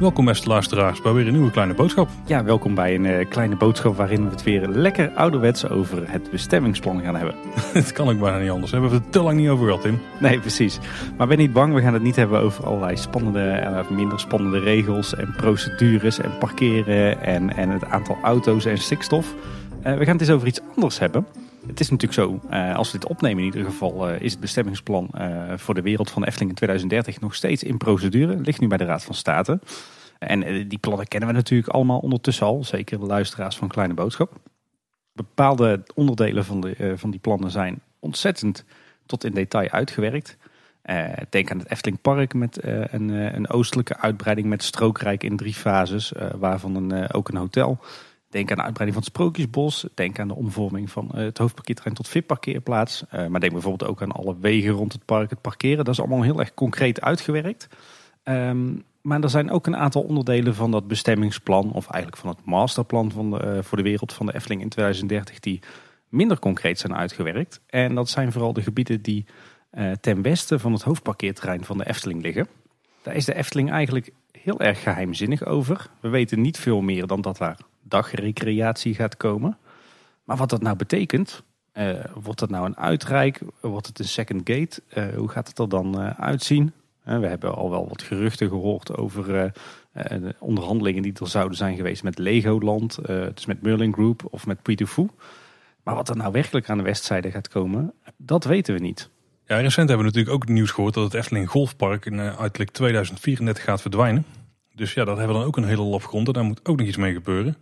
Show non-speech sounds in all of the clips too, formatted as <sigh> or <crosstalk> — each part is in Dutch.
Welkom beste luisteraars bij weer een nieuwe kleine boodschap. Ja, welkom bij een uh, kleine boodschap waarin we het weer lekker ouderwets over het bestemmingsplan gaan hebben. <laughs> Het kan ook bijna niet anders. We hebben het er te lang niet over gehad, Tim. Nee, precies. Maar ben niet bang, we gaan het niet hebben over allerlei spannende en uh, minder spannende regels en procedures en parkeren en, en het aantal auto's en stikstof. Uh, we gaan het eens over iets anders hebben. Het is natuurlijk zo, uh, als we dit opnemen in ieder geval, uh, is het bestemmingsplan uh, voor de wereld van Efteling in 2030 nog steeds in procedure. Ligt nu bij de Raad van State. En die plannen kennen we natuurlijk allemaal ondertussen al, zeker de luisteraars van Kleine Boodschap. Bepaalde onderdelen van, de, van die plannen zijn ontzettend tot in detail uitgewerkt. denk aan het Efteling Park met een, een, oostelijke uitbreiding met strookrijk in drie fases, waarvan een, ook een hotel. Denk aan de uitbreiding van het Sprookjesbos. Denk aan de omvorming van het hoofdparkeerterrein tot VIP-parkeerplaats. Uh, maar denk bijvoorbeeld ook aan alle wegen rond het park, het parkeren. Dat is allemaal heel erg concreet uitgewerkt. Um, maar er zijn ook een aantal onderdelen van dat bestemmingsplan, of eigenlijk van het masterplan van de, uh, voor de wereld van de Efteling in 2030, die minder concreet zijn uitgewerkt. En dat zijn vooral de gebieden die ten westen van het hoofdparkeerterrein van de Efteling liggen. Daar is de Efteling eigenlijk heel erg geheimzinnig over. We weten niet veel meer dan dat daar dagrecreatie gaat komen. Maar wat dat nou betekent, uh, wordt dat nou een uitrijk? Wordt het een second gate? Uh, hoe gaat het er dan uh, uitzien? we hebben al wel wat geruchten gehoord over de onderhandelingen die er zouden zijn geweest met Legoland, dus met Merlin Group of met Puy Maar wat er nou werkelijk aan de westzijde gaat komen, dat weten we niet. Ja, recent hebben we natuurlijk ook nieuws gehoord dat het Efteling Golfpark in uiterlijk 2034 gaat verdwijnen. Dus ja, dat hebben we dan ook een hele lap grond. Daar moet ook nog iets mee gebeuren.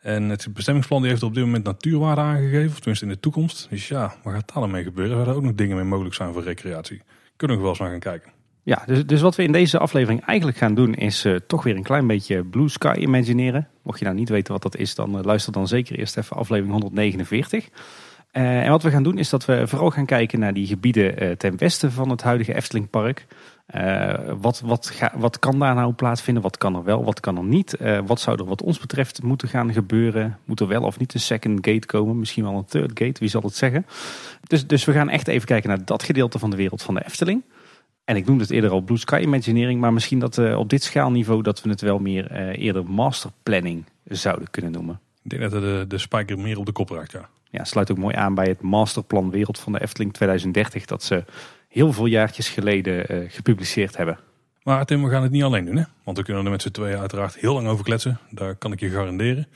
En het bestemmingsplan die heeft op dit moment natuurwaarde aangegeven, of tenminste in de toekomst. Dus ja, wat gaat daar dan mee gebeuren? Zouden er ook nog dingen mee mogelijk zijn voor recreatie? Kunnen we wel eens naar gaan kijken. Ja, dus, dus wat we in deze aflevering eigenlijk gaan doen is uh, toch weer een klein beetje Blue Sky imagineren. Mocht je nou niet weten wat dat is, dan uh, luister dan zeker eerst even aflevering 149. Uh, en wat we gaan doen is dat we vooral gaan kijken naar die gebieden ten westen van het huidige Eftelingpark. Uh, wat, wat, ga, wat kan daar nou plaatsvinden? Wat kan er wel, wat kan er niet? Uh, wat zou er wat ons betreft moeten gaan gebeuren? Moet er wel of niet een second gate komen? Misschien wel een third gate, wie zal het zeggen? Dus, dus we gaan echt even kijken naar dat gedeelte van de wereld van de Efteling. En ik noemde het eerder al Blue Sky Imagineering, maar misschien dat uh, op dit schaalniveau dat we het wel meer eerder masterplanning zouden kunnen noemen. Ik denk dat de, de spijker meer op de kop raakt, ja. Ja, sluit ook mooi aan bij het masterplan Wereld van de Efteling 2030, dat ze heel veel jaartjes geleden uh, gepubliceerd hebben. Maar Tim, we gaan het niet alleen doen, hè? Want we kunnen er met z'n tweeën uiteraard heel lang over kletsen. Daar kan ik je garanderen.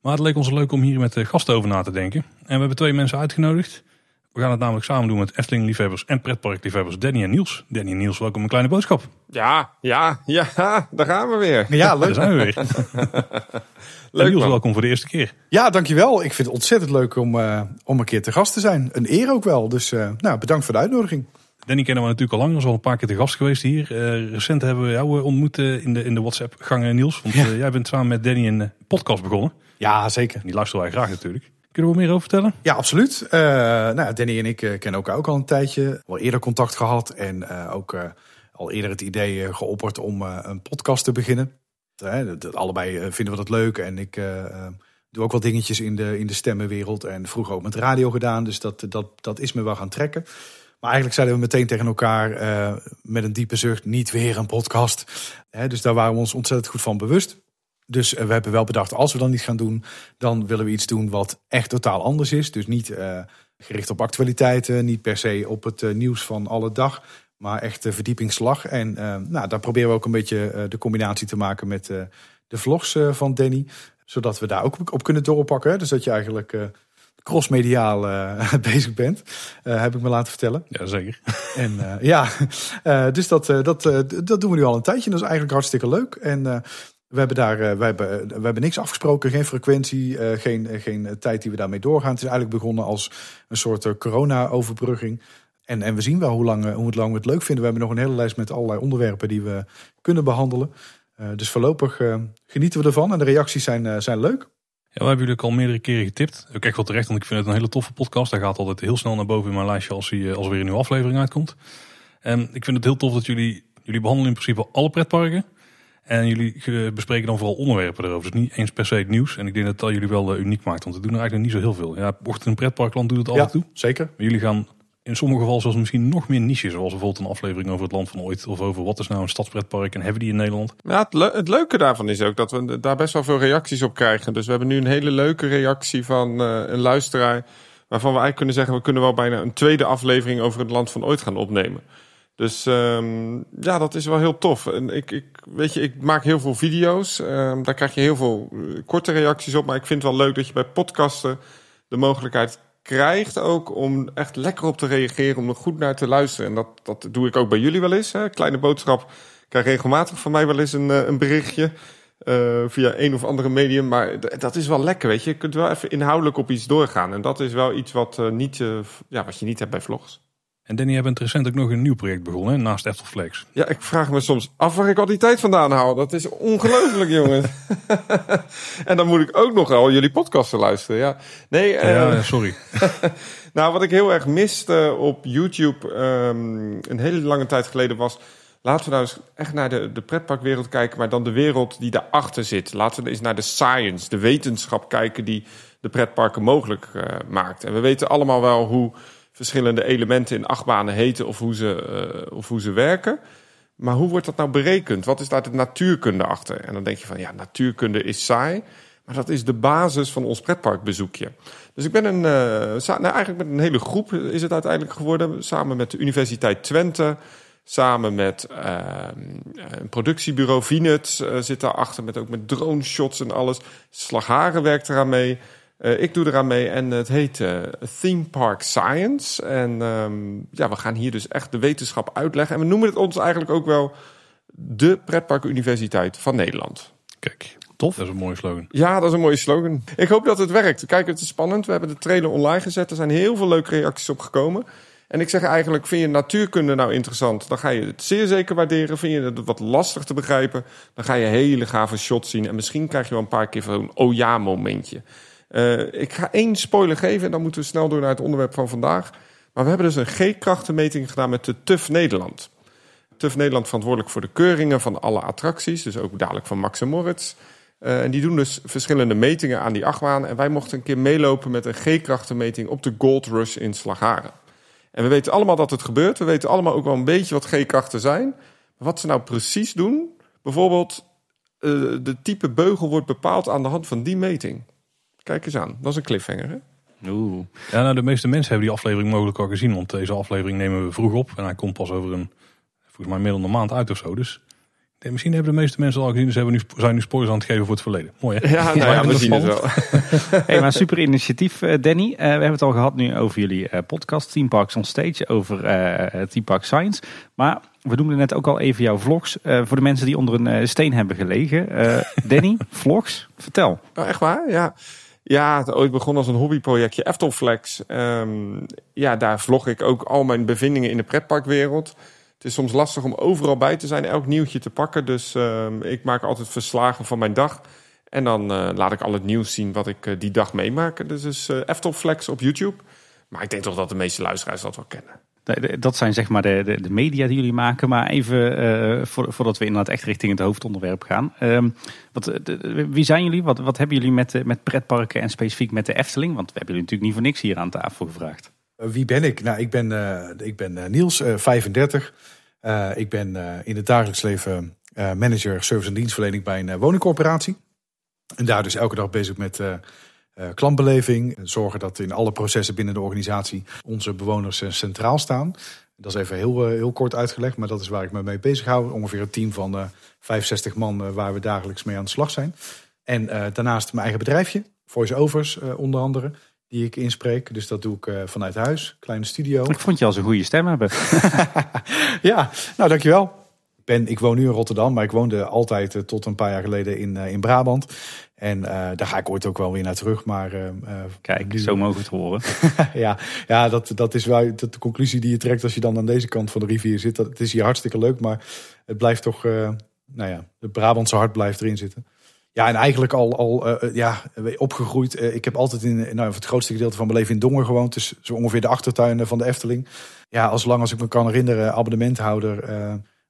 Maar het leek ons leuk om hier met de gasten over na te denken. En we hebben twee mensen uitgenodigd. We gaan het namelijk samen doen met Efteling-liefhebbers en pretparkliefhebbers Danny en Niels. Danny en Niels, welkom een kleine boodschap. Ja, ja, ja, daar gaan we weer. Ja, leuk. Daar zijn we weer. <laughs> leuk, Niels, welkom voor de eerste keer. Ja, dankjewel. Ik vind het ontzettend leuk om, uh, om een keer te gast te zijn. Een eer ook wel. Dus uh, nou, bedankt voor de uitnodiging. Danny kennen we natuurlijk al lang. Zijn al een paar keer te gast geweest hier. Uh, recent hebben we jou ontmoet in de, in de WhatsApp-gangen, Niels. Want ja. jij bent samen met Danny een podcast begonnen. Ja, zeker. Die luisteren wij graag natuurlijk. Kunnen we meer over vertellen? Ja, absoluut. Nou, Danny en ik kennen elkaar ook al een tijdje. Al eerder contact gehad en ook al eerder het idee geopperd om een podcast te beginnen. Allebei vinden we dat leuk en ik doe ook wel dingetjes in de, in de stemmenwereld. En vroeger ook met radio gedaan, dus dat, dat, dat is me wel gaan trekken. Maar eigenlijk zeiden we meteen tegen elkaar met een diepe zucht, niet weer een podcast. dus daar waren we ons ontzettend goed van bewust. Dus we hebben wel bedacht, als we dan niet gaan doen, dan willen we iets doen wat echt totaal anders is. Dus niet uh, gericht op actualiteiten, niet per se op het nieuws van alle dag, maar echt de verdiepingsslag. En nou, daar proberen we ook een beetje de combinatie te maken met de vlogs van Danny. Zodat we daar ook op kunnen doorpakken. Dus dat je eigenlijk crossmediaal <laughs> bezig bent, heb ik me laten vertellen. Ja, zeker. <laughs> En ja, <laughs> dus dat, dat, dat doen we nu al een tijdje. Dat is eigenlijk hartstikke leuk. En we hebben daar uh, we hebben, we hebben niks afgesproken, geen frequentie, uh, geen, uh, geen tijd die we daarmee doorgaan. Het is eigenlijk begonnen als een soort corona-overbrugging. En, en we zien wel hoe lang, hoe lang we het leuk vinden. We hebben nog een hele lijst met allerlei onderwerpen die we kunnen behandelen. dus voorlopig genieten we ervan en de reacties zijn, zijn leuk. Ja, we hebben jullie ook al meerdere keren getipt. Ook echt wel terecht, want ik vind het een hele toffe podcast. Hij gaat altijd heel snel naar boven in mijn lijstje als, hij, als er weer een nieuwe aflevering uitkomt. En ik vind het heel tof dat jullie, jullie behandelen in principe alle pretparken. En jullie eh, bespreken dan vooral onderwerpen erover. Dus niet eens per se het nieuws. En ik denk dat dat jullie wel eh, uniek maakt. Want we doen er eigenlijk niet zo heel veel. Ja, Ochtend in Pretparkland doet het af Ja, toe. zeker. Maar jullie gaan in sommige gevallen zelfs misschien nog meer niches. Zoals bijvoorbeeld een aflevering over het land van ooit. Of over wat is nou een stadspretpark en hebben die in Nederland. Ja, het, het leuke daarvan is ook dat we daar best wel veel reacties op krijgen. Dus we hebben nu een hele leuke reactie van eh, een luisteraar. Waarvan we eigenlijk kunnen zeggen, we kunnen wel bijna een tweede aflevering over het land van ooit gaan opnemen. Dus ehm, ja, dat is wel heel tof. En ik, ik, weet je, ik maak heel veel video's. Ehm, daar krijg je heel veel eh, korte reacties op. Maar ik vind het wel leuk dat je bij podcasten de mogelijkheid krijgt ook om echt lekker op te reageren, om er goed naar te luisteren. En dat, dat doe ik ook bij jullie wel eens. Hè. Kleine boodschap krijg regelmatig van mij wel eens een, eh, een berichtje. eh, via een of andere medium. Maar dat is wel lekker, weet je. Je kunt wel even inhoudelijk op iets doorgaan. En dat is wel iets wat, eh, niet, ja, wat je niet hebt bij vlogs. En Danny, jij bent recent ook nog een nieuw project begonnen hè, naast Eftelflex. Ja, ik vraag me soms af waar ik al die tijd vandaan haal. Dat is ongelooflijk, <laughs> jongens. <laughs> en dan moet ik ook nog al jullie podcasten luisteren. Ja, nee, eh, Ja, sorry. <laughs> nou, wat ik heel erg miste op YouTube ehm, een hele lange tijd geleden was... laten we nou eens echt naar de, de pretparkwereld kijken... maar dan de wereld die daarachter zit. Laten we eens naar de science, de wetenschap kijken... die de pretparken mogelijk eh, maakt. En we weten allemaal wel hoe verschillende elementen in achtbanen heten... of hoe ze, eh, of hoe ze werken... Maar hoe wordt dat nou berekend? Wat is daar de natuurkunde achter? En dan denk je van ja, natuurkunde is saai. Maar dat is de basis van ons pretparkbezoekje. Dus ik ben een, eh, nou eigenlijk met een hele groep is het uiteindelijk geworden. Samen met de Universiteit Twente. Samen met eh, een productiebureau Vinet eh, zit daarachter. Met ook met drone shots en alles. Slagharen werkt eraan mee. Eh, ik doe eraan mee en het heet eh, Theme Park Science. En ehm, ja, we gaan hier dus echt de wetenschap uitleggen. En we noemen het ons eigenlijk ook wel de pretparkuniversiteit van Nederland. Kijk, Tof. dat is een mooie slogan. Ja, dat is een mooie slogan. Ik hoop dat het werkt. Kijk, het is spannend. We hebben de trailer online gezet. Er zijn heel veel leuke reacties op gekomen. En ik zeg eigenlijk, vind je natuurkunde nou interessant? Dan ga je het zeer zeker waarderen. Vind je het wat lastig te begrijpen? Dan ga je hele gave shots zien. En misschien krijg je wel een paar keer zo'n oh ja momentje. Eh, ik ga één spoiler geven en dan moeten we snel door naar het onderwerp van vandaag. Maar we hebben dus een G-krachtenmeting gedaan met de TUF Nederland. TUF Nederland verantwoordelijk voor de keuringen van alle attracties. Dus ook dadelijk van Max en Moritz. Eh, en die doen dus verschillende metingen aan die achtbaan. En wij mochten een keer meelopen met een G-krachtenmeting op de Gold Rush in Slagharen. En we weten allemaal dat het gebeurt. We weten allemaal ook wel een beetje wat G-krachten zijn. Maar wat ze nou precies doen... Bijvoorbeeld, eh, de type beugel wordt bepaald aan de hand van die meting. Kijk eens aan. Dat is een cliffhanger, hè? Oeh. Ja, nou, de meeste mensen hebben die aflevering mogelijk al gezien. Want deze aflevering nemen we vroeg op. En hij komt pas over een, volgens mij middel een maand uit of zo. Dus ik denk, misschien hebben de meeste mensen al gezien. Dus hebben we nu, zijn nu spoilers aan het geven voor het verleden. Mooi hè? Ja, nou ja, ik we vind zien het wel. <laughs> Hey, maar super initiatief, eh, Danny. Eh, we hebben het al gehad nu over jullie eh, podcast Team Parks on Stage, over eh Team Park Science. Maar we noemden net ook al even jouw vlogs. Eh, voor de mensen die onder een steen hebben gelegen. Eh, <laughs> Danny, vlogs, vertel. Oh, echt waar? Ja. Ja, het ooit begon als een hobbyprojectje Eftelflex. Ehm, ja, daar vlog ik ook al mijn bevindingen in de pretparkwereld. Het is soms lastig om overal bij te zijn, elk nieuwtje te pakken. Dus ehm, ik maak altijd verslagen van mijn dag. En dan eh, laat ik al het nieuws zien wat ik eh, die dag meemaak. Dus is eh Eftelflex op YouTube. Maar ik denk toch dat de meeste luisteraars dat wel kennen. Dat zijn zeg maar de, de, de media die jullie maken. Maar even eh, voor, voordat we inderdaad echt richting het hoofdonderwerp gaan. Ehm, wat, wie zijn jullie? Wat, wat hebben jullie met, eh, met pretparken en specifiek met de Efteling? Want we hebben jullie natuurlijk niet voor niks hier aan tafel gevraagd. Eh, Wie ben ik? Nou, ik ben, ik ben Niels, eh, 35. Eh, ik ben in het dagelijks leven manager service en dienstverlening bij een woningcorporatie. En daar dus elke dag bezig met klantbeleving. Zorgen dat in alle processen binnen de organisatie onze bewoners eh, centraal staan. Dat is even heel, eh, heel kort uitgelegd, maar dat is waar ik me mee bezig hou. Ongeveer een team van eh 65 man eh, waar we dagelijks mee aan de slag zijn. En eh, daarnaast mijn eigen bedrijfje, voice-overs eh, onder andere, die ik inspreek. Dus dat doe ik eh, vanuit huis, kleine studio. Ik vond je als een goede stem hebben. <laughs> <laughs> Ja, nou dankjewel. Ik, ben, ik woon nu in Rotterdam, maar ik woonde altijd eh, tot een paar jaar geleden in, eh, in Brabant. En eh, daar ga ik ooit ook wel weer naar terug. Maar eh, eh, Kijk, nu- zo mogen we het horen. <laughs> ja, ja dat, dat is wel dat de conclusie die je trekt als je dan aan deze kant van de rivier zit. Dat, het is hier hartstikke leuk, maar het blijft toch, eh, nou ja, het Brabantse hart blijft erin zitten. Ja, en eigenlijk al, al ja, opgegroeid. Ik heb altijd in, nou, het grootste gedeelte van mijn leven in Dongen gewoond. Dus zo ongeveer de achtertuin van de Efteling. Ja, als lang als ik me kan herinneren, abonnementhouder.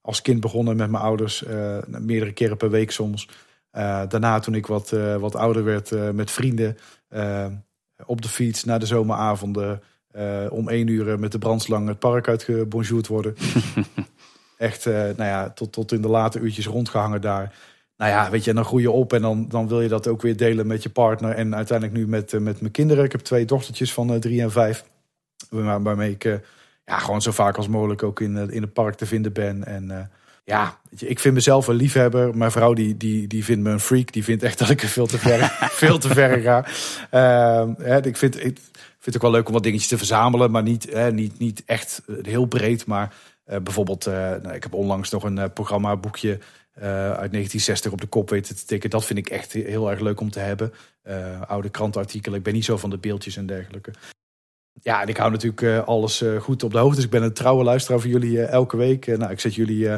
als kind begonnen met mijn ouders. meerdere keren per week soms. Eh, daarna toen ik wat, eh, wat ouder werd eh, met vrienden. op de fiets naar de zomeravonden. om één uur met de brandslang het park uitgebonjourd worden. <laughs> Echt, nou ja, tot, tot in de late uurtjes rondgehangen daar. Nou ja, weet je, en dan groei je op en dan, dan wil je dat ook weer delen met je partner. En uiteindelijk nu met, met mijn kinderen. Ik heb twee dochtertjes van drie en vijf. Waar- Waarmee ik ja, gewoon zo vaak als mogelijk ook in, in het park te vinden ben. En ja, ik vind mezelf een liefhebber. Mijn vrouw die, die, die vindt me een freak. Die vindt echt dat ik er veel te ver, <laughs> veel te ver ga. Ehm, hè, ik vind, ik vind het ook wel leuk om wat dingetjes te verzamelen. Maar niet, hè, niet, niet echt eh, heel breed. Maar eh, bijvoorbeeld, eh, nou, ik heb onlangs nog een programmaboekje eh, uit 1960 op de kop weten te tikken. Dat vind ik echt heel erg leuk om te hebben. Oude krantenartikelen. Ik ben niet zo van de beeldjes en dergelijke. Ja, en ik hou natuurlijk alles goed op de hoogte. Dus ik ben een trouwe luisteraar van jullie elke week. Nou, ik zet jullie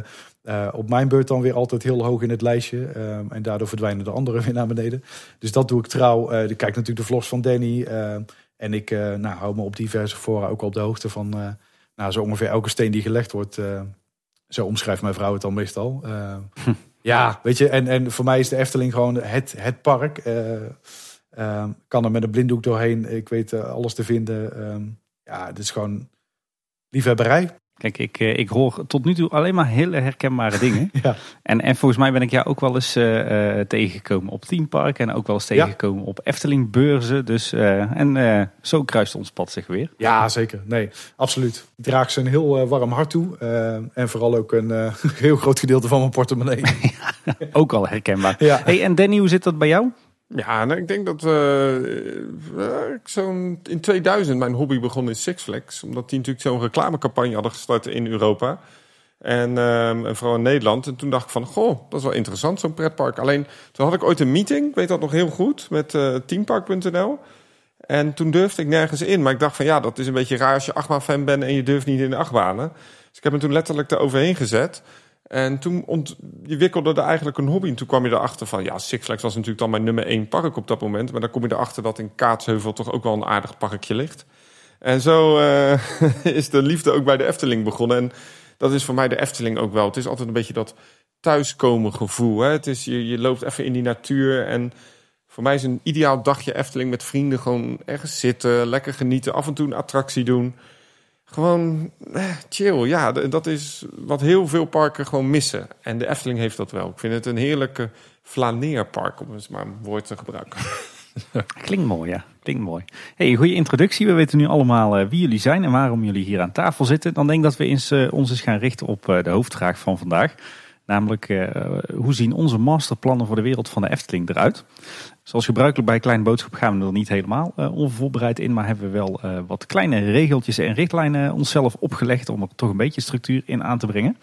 eh, op mijn beurt dan weer altijd heel hoog in het lijstje. Eh, en daardoor verdwijnen de anderen <laughs> weer naar beneden. Dus dat doe ik trouw. Eh, ik kijk natuurlijk de vlogs van Danny. eh, en ik eh, nou, hou me op diverse fora ook op de hoogte van... nou, zo ongeveer elke steen die gelegd wordt. zo omschrijft mijn vrouw het dan meestal. <laughs> Eh, ja, weet je, en, en voor mij is de Efteling gewoon het, het park. Kan er met een blinddoek doorheen. Ik weet alles te vinden. Ehm, ja, het is gewoon liefhebberij. Kijk, ik, eh, ik hoor tot nu toe alleen maar hele herkenbare <laughs> dingen. Ja. En, en volgens mij ben ik jou ook wel eens eh, eh, tegengekomen op Teampark. En ook wel eens Ja. tegengekomen op Efteling beurzen. Dus, en zo kruist ons pad zich weer. Ja, zeker. Nee, absoluut. Ik draag ze een heel warm hart toe. En vooral ook een <laughs> heel groot gedeelte van mijn portemonnee. <laughs> Ook al herkenbaar. Hey, en Danny, hoe zit dat bij jou? Ja, nou, ik denk dat eh, zo'n in 2000 mijn hobby begon in Six Flags. Omdat die natuurlijk zo'n reclamecampagne hadden gestart in Europa. En, ehm, en vooral in Nederland. En toen dacht ik van, goh, dat is wel interessant, zo'n pretpark. Alleen, toen had ik ooit een meeting, ik weet dat nog heel goed, met eh, teampark.nl. En toen durfde ik nergens in. Maar ik dacht van, ja, dat is een beetje raar als je achtbaan-fan bent en je durft niet in de achtbanen. Dus ik heb me toen letterlijk eroverheen gezet. En toen ont, je wikkelde er eigenlijk een hobby. En toen kwam je erachter van, ja, Six Flags was natuurlijk dan mijn nummer één park op dat moment. Maar dan kom je erachter dat in Kaatsheuvel toch ook wel een aardig parkje ligt. En zo eh, <laughs> is de liefde ook bij de Efteling begonnen. En dat is voor mij de Efteling ook wel. Het is altijd een beetje dat thuiskomen gevoel. Hè? Het is, je, je loopt even in die natuur en... Voor mij is een ideaal dagje Efteling met vrienden gewoon ergens zitten, lekker genieten, af en toe een attractie doen. Gewoon eh, chill, ja, dat is wat heel veel parken gewoon missen. En de Efteling heeft dat wel. Ik vind het een heerlijke flaneerpark, om eens maar een woord te gebruiken. <laughs> Klinkt mooi, ja. Klinkt mooi. Hey, goede introductie. We weten nu allemaal eh, wie jullie zijn en waarom jullie hier aan tafel zitten. Dan denk ik dat we eens, eh, ons eens gaan richten op de hoofdvraag van vandaag. Namelijk, hoe zien onze masterplannen voor de wereld van de Efteling eruit? Zoals gebruikelijk bij Kleine Boodschap gaan we er niet helemaal eh, onvoorbereid in. Maar hebben we wel eh, wat kleine regeltjes en richtlijnen onszelf opgelegd om er toch een beetje structuur in aan te brengen.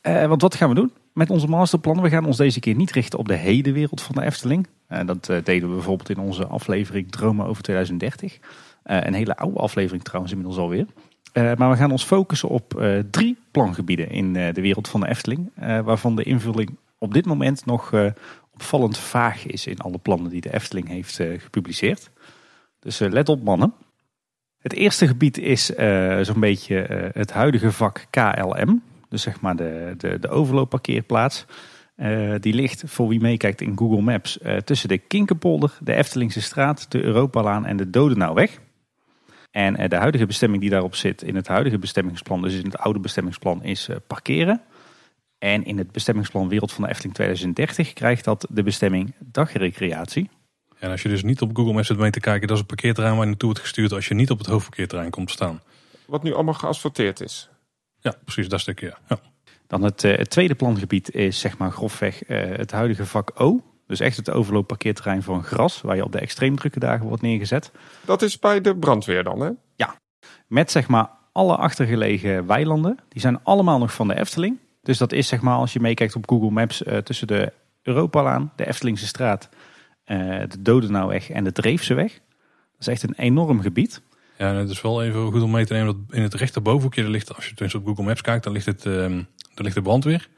Eh, want wat gaan we doen met onze masterplannen? We gaan ons deze keer niet richten op de hedenwereld van de Efteling. Dat deden we bijvoorbeeld in onze aflevering Dromen over 2030. Eh, een hele oude aflevering trouwens inmiddels alweer. Maar we gaan ons focussen op drie plangebieden in de wereld van de Efteling. waarvan de invulling op dit moment nog opvallend vaag is in alle plannen die de Efteling heeft eh, gepubliceerd. Dus eh, let op mannen. Het eerste gebied is eh, zo'n beetje het huidige vak KLM. Dus zeg maar de, de, de overloopparkeerplaats. Die ligt, voor wie meekijkt in Google Maps, tussen de Kinkerpolder, de Eftelingse straat, de Europalaan en de Dodenauweg. En de huidige bestemming die daarop zit in het huidige bestemmingsplan, dus in het oude bestemmingsplan, is parkeren. En in het bestemmingsplan Wereld van de Efteling 2030 krijgt dat de bestemming dagrecreatie. En als je dus niet op Google Maps zit mee te kijken, dat is een parkeerterrein waar je naartoe wordt gestuurd als je niet op het hoofdparkeerterrein komt te staan. Wat nu allemaal geasfalteerd is. Ja, precies, dat stukje. Ja. Ja. Dan het, eh, het tweede plangebied is zeg maar grofweg eh, het huidige vak O. Dus echt het overloopparkeerterrein voor een gras, waar je op de extreem drukke dagen wordt neergezet. Dat is bij de brandweer dan, hè? Met zeg maar alle achtergelegen weilanden. Die zijn allemaal nog van de Efteling. Dus dat is zeg maar als je meekijkt op Google Maps eh, tussen de Europalaan, de Eftelingse straat, eh, de Dodenauweg en de Dreefseweg. Dat is echt een enorm gebied. Ja, het is wel even goed om mee te nemen dat in het rechterbovenhoekje, daar ligt, als je tenminste op Google Maps kijkt, dan ligt, het, daar ligt de brandweer.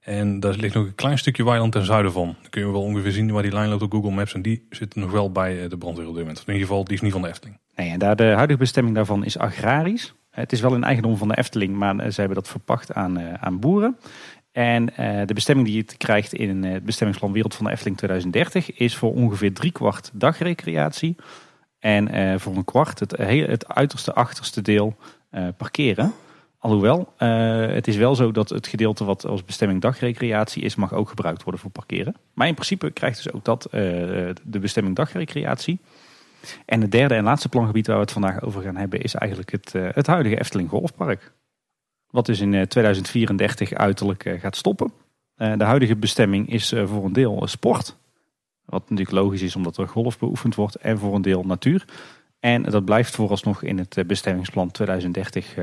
En daar ligt nog een klein stukje weiland ten zuiden van. Dan kun je wel ongeveer zien waar die lijn loopt op Google Maps. En die zit nog wel bij eh, de brandweer op dit moment. Of in ieder geval, die is niet van de Efteling. Nee, en daar de huidige bestemming daarvan is agrarisch. Het is wel in eigendom van de Efteling, maar ze hebben dat verpacht aan, aan boeren. En de bestemming die het krijgt in het bestemmingsplan Wereld van de Efteling 2030 is voor ongeveer driekwart dagrecreatie. En voor een kwart het, het uiterste achterste deel parkeren. Alhoewel, het is wel zo dat het gedeelte wat als bestemming dagrecreatie is, mag ook gebruikt worden voor parkeren. Maar in principe krijgt dus ook dat de bestemming dagrecreatie. En het derde en laatste plangebied waar we het vandaag over gaan hebben is eigenlijk het, uh, het huidige Efteling Golfpark. Wat dus in 2034 eh, uiterlijk uh, gaat stoppen. de huidige bestemming is voor een deel sport. Wat natuurlijk logisch is omdat er golf beoefend wordt. En voor een deel natuur. En dat blijft vooralsnog in het bestemmingsplan 2030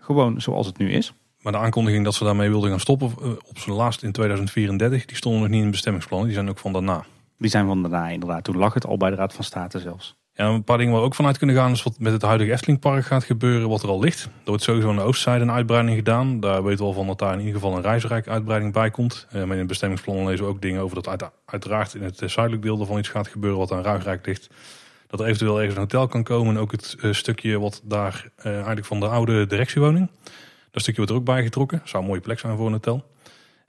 gewoon zoals het nu is. Maar de aankondiging dat ze daarmee wilden gaan stoppen op zijn laatst in 2034, die stonden nog niet in het bestemmingsplan. Die zijn ook van daarna. Die zijn van daarna inderdaad. Toen lag het al bij de Raad van State zelfs. Ja, een paar dingen waar we ook vanuit kunnen gaan is wat met het huidige Eftelingpark gaat gebeuren, wat er al ligt. Er wordt sowieso aan de oostzijde een uitbreiding gedaan. Daar weten we al van dat daar in ieder geval een reisrijk uitbreiding bij komt. Uh, in het bestemmingsplan lezen we ook dingen over dat uiteraard in het zuidelijk deel ervan iets gaat gebeuren wat aan Ruigrijk ligt. Dat er eventueel ergens een hotel kan komen en ook het uh, stukje wat daar eigenlijk van de oude directiewoning. Dat stukje wordt er ook bijgetrokken. Zou een mooie plek zijn voor een hotel.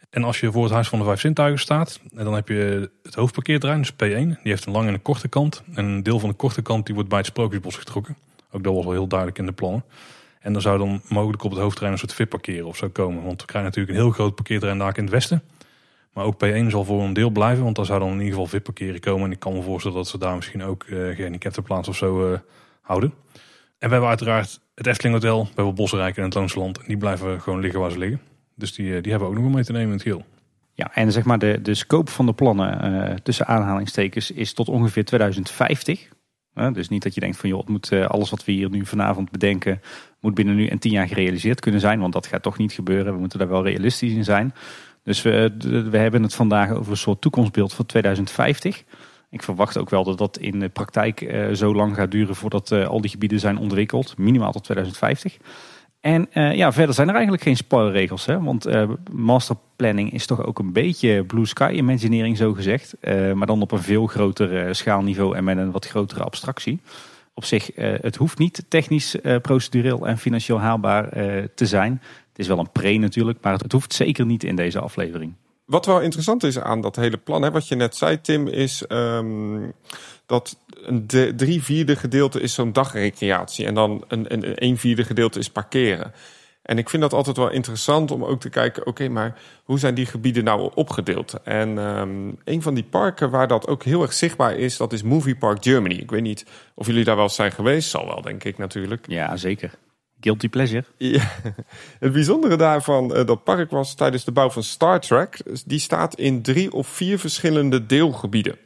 En als je voor het Huis van de Vijf Zintuigen staat, dan heb je het hoofdparkeerterrein, dus P1. Die heeft een lange en een korte kant. En een deel van de korte kant die wordt bij het Sprookjesbos getrokken. Ook dat was wel heel duidelijk in de plannen. En dan zou dan mogelijk op het hoofdterrein een soort VIP-parkeren of zo komen. Want we krijgen natuurlijk een heel groot parkeerterrein daar in het westen. Maar ook P1 zal voor een deel blijven, want daar zou dan in ieder geval VIP-parkeren komen. En ik kan me voorstellen dat ze daar misschien ook uh, gehandicaptenplaats of zo uh, houden. En we hebben uiteraard het Efteling Hotel, we hebben Bosrijk en het Loonsland. En die blijven gewoon liggen waar ze liggen. Dus die, eh, die hebben we ook nog wel mee te nemen in het geheel. Ja, en zeg maar de, de scope van de plannen uh, tussen aanhalingstekens is tot ongeveer 2050. Uh, dus niet dat je denkt van joh, het moet, alles wat we hier nu vanavond bedenken, moet binnen nu en tien jaar gerealiseerd kunnen zijn. Want dat gaat toch niet gebeuren. We moeten daar wel realistisch in zijn. Dus we, we hebben het vandaag over een soort toekomstbeeld voor 2050. Ik verwacht ook wel dat dat in de praktijk zo lang gaat duren voordat al die gebieden zijn ontwikkeld. Minimaal tot 2050. En uh, ja, verder zijn er eigenlijk geen spoilregels. Hè? Want uh, masterplanning is toch ook een beetje blue sky imagineering zo gezegd. Uh, maar dan op een veel groter schaalniveau en met een wat grotere abstractie. Op zich, het hoeft niet technisch, procedureel en financieel haalbaar te zijn. Het is wel een pre natuurlijk, maar het hoeft zeker niet in deze aflevering. Wat wel interessant is aan dat hele plan, hè, wat je net zei Tim, is um, dat een drie vierde gedeelte is zo'n dagrecreatie. En dan een, een, een, een vierde gedeelte is parkeren. En ik vind dat altijd wel interessant om ook te kijken, oké, maar hoe zijn die gebieden nou opgedeeld? En um, een van die parken waar dat ook heel erg zichtbaar is, dat is Movie Park Germany. Ik weet niet of jullie daar wel zijn geweest, zal wel denk ik natuurlijk. Ja, zeker. Guilty pleasure. Ja, het bijzondere daarvan, uh, dat park was tijdens de bouw van Star Trek. Die staat in drie of vier verschillende deelgebieden.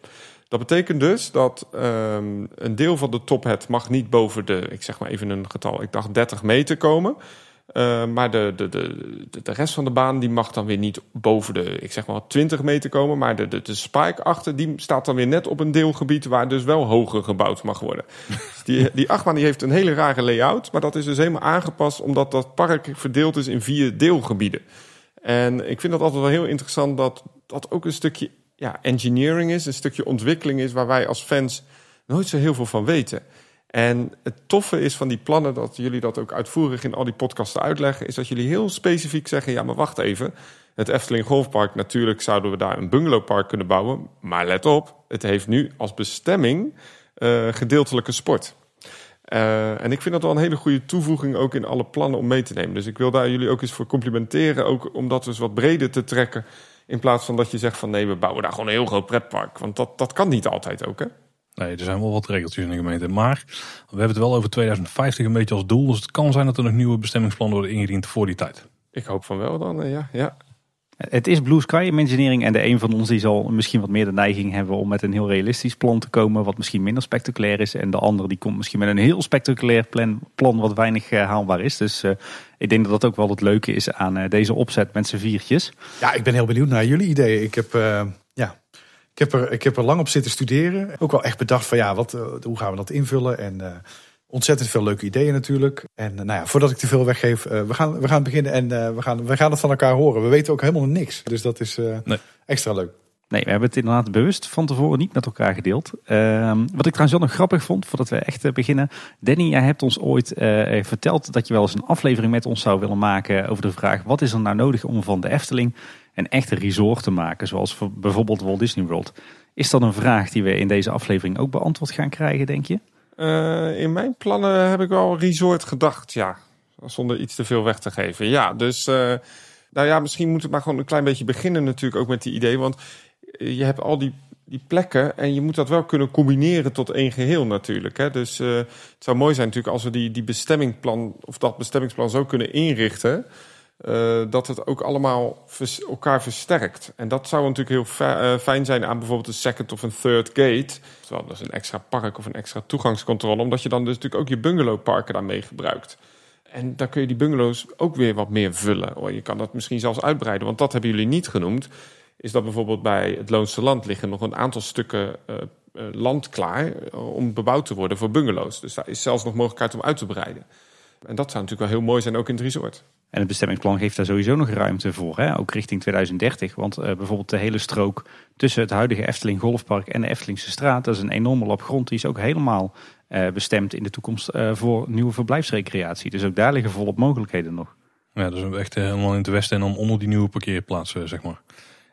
Dat betekent dus dat um, een deel van de tophead mag niet boven de, ik zeg maar even een getal, ik dacht 30 meter komen. Uh, maar de, de, de, de rest van de baan die mag dan weer niet boven de, ik zeg maar 20 meter komen. Maar de, de, de spike achter, die staat dan weer net op een deelgebied waar dus wel hoger gebouwd mag worden. dus die, die achtbaan die heeft een hele rare layout. Maar dat is dus helemaal aangepast omdat dat park verdeeld is in vier deelgebieden. En ik vind dat altijd wel heel interessant dat dat ook een stukje ja, engineering is, een stukje ontwikkeling is waar wij als fans nooit zo heel veel van weten. En het toffe is van die plannen, dat jullie dat ook uitvoerig in al die podcasten uitleggen, is dat jullie heel specifiek zeggen: ja, maar wacht even. Het Efteling Golfpark, natuurlijk zouden we daar een bungalowpark kunnen bouwen. Maar let op, het heeft nu als bestemming uh, gedeeltelijke sport. Uh, en ik vind dat wel een hele goede toevoeging ook in alle plannen om mee te nemen. Dus ik wil daar jullie ook eens voor complimenteren, ook om dat dus wat breder te trekken. In plaats van dat je zegt van nee, we bouwen daar gewoon een heel groot pretpark. Want dat, dat kan niet altijd ook, hè? Nee, er zijn wel wat regeltjes in de gemeente. Maar we hebben het wel over 2050 een beetje als doel. Dus het kan zijn dat er nog nieuwe bestemmingsplannen worden ingediend voor die tijd. Ik hoop van wel dan, eh, ja. ja. Het is Blue Sky Engineering en de een van ons die zal misschien wat meer de neiging hebben om met een heel realistisch plan te komen, wat misschien minder spectaculair is. En de andere die komt misschien met een heel spectaculair plan, plan wat weinig uh, haalbaar is. Dus uh, ik denk dat dat ook wel het leuke is aan uh, deze opzet met z'n viertjes. Ja, ik ben heel benieuwd naar jullie ideeën. Ik heb, ja, ik heb, er, ik heb er lang op zitten studeren. Ook wel echt bedacht van ja, wat, hoe gaan we dat invullen en ontzettend veel leuke ideeën natuurlijk. En nou ja, voordat ik te veel weggeef, uh, we, gaan, we gaan beginnen en uh, we, gaan, we gaan het van elkaar horen. We weten ook helemaal niks. Dus dat is uh, nee. extra leuk. Nee, we hebben het inderdaad bewust van tevoren niet met elkaar gedeeld. Ehm, wat ik trouwens wel nog grappig vond, voordat we echt eh, beginnen. Danny, jij hebt ons ooit eh, verteld dat je wel eens een aflevering met ons zou willen maken over de vraag... wat is er nou nodig om van de Efteling een echte resort te maken, zoals voor bijvoorbeeld Walt Disney World. Is dat een vraag die we in deze aflevering ook beantwoord gaan krijgen, denk je? Uh, in mijn plannen heb ik wel resort gedacht, ja. Zonder iets te veel weg te geven. Ja, dus uh, nou ja, misschien moet het maar gewoon een klein beetje beginnen natuurlijk ook met die idee. Want je hebt al die, die plekken en je moet dat wel kunnen combineren tot één geheel natuurlijk. Hè? Dus het zou mooi zijn natuurlijk als we die, die bestemmingplan of dat bestemmingsplan zo kunnen inrichten. Uh, dat het ook allemaal elkaar versterkt. En dat zou natuurlijk heel uh, fijn zijn aan bijvoorbeeld een second of een third gate. Terwijl dat is een extra park of een extra toegangscontrole. Omdat je dan dus natuurlijk ook je bungalowparken daarmee gebruikt. En dan kun je die bungalows ook weer wat meer vullen. Je kan dat misschien zelfs uitbreiden, want dat hebben jullie niet genoemd. Is dat bijvoorbeeld bij het Loonse Land liggen nog een aantal stukken uh, land klaar om bebouwd te worden voor bungalows. Dus daar is zelfs nog mogelijkheid om uit te breiden. En dat zou natuurlijk wel heel mooi zijn, ook in het resort. En het bestemmingsplan geeft daar sowieso nog ruimte voor, hè? ook richting 2030. Want uh, bijvoorbeeld de hele strook tussen het huidige Efteling Golfpark en de Eftelingse straat, dat is een enorme lap grond. Die is ook helemaal uh, bestemd in de toekomst uh, voor nieuwe verblijfsrecreatie. Dus ook daar liggen volop mogelijkheden nog. Ja, dus echt helemaal in het westen en dan onder die nieuwe parkeerplaatsen, zeg maar.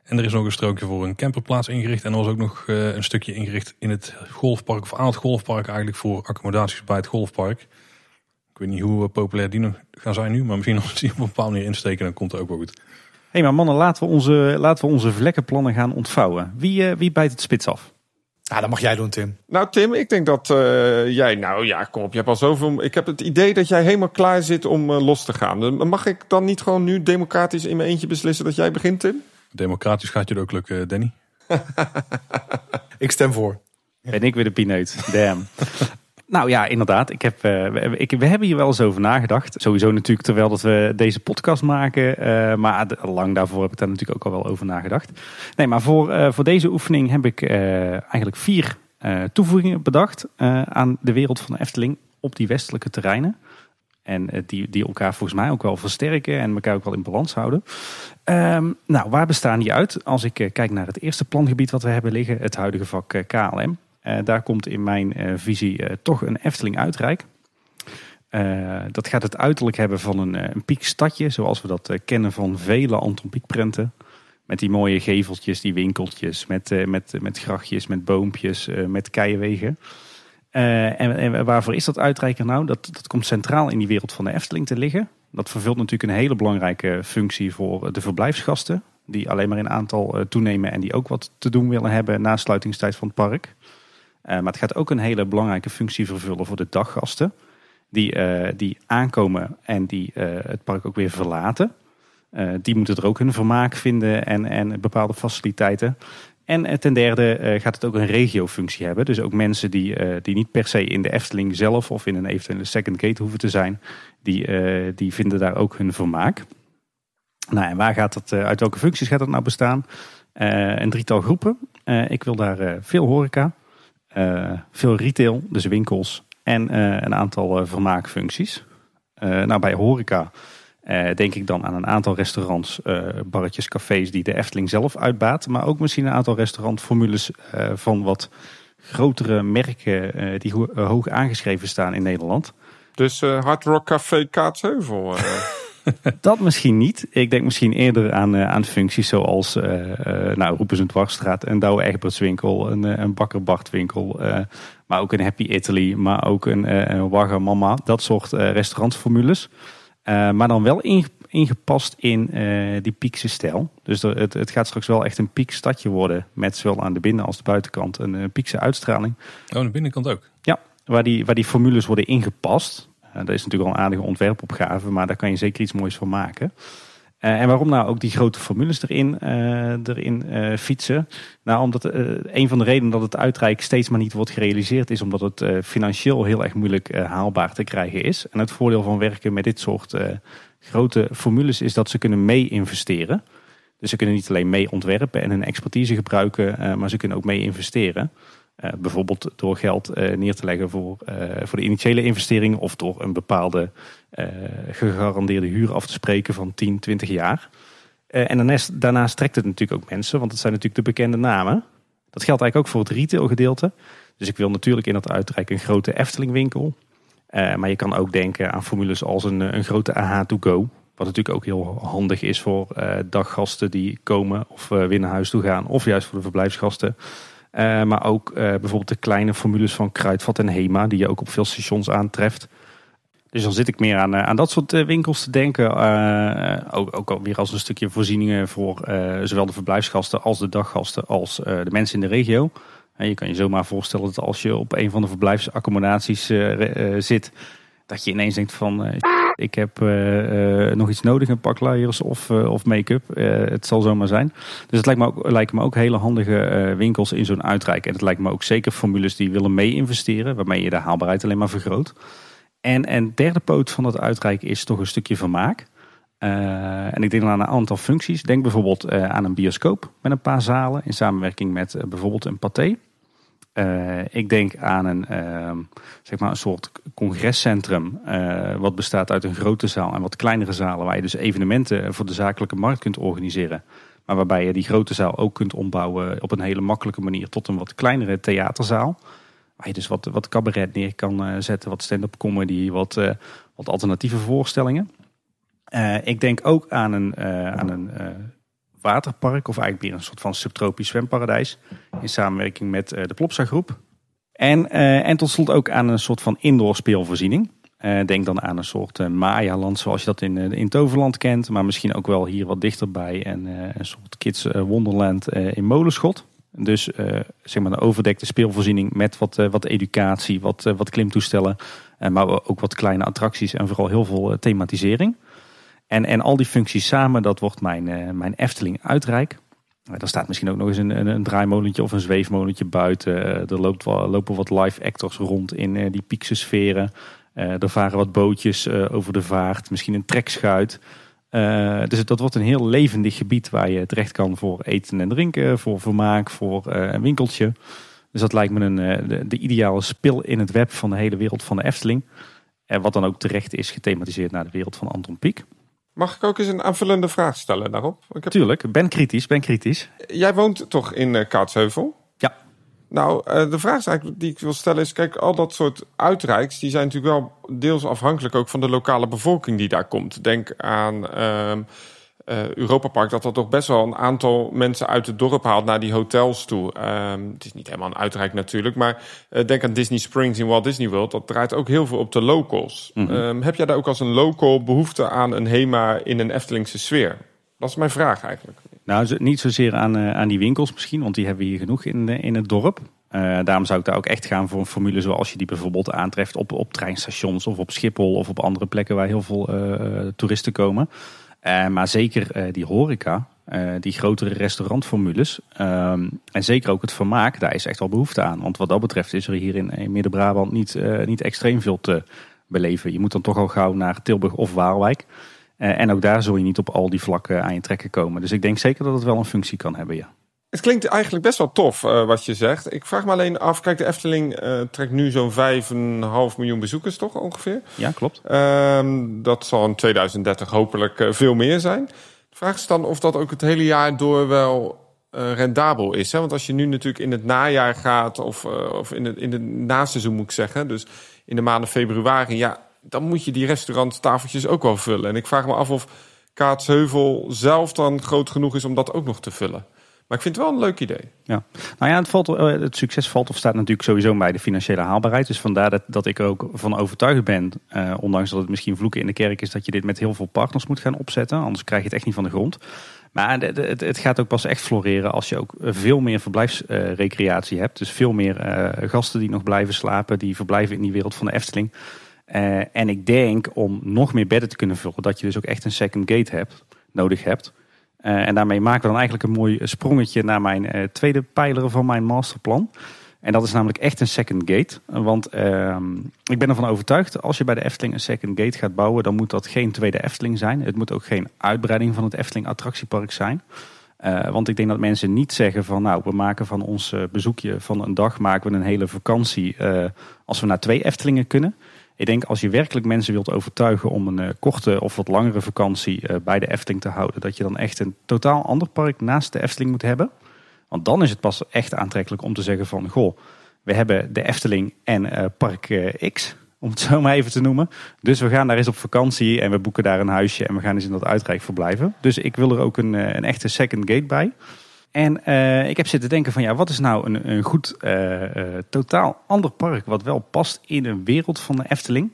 En er is nog een strookje voor een camperplaats ingericht. En er was ook nog een stukje ingericht in het golfpark, of aan het golfpark eigenlijk, voor accommodaties bij het golfpark. Ik weet niet hoe populair die nog gaan zijn nu, maar misschien <laughs> als die op een bepaalde manier insteken, dan komt het ook wel goed. Hé, hey, maar mannen, laten we onze, laten we onze vlekkenplannen gaan ontvouwen. Wie, uh, wie bijt het spits af? Ja, dat mag jij doen, Tim. Nou, Tim, ik denk dat uh, jij, nou ja, kom op, je hebt al zoveel. Ik heb het idee dat jij helemaal klaar zit om uh, los te gaan. Mag ik dan niet gewoon nu democratisch in mijn eentje beslissen dat jij begint, Tim? Democratisch gaat je het ook lukken, Danny. <laughs> ik stem voor. Ben ik weer de pineut. Damn. <laughs> Nou ja, inderdaad. Ik heb, uh, ik, we hebben hier wel eens over nagedacht. Sowieso natuurlijk terwijl dat we deze podcast maken. Uh, maar lang daarvoor heb ik daar natuurlijk ook al wel over nagedacht. Nee, maar voor, uh, voor deze oefening heb ik eigenlijk vier toevoegingen bedacht aan de wereld van de Efteling op die westelijke terreinen. En die, die elkaar volgens mij ook wel versterken en elkaar ook wel in balans houden. Um, nou, waar bestaan die uit? Als ik kijk naar het eerste plangebied wat we hebben liggen, het huidige vak KLM. Uh, daar komt in mijn uh, visie uh, toch een Efteling uitrijk. dat gaat het uiterlijk hebben van een, een piekstadje, zoals we dat kennen van vele Anton Pieckprenten. Met die mooie geveltjes, die winkeltjes, met, met, met grachtjes, met boompjes, met keienwegen. En, en, waarvoor is dat uitrijker nou? Dat, dat komt centraal in die wereld van de Efteling te liggen. Dat vervult natuurlijk een hele belangrijke functie voor de verblijfsgasten. Die alleen maar in aantal toenemen en die ook wat te doen willen hebben na sluitingstijd van het park. Uh, maar het gaat ook een hele belangrijke functie vervullen voor de daggasten. Die, uh, die aankomen en die uh, het park ook weer verlaten. die moeten er ook hun vermaak vinden en, en bepaalde faciliteiten. En ten derde gaat het ook een regiofunctie hebben. Dus ook mensen die, die niet per se in de Efteling zelf of in een eventuele second gate hoeven te zijn. Die, die vinden daar ook hun vermaak. Nou, en waar gaat het, uit welke functies gaat dat nou bestaan? een drietal groepen. ik wil daar veel horeca. Uh, veel retail, dus winkels en uh, een aantal uh, vermaakfuncties. nou, bij horeca denk ik dan aan een aantal restaurants, barretjes, cafés die de Efteling zelf uitbaat. Maar ook misschien een aantal restaurantformules van wat grotere merken die ho hoog aangeschreven staan in Nederland. Dus Hard Rock Café Kaatsheuvel. <laughs> <laughs> dat misschien niet. Ik denk misschien eerder aan, uh, aan functies zoals uh, nou, Roepers en Dwarsstraat, een Douwe Egbertswinkel, een, een Bakker Bartwinkel, maar ook een Happy Italy, maar ook een, een Wagga Mama. Dat soort restaurantformules. maar dan wel ingepast in die piekse stijl. Dus er, het, het, gaat straks wel echt een piekstadje worden met zowel aan de binnen- als de buitenkant een piekse uitstraling. Oh, aan de binnenkant ook? Ja, waar die, waar die formules worden ingepast. Dat is natuurlijk al een aardige ontwerpopgave, maar daar kan je zeker iets moois van maken. Uh, en waarom nou ook die grote formules erin, uh, erin fietsen? Nou, omdat een van de redenen dat het uitrijk steeds maar niet wordt gerealiseerd is omdat het financieel heel erg moeilijk haalbaar te krijgen is. En het voordeel van werken met dit soort grote formules is dat ze kunnen mee investeren. Dus ze kunnen niet alleen mee ontwerpen en hun expertise gebruiken, maar ze kunnen ook mee investeren. Uh, bijvoorbeeld door geld uh, neer te leggen voor, uh, voor de initiële investering of door een bepaalde gegarandeerde huur af te spreken van 10, 20 jaar. Eh, en daarnaast, trekt het natuurlijk ook mensen, want het zijn natuurlijk de bekende namen. Dat geldt eigenlijk ook voor het retail gedeelte. Dus ik wil natuurlijk in dat uitrijk een grote Efteling winkel. Eh, maar je kan ook denken aan formules als een, een grote AH to go. Wat natuurlijk ook heel handig is voor daggasten die komen of uh, weer naar huis toe gaan. Of juist voor de verblijfsgasten. Uh, maar ook bijvoorbeeld de kleine formules van Kruidvat en Hema. Die je ook op veel stations aantreft. Dus dan zit ik meer aan, aan dat soort winkels te denken. ook, ook alweer als een stukje voorzieningen voor zowel de verblijfsgasten als de daggasten. Als de mensen in de regio. En je kan je zomaar voorstellen dat als je op een van de verblijfsaccommodaties zit. Dat je ineens denkt van ik heb uh, nog iets nodig, een pak of, uh, of make-up. het zal zomaar zijn. Dus het lijkt me ook, lijkt me ook hele handige winkels in zo'n uitrijk. En het lijkt me ook zeker formules die willen mee investeren, waarmee je de haalbaarheid alleen maar vergroot. En en derde poot van dat uitrijk is toch een stukje vermaak. en ik denk dan aan een aantal functies. Denk bijvoorbeeld aan een bioscoop met een paar zalen in samenwerking met bijvoorbeeld een paté. Uh, ik denk aan een, uh, zeg maar een soort congrescentrum. Uh, wat bestaat uit een grote zaal en wat kleinere zalen. Waar je dus evenementen voor de zakelijke markt kunt organiseren. Maar waarbij je die grote zaal ook kunt ombouwen op een hele makkelijke manier tot een wat kleinere theaterzaal. Waar je dus wat, wat cabaret neer kan zetten, wat stand-up comedy, wat, wat alternatieve voorstellingen. ik denk ook aan een, aan een waterpark, of eigenlijk weer een soort van subtropisch zwemparadijs. In samenwerking met eh, de Plopsa groep. En, uh, en tot slot ook aan een soort van indoor speelvoorziening. Uh, denk dan aan een soort Maya-land zoals je dat in, in Toverland kent. Maar misschien ook wel hier wat dichterbij. En een soort Kids Wonderland in Molenschot. Dus zeg maar een overdekte speelvoorziening met wat, wat educatie, wat, wat klimtoestellen. maar ook wat kleine attracties en vooral heel veel thematisering. En, en al die functies samen, dat wordt mijn, uh, mijn Efteling uitrijk. Uh, er staat misschien ook nog eens een, een, een draaimolentje of een zweefmolentje buiten. Uh, er loopt lopen wat live actors rond in die piekse sferen. er varen wat bootjes over de vaart, misschien een trekschuit. dus dat wordt een heel levendig gebied waar je terecht kan voor eten en drinken, voor vermaak, voor een winkeltje. Dus dat lijkt me een, de, de, ideale spil in het web van de hele wereld van de Efteling. En wat dan ook terecht is gethematiseerd naar de wereld van Anton Pieck. Mag ik ook eens een aanvullende vraag stellen daarop? Ik heb... Tuurlijk, ben kritisch, ben kritisch. Jij woont toch in uh, Kaatsheuvel? Ja. Nou, uh, de vraag is eigenlijk die ik wil stellen is... Kijk, al dat soort uitrijks... die zijn natuurlijk wel deels afhankelijk ook van de lokale bevolking die daar komt. Denk aan... Uh, uh, Europa Park dat dat toch best wel een aantal mensen uit het dorp haalt naar die hotels toe. Um, het is niet helemaal een uitreik natuurlijk, maar uh, denk aan Disney Springs in Walt Disney World. Dat draait ook heel veel op de locals. Mm -hmm. um, heb jij daar ook als een local behoefte aan een HEMA in een Eftelingse sfeer? Dat is mijn vraag eigenlijk. Nou, niet zozeer aan, uh, aan die winkels misschien, want die hebben we hier genoeg in, in het dorp. Uh, daarom zou ik daar ook echt gaan voor een formule zoals je die bijvoorbeeld aantreft op, op treinstations of op Schiphol of op andere plekken waar heel veel uh, toeristen komen. Uh, maar zeker uh, die horeca, uh, die grotere restaurantformules. Ehm, en zeker ook het vermaak, daar is echt wel behoefte aan. Want wat dat betreft is er hier in, in Midden-Brabant niet, niet extreem veel te beleven. Je moet dan toch al gauw naar Tilburg of Waalwijk. en ook daar zul je niet op al die vlakken aan je trekken komen. Dus ik denk zeker dat het wel een functie kan hebben, ja. Het klinkt eigenlijk best wel tof uh, wat je zegt. Ik vraag me alleen af, kijk, de Efteling uh, trekt nu zo'n 5,5 miljoen bezoekers toch ongeveer? Ja, klopt. Uh, dat zal in 2030 hopelijk uh, veel meer zijn. De vraag is dan of dat ook het hele jaar door wel rendabel is. Hè? Want als je nu natuurlijk in het najaar gaat, of, of in, het, in het naseizoen moet ik zeggen, dus in de maanden februari, ja, dan moet je die restauranttafeltjes ook wel vullen. En ik vraag me af of Kaatsheuvel zelf dan groot genoeg is om dat ook nog te vullen. Maar ik vind het wel een leuk idee. Ja. Nou ja, het, valt, het succes valt of staat natuurlijk sowieso bij de financiële haalbaarheid. Dus vandaar dat, dat ik ook van overtuigd ben, eh, ondanks dat het misschien vloeken in de kerk is, dat je dit met heel veel partners moet gaan opzetten. Anders krijg je het echt niet van de grond. Maar het, het gaat ook pas echt floreren als je ook veel meer verblijfsrecreatie uh, hebt. Dus veel meer uh, gasten die nog blijven slapen, die verblijven in die wereld van de Efteling. Uh, en ik denk om nog meer bedden te kunnen vullen, dat je dus ook echt een second gate hebt, nodig hebt. Uh, en daarmee maken we dan eigenlijk een mooi sprongetje naar mijn uh, tweede pijler van mijn masterplan. En dat is namelijk echt een second gate. Want uh, ik ben ervan overtuigd, als je bij de Efteling een second gate gaat bouwen, dan moet dat geen tweede Efteling zijn. Het moet ook geen uitbreiding van het Efteling attractiepark zijn. Uh, want ik denk dat mensen niet zeggen van nou, we maken van ons bezoekje van een dag, maken we een hele vakantie als we naar twee Eftelingen kunnen. Ik denk als je werkelijk mensen wilt overtuigen om een korte of wat langere vakantie bij de Efteling te houden, dat je dan echt een totaal ander park naast de Efteling moet hebben. Want dan is het pas echt aantrekkelijk om te zeggen van, goh, we hebben de Efteling en Park X om het <laughs> zo maar even te noemen. Dus we gaan daar eens op vakantie en we boeken daar een huisje en we gaan eens in dat uitrijk verblijven. Dus ik wil er ook een, een echte second gate bij. En uh, ik heb zitten denken van ja, wat is nou een, een goed, uh, uh, totaal ander park wat wel past in een wereld van de Efteling.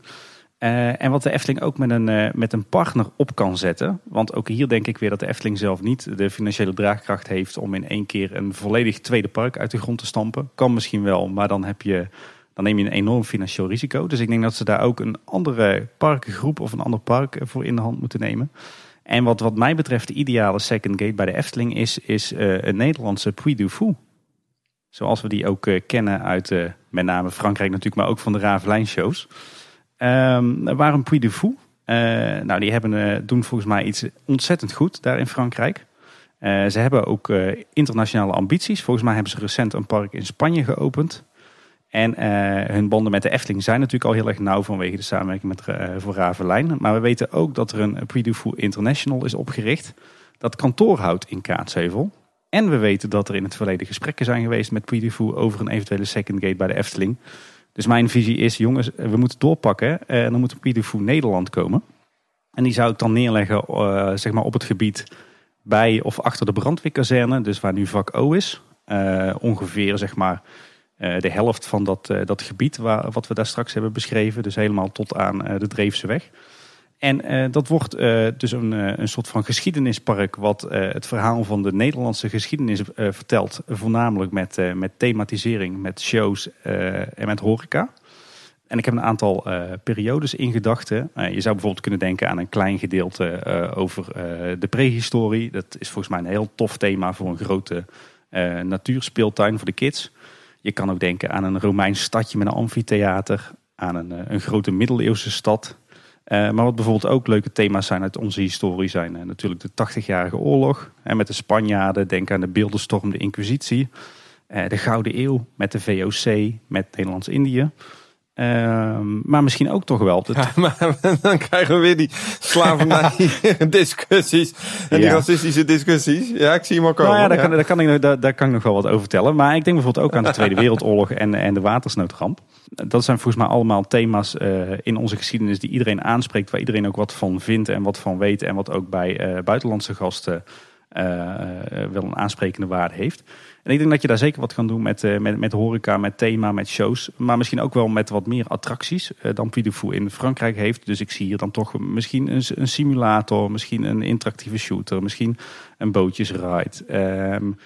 en wat de Efteling ook met een, met een partner op kan zetten. Want ook hier denk ik weer dat de Efteling zelf niet de financiële draagkracht heeft om in één keer een volledig tweede park uit de grond te stampen. Kan misschien wel, maar dan, heb je, dan neem je een enorm financieel risico. Dus ik denk dat ze daar ook een andere parkengroep of een ander park voor in de hand moeten nemen. En wat, wat mij betreft de ideale second gate bij de Efteling is, is uh, een Nederlandse Puy du Fou. Zoals we die ook uh, kennen uit uh, met name Frankrijk natuurlijk, maar ook van de Ravelijn shows. Um, waar een Puy du Fou. nou, die hebben, doen volgens mij iets ontzettend goed daar in Frankrijk. ze hebben ook internationale ambities. Volgens mij hebben ze recent een park in Spanje geopend. En uh, hun banden met de Efteling zijn natuurlijk al heel erg nauw vanwege de samenwerking met uh, voor Ravelijn. Maar we weten ook dat er een Puy du Fou International is opgericht. Dat kantoor houdt in Kaatsheuvel. En we weten dat er in het verleden gesprekken zijn geweest met Fou over een eventuele second gate bij de Efteling. Dus mijn visie is, jongens, we moeten doorpakken. En dan moet Fou Nederland komen. En die zou ik dan neerleggen zeg maar op het gebied bij of achter de brandweerkazerne. Dus waar nu vak O is. ongeveer zeg maar eh, de helft van dat, eh, dat gebied waar, wat we daar straks hebben beschreven. Dus helemaal tot aan eh, de Dreefse weg. En dat wordt dus een, een soort van geschiedenispark wat het verhaal van de Nederlandse geschiedenis vertelt. Voornamelijk met, met thematisering, met shows en met horeca. En ik heb een aantal periodes in gedachten. je zou bijvoorbeeld kunnen denken aan een klein gedeelte over de prehistorie. Dat is volgens mij een heel tof thema voor een grote natuurspeeltuin voor de kids. Je kan ook denken aan een Romeins stadje met een amfitheater, aan een, eh, een grote middeleeuwse stad. Uh, maar wat bijvoorbeeld ook leuke thema's zijn uit onze historie zijn uh, natuurlijk de 80-jarige oorlog. En met de Spanjaarden, denk aan de beeldenstorm, de Inquisitie. De Gouden Eeuw met de VOC, met Nederlands-Indië. Ehm, maar misschien ook toch wel. Ja, <laughs> maar dan krijgen we weer die slavernij-discussies <laughs> en die racistische discussies. Ja, ik zie hem al komen. Nou ja, daar, Kan, daar, kan ik, daar, daar, kan ik nog wel wat over vertellen. Maar ik denk bijvoorbeeld ook aan de Tweede Wereldoorlog en, en de watersnoodramp. Dat zijn volgens mij allemaal thema's uh, in onze geschiedenis die iedereen aanspreekt. Waar iedereen ook wat van vindt en wat van weet. En wat ook bij uh, buitenlandse gasten uh, wel een aansprekende waarde heeft. En ik denk dat je daar zeker wat kan doen met, uh, met, met horeca, met thema, met shows. Maar misschien ook wel met wat meer attracties uh, dan Puy in Frankrijk heeft. Dus ik zie hier dan toch misschien een, een simulator, misschien een interactieve shooter, misschien een bootjesride. Um,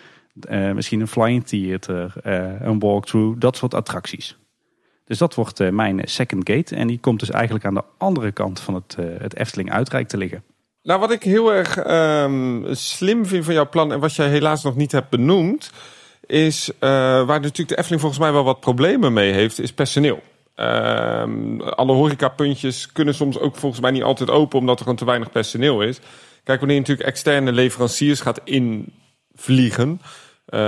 uh, misschien een flying theater, een walkthrough, dat soort attracties. Dus dat wordt mijn second gate. En die komt dus eigenlijk aan de andere kant van het, het Efteling uitrijk te liggen. Nou, wat ik heel erg um, slim vind van jouw plan en wat jij helaas nog niet hebt benoemd, is uh, waar natuurlijk de Efteling volgens mij wel wat problemen mee heeft, is personeel. Um, alle horecapuntjes kunnen soms ook volgens mij niet altijd open omdat er gewoon te weinig personeel is. Kijk, wanneer je natuurlijk externe leveranciers gaat invliegen, uh,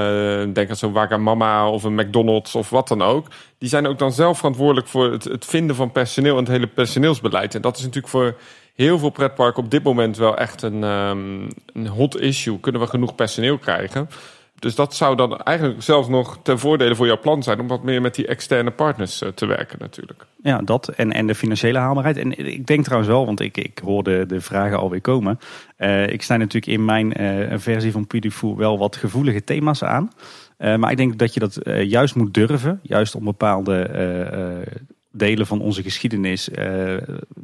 denk aan zo'n Wagamama of een McDonald's of wat dan ook. Die zijn ook dan zelf verantwoordelijk voor het, het vinden van personeel en het hele personeelsbeleid. En dat is natuurlijk voor heel veel pretparken op dit moment wel echt een, um, een hot issue. Kunnen we genoeg personeel krijgen? Dus dat zou dan eigenlijk zelfs nog ten voordele voor jouw plan zijn om wat meer met die externe partners uh, te werken natuurlijk. Ja, dat en, en de financiële haalbaarheid. En ik denk trouwens wel, want ik, ik hoorde de vragen alweer komen. Uh, ik sta natuurlijk in mijn uh, versie van Puy wel wat gevoelige thema's aan. maar ik denk dat je dat juist moet durven. Juist om bepaalde delen van onze geschiedenis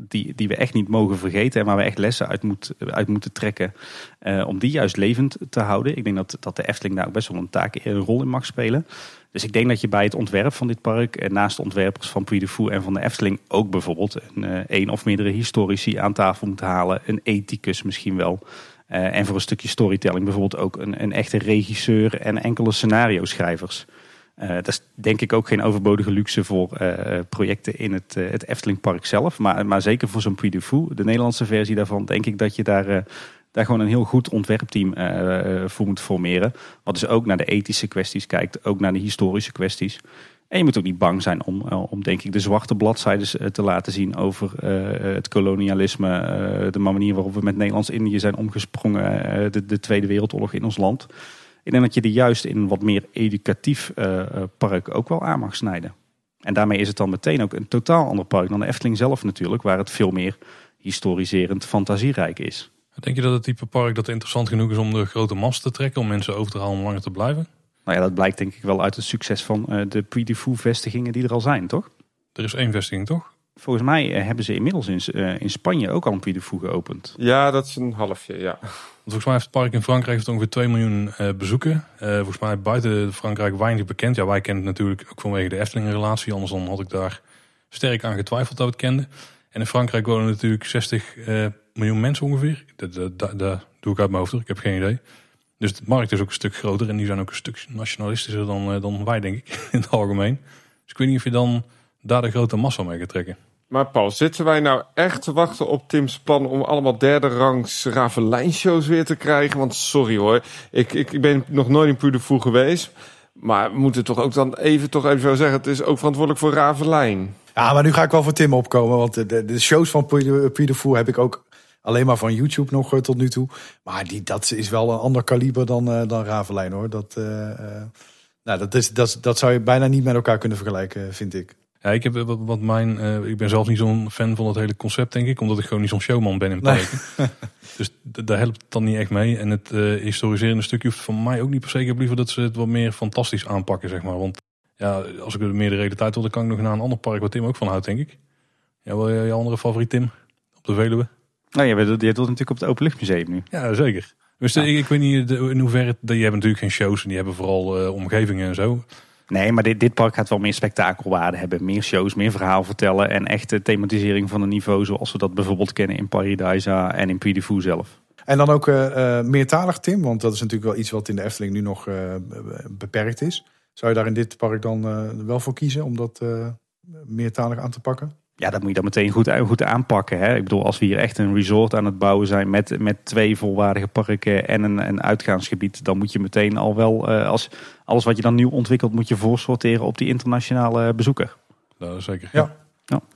die, die we echt niet mogen vergeten en waar we echt lessen uit, moet, uit moeten trekken uh, om die juist levend te houden. Ik denk dat, dat de Efteling daar ook best wel een taak, een rol in mag spelen. Dus ik denk dat je bij het ontwerp van dit park, en naast de ontwerpers van Puy de Fou en van de Efteling, ook bijvoorbeeld een, een of meerdere historici aan tafel moet halen. Een ethicus misschien wel. En voor een stukje storytelling bijvoorbeeld ook een, een echte regisseur en enkele scenario schrijvers. Uh, dat is denk ik ook geen overbodige luxe voor uh, projecten in het, uh, het Eftelingpark zelf. Maar, maar zeker voor zo'n Puy de de Nederlandse versie daarvan, denk ik dat je daar, daar gewoon een heel goed ontwerpteam voor moet formeren. Wat dus ook naar de ethische kwesties kijkt, ook naar de historische kwesties. En je moet ook niet bang zijn om, eh, om denk ik, de zwarte bladzijden eh, te laten zien over eh, het kolonialisme. eh, de manier waarop we met Nederlands-Indië zijn omgesprongen. eh, de, de Tweede Wereldoorlog in ons land. Ik denk dat je die juist in een wat meer educatief eh, eh, park ook wel aan mag snijden. En daarmee is het dan meteen ook een totaal ander park dan de Efteling zelf natuurlijk. Waar het veel meer historiserend fantasierijk is. Denk je dat het type park dat interessant genoeg is om de grote mast te trekken, om mensen over te halen om langer te blijven? Nou ja, dat blijkt denk ik wel uit het succes van eh, de Puy de Fou vestigingen die er al zijn, toch? Er is één vestiging, toch? Volgens mij hebben ze inmiddels in, eh, in Spanje ook al een Puy de Fou geopend. Ja, dat is een halfje, ja. Volgens mij heeft het park in Frankrijk ongeveer 2 miljoen eh, bezoeken. Eh, volgens mij buiten Frankrijk weinig bekend. Ja, wij kennen het natuurlijk ook vanwege de Efteling-relatie. Anders dan had ik daar sterk aan getwijfeld dat we het kenden. En in Frankrijk wonen natuurlijk 60 eh, miljoen mensen ongeveer. Dat, dat, dat, doe ik uit mijn hoofd, ik heb geen idee. Dus de markt is ook een stuk groter en die zijn ook een stuk nationalistischer dan, dan wij, denk ik, <laughs> in het algemeen. Dus ik weet niet of je dan daar de grote massa mee gaat trekken. Maar Paul, zitten wij nou echt te wachten op Tim's plan om allemaal derde rangs Ravelijn-shows weer te krijgen? Want sorry hoor, ik, ik, ben nog nooit in Puy de Fou geweest. Maar we moeten toch ook dan even, toch even zo zeggen, het is ook verantwoordelijk voor Ravelijn. Ja, maar nu ga ik wel voor Tim opkomen. Want de, de, shows van Fou heb ik ook alleen maar van YouTube nog eh, tot nu toe. Maar die, dat is wel een ander kaliber dan, eh, dan Ravelijn hoor. Dat, eh, nou, dat, is, dat, dat zou je bijna niet met elkaar kunnen vergelijken, vind ik. Ja, ik, heb, wat, wat mijn, eh, ik ben zelf niet zo'n fan van het hele concept, denk ik. Omdat ik gewoon niet zo'n showman ben in Nee. parken. <laughs> dus daar helpt het dan niet echt mee. En het eh historiserende stukje hoeft van mij ook niet per se. Ik heb liever dat ze het wat meer fantastisch aanpakken, zeg maar. Want ja, als ik er meer de realiteit wil, dan kan ik nog naar een ander park waar Tim ook van houdt, denk ik. Ja, wel je, je andere favoriet, Tim? Op de Veluwe? Nou, je, je doet natuurlijk op het Openluchtmuseum nu. Ja, zeker. Dus eh, ik, ik weet niet in hoeverre... Die hebben natuurlijk geen shows en die hebben vooral omgevingen en zo. Nee, maar dit, dit park gaat wel meer spektakelwaarde hebben. Meer shows, meer verhaal vertellen. En echte thematisering van een niveau zoals we dat bijvoorbeeld kennen in Paradisa en in Puy zelf. En dan ook eh, meertalig, Tim. Want dat is natuurlijk wel iets wat in de Efteling nu nog eh, beperkt is. Zou je daar in dit park dan wel voor kiezen om dat meertalig aan te pakken? Ja, dat moet je dan meteen goed, goed aanpakken. Hè? Ik bedoel, als we hier echt een resort aan het bouwen zijn met, met twee volwaardige parken en een, een uitgaansgebied, dan moet je meteen al wel, eh, als alles wat je dan nieuw ontwikkelt, moet je voorsorteren op die internationale bezoeker. Dat is zeker. Ja.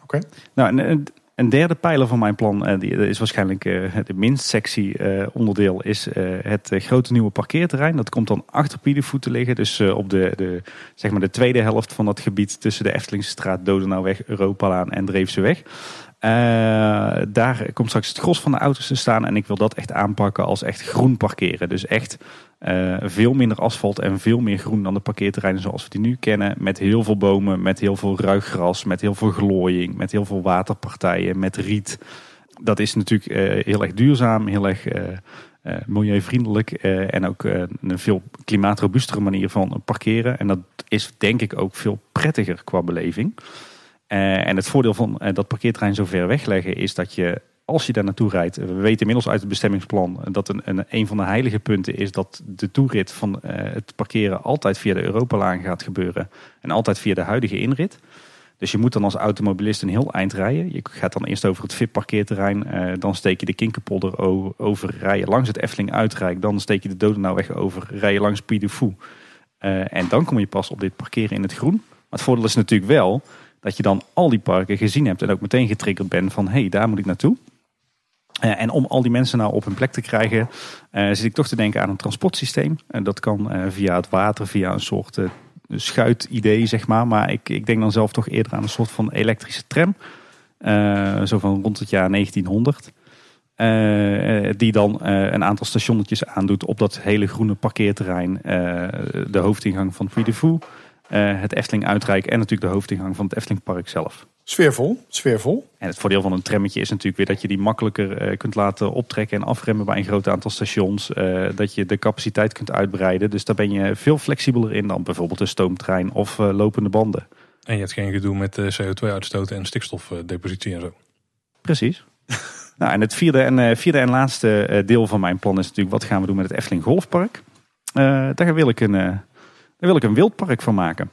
Oké. Nou, een- een, derde pijler van mijn plan, eh, die is waarschijnlijk eh, het minst sexy eh, onderdeel, is het grote nieuwe parkeerterrein. Dat komt dan achter Piedevoet te liggen, dus op de, de, zeg maar de tweede helft van dat gebied tussen de Eftelingse straat, Dodenauweg, Europalaan en Dreefseweg. Eh daar komt straks het gros van de auto's te staan en ik wil dat echt aanpakken als echt groen parkeren. Dus echt eh, veel minder asfalt en veel meer groen dan de parkeerterreinen zoals we die nu kennen. Met heel veel bomen, met heel veel ruig gras, met heel veel glooiing, met heel veel waterpartijen, met riet. Dat is natuurlijk eh, heel erg duurzaam, heel erg milieuvriendelijk en ook een veel klimaatrobuustere manier van parkeren. En dat is denk ik ook veel prettiger qua beleving. Eh, en het voordeel van eh, dat parkeerterrein zo ver wegleggen is dat je, als je daar naartoe rijdt, we weten inmiddels uit het bestemmingsplan dat een, een, een van de heilige punten is dat de toerit van eh, het parkeren altijd via de Europalaan gaat gebeuren en altijd via de huidige inrit. Dus je moet dan als automobilist een heel eind rijden. Je gaat dan eerst over het VIP-parkeerterrein. dan steek je de Kinkerpolder over, rij je langs het Efteling Uitrijk. Dan steek je de Dodenauweg over, rij je langs Puy de Fou. Eh, en dan kom je pas op dit parkeren in het groen. Maar het voordeel is natuurlijk wel dat je dan al die parken gezien hebt. En ook meteen getriggerd bent van, hé, hey, daar moet ik naartoe. Eh, en om al die mensen nou op hun plek te krijgen, eh, zit ik toch te denken aan een transportsysteem. En dat kan eh, via het water, via een soort schuitidee, zeg maar. Maar ik, ik denk dan zelf toch eerder aan een soort van elektrische tram. Zo van rond het jaar 1900. Eh, die dan een aantal stationnetjes aandoet op dat hele groene parkeerterrein. de hoofdingang van Puy de het Efteling Uitrijk en natuurlijk de hoofdingang van het Efteling Park zelf. Sfeervol, sfeervol. En het voordeel van een trammetje is natuurlijk weer dat je die makkelijker eh, kunt laten optrekken en afremmen bij een groot aantal stations. Eh, dat je de capaciteit kunt uitbreiden. Dus daar ben je veel flexibeler in dan bijvoorbeeld een stoomtrein of eh, lopende banden. En je hebt geen gedoe met eh, CO2-uitstoten en stikstofdepositie en zo. Precies. <laughs> nou, en het vierde en, eh, vierde en laatste eh, deel van mijn plan is natuurlijk wat gaan we doen met het Efteling Golfpark. Eh, daar wil ik een, eh, daar wil ik een wildpark van maken.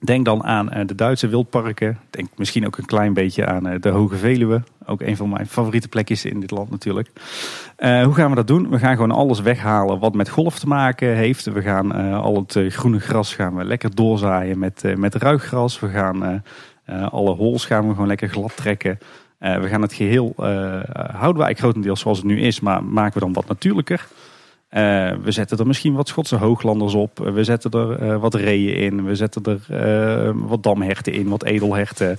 Denk dan aan eh, de Duitse wildparken. Denk misschien ook een klein beetje aan eh, de Hoge Veluwe. Ook een van mijn favoriete plekjes in dit land natuurlijk. Eh, hoe gaan we dat doen? We gaan gewoon alles weghalen wat met golf te maken heeft. We gaan al het groene gras gaan we lekker doorzaaien met, met ruiggras. We gaan alle hols gaan we gewoon lekker glad trekken. we gaan het geheel, houden we eigenlijk grotendeels zoals het nu is, maar maken we dan wat natuurlijker. Uh, we zetten er misschien wat Schotse hooglanders op. We zetten er uh, wat reeën in. We zetten er uh, wat damherten in, wat edelherten.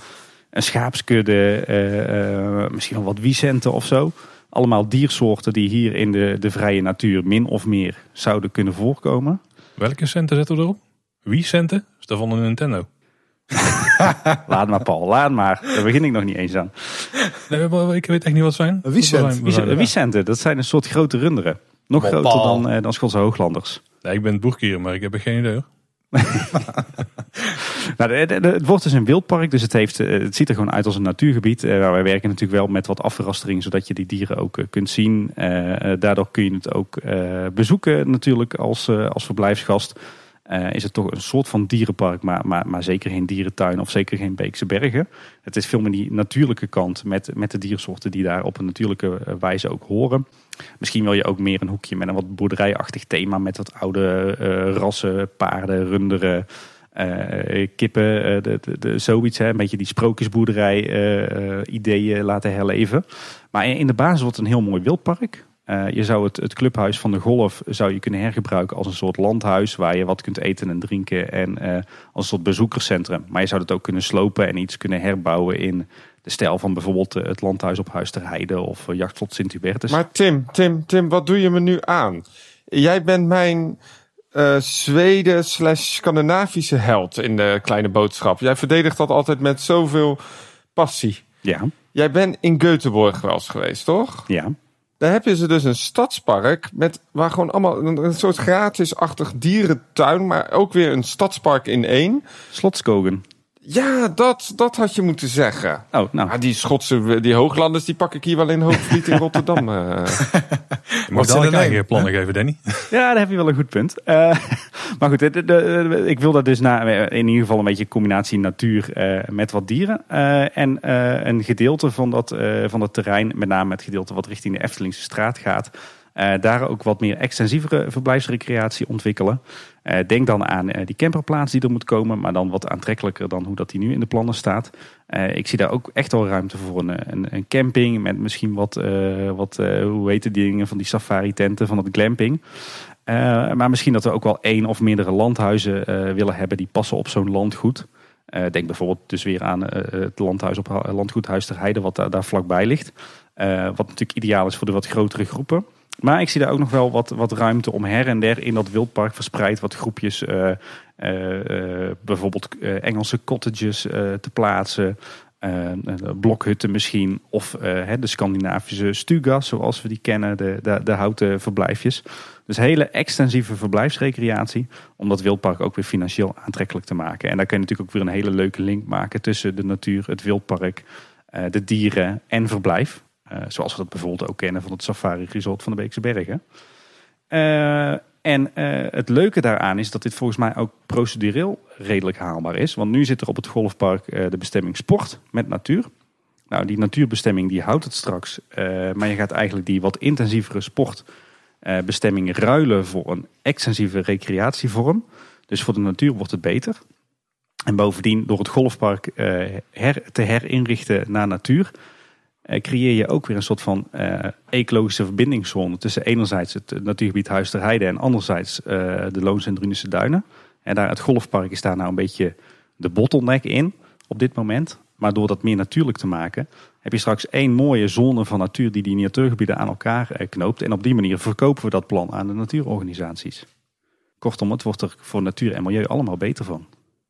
Een schaapskudde, misschien wel wat wiesenten of zo. Allemaal diersoorten die hier in de, de vrije natuur min of meer zouden kunnen voorkomen. Welke centen zetten we erop? Wiesenten? Is dat van een Nintendo? <laughs> laat maar Paul, laat maar. Daar begin ik nog niet eens aan. Nee, ik weet echt niet wat zijn. Wiesenten. Wiesenten, dat zijn een soort grote runderen. Nog groter dan, uh, dan Schotse Hooglanders. Nee, ik ben boerkier, maar ik heb er geen idee hoor. <laughs> nou, het wordt dus een wildpark, dus het, heeft, eh, het ziet er gewoon uit als een natuurgebied. Uh, wij werken natuurlijk wel met wat afrastering, zodat je die dieren ook kunt zien. daardoor kun je het ook bezoeken natuurlijk als, als verblijfsgast. Uh, is het toch een soort van dierenpark, maar, maar, maar zeker geen dierentuin of zeker geen Beekse Bergen. Het is veel meer die natuurlijke kant met, met de diersoorten die daar op een natuurlijke wijze ook horen. Misschien wil je ook meer een hoekje met een wat boerderijachtig thema. Met wat oude uh, rassen, paarden, runderen, uh, kippen. Uh, de, de, de, zoiets, hè. een beetje die sprookjesboerderij ideeën laten herleven. Maar in de basis wordt het een heel mooi wildpark. je zou het, het clubhuis van de golf zou je kunnen hergebruiken als een soort landhuis. Waar je wat kunt eten en drinken. En als een soort bezoekerscentrum. Maar je zou het ook kunnen slopen en iets kunnen herbouwen in stijl van bijvoorbeeld eh, het landhuis op Huis ter Heide of eh, Jachtslot Sint-Hubertus. Maar Tim, Tim, Tim, wat doe je me nu aan? Jij bent mijn uh, Zweden slash Scandinavische held in de kleine boodschap. Jij verdedigt dat altijd met zoveel passie. Ja. Jij bent in Göteborg wel eens geweest, toch? Ja. Daar heb je ze dus een stadspark met waar gewoon allemaal een, soort gratisachtig dierentuin, maar ook weer een stadspark in één. Slotskogen. Ja, dat, dat had je moeten zeggen. Oh, nou. Die Schotse, die hooglanders, die pak ik hier wel in Hoogvliet in <laughs> Rotterdam. Uh. Mag ik eigen plannen geven, Danny? <laughs> Ja, daar heb je wel een goed punt. Uh, <laughs> maar goed, de, de, ik wil dat dus na, in ieder geval een beetje een combinatie natuur uh, met wat dieren. en een gedeelte van dat, van dat terrein, met name het gedeelte wat richting de Eftelingse straat gaat... Uh, daar ook wat meer extensievere verblijfsrecreatie ontwikkelen. Uh, denk dan aan uh, die camperplaats die er moet komen, maar dan wat aantrekkelijker dan hoe dat die nu in de plannen staat. ik zie daar ook echt wel ruimte voor een, een, camping met misschien wat, wat hoe heet die dingen van die safari tenten van het glamping. maar misschien dat we ook wel één of meerdere landhuizen willen hebben die passen op zo'n landgoed. denk bijvoorbeeld dus weer aan het landhuis op landgoed Huis ter Heide wat daar, daar vlakbij ligt. wat natuurlijk ideaal is voor de wat grotere groepen. Maar ik zie daar ook nog wel wat, wat ruimte om her en der in dat wildpark verspreid wat groepjes, uh, uh, bijvoorbeeld Engelse cottages te plaatsen. blokhutten misschien. Of de Scandinavische stugas, zoals we die kennen, de, de, de houten verblijfjes. Dus hele extensieve verblijfsrecreatie. Om dat wildpark ook weer financieel aantrekkelijk te maken. En daar kun je natuurlijk ook weer een hele leuke link maken tussen de natuur, het wildpark, de dieren en verblijf. Uh, zoals we dat bijvoorbeeld ook kennen van het Safari Resort van de Beekse Bergen. Uh, en uh, het leuke daaraan is dat dit volgens mij ook procedureel redelijk haalbaar is. Want nu zit er op het golfpark de bestemming sport met natuur. Nou, die natuurbestemming die houdt het straks. maar je gaat eigenlijk die wat intensievere sportbestemming ruilen voor een extensieve recreatievorm. Dus voor de natuur wordt het beter. En bovendien door het golfpark her, te herinrichten naar natuur eh, creëer je ook weer een soort van uh, ecologische verbindingszone tussen enerzijds het natuurgebied Huis ter Heide en anderzijds uh, de Loons en Duinen. En daar, het golfpark is daar nou een beetje de bottleneck in op dit moment. Maar door dat meer natuurlijk te maken, heb je straks één mooie zone van natuur die die natuurgebieden aan elkaar knoopt. En op die manier verkopen we dat plan aan de natuurorganisaties. Kortom, het wordt er voor natuur en milieu allemaal beter van.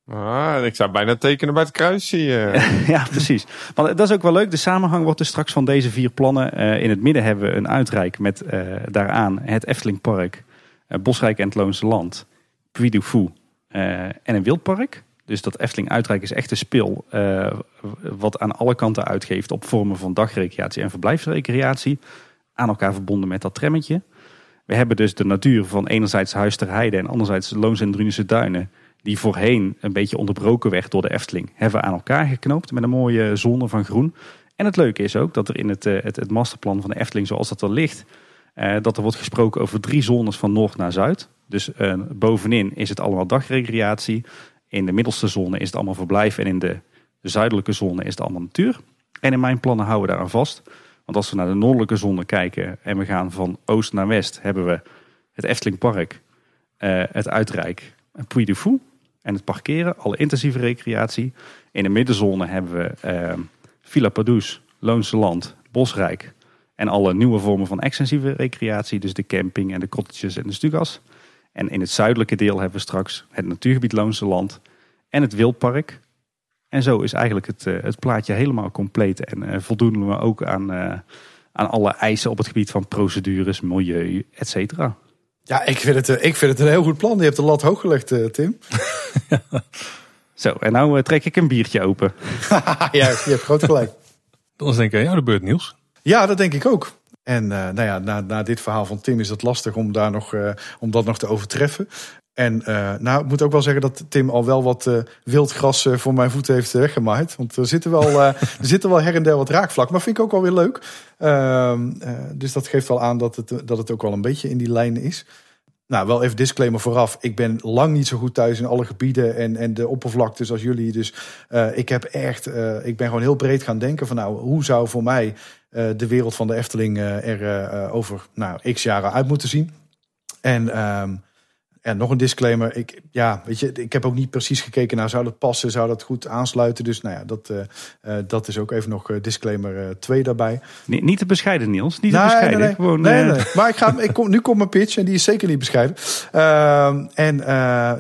Ah, ik zou bijna tekenen bij het kruisje. <laughs> ja, precies. Want dat is ook wel leuk. De samenhang wordt dus straks van deze vier plannen. Uh, in het midden hebben we een uitrijk met uh, daaraan het Eftelingpark, uh, Bosrijk en het Loonse Land, Puy du Fou en een wildpark. Dus dat Efteling uitrijk is echt een spil wat aan alle kanten uitgeeft op vormen van dagrecreatie en verblijfsrecreatie. Aan elkaar verbonden met dat trammetje. We hebben dus de natuur van enerzijds Huis ter Heide en anderzijds Loons en Drunische Duinen die voorheen een beetje onderbroken werd door de Efteling, hebben we aan elkaar geknoopt met een mooie zone van groen. En het leuke is ook dat er in het, eh, het, het masterplan van de Efteling, zoals dat er ligt, eh, dat er wordt gesproken over drie zones van noord naar zuid. Dus eh, bovenin is het allemaal dagrecreatie. In de middelste zone is het allemaal verblijf. En in de zuidelijke zone is het allemaal natuur. En in mijn plannen houden we daaraan vast. Want als we naar de noordelijke zone kijken en we gaan van oost naar west, hebben we het Eftelingpark, uh, het Uitrijk, Puy de Fou en het parkeren, alle intensieve recreatie. In de middenzone hebben we uh, Villa Padus, Loonse Land, Bosrijk en alle nieuwe vormen van extensieve recreatie, dus de camping en de cottages en de stugas. En in het zuidelijke deel hebben we straks het natuurgebied Loonse Land en het Wildpark. En zo is eigenlijk het, uh, het plaatje helemaal compleet en uh, voldoen we ook aan, uh, aan alle eisen op het gebied van procedures, milieu, et cetera. Ja, ik vind, het, ik vind het een heel goed plan. Je hebt de lat hoog gelegd, Tim. <laughs> Zo, en nou trek ik een biertje open. <laughs> ja, je hebt groot gelijk. Dan denk ik aan jou de beurt, Niels. Ja, dat denk ik ook. En uh, nou ja, na, na dit verhaal van Tim is het lastig om, daar nog, uh, om dat nog te overtreffen. En uh, nou, ik moet ook wel zeggen dat Tim al wel wat wild gras voor mijn voeten heeft weggemaaid. Want er zitten wel, <laughs> er zitten wel her en der wat raakvlak. Maar vind ik ook wel weer leuk. Ehm, dus dat geeft wel aan dat het, dat het ook wel een beetje in die lijn is. Nou, wel even disclaimer vooraf. Ik ben lang niet zo goed thuis in alle gebieden en, en de oppervlaktes als jullie. Dus uh, ik heb echt, uh, ik ben gewoon heel breed gaan denken van nou, hoe zou voor mij uh, de wereld van de Efteling er over nou, x jaren uit moeten zien. En um, en nog een disclaimer. Ik, ja, weet je, ik heb ook niet precies gekeken naar zou dat passen, zou dat goed aansluiten. Dus nou ja, dat, uh, uh, dat is ook even nog disclaimer 2 daarbij. Nee, niet te bescheiden, Niels. Niet te nee, bescheiden. Nee, nee. Gewoon, nee, nee. Maar ik ga, ik kom, nu komt mijn pitch en die is zeker niet bescheiden. Uh, en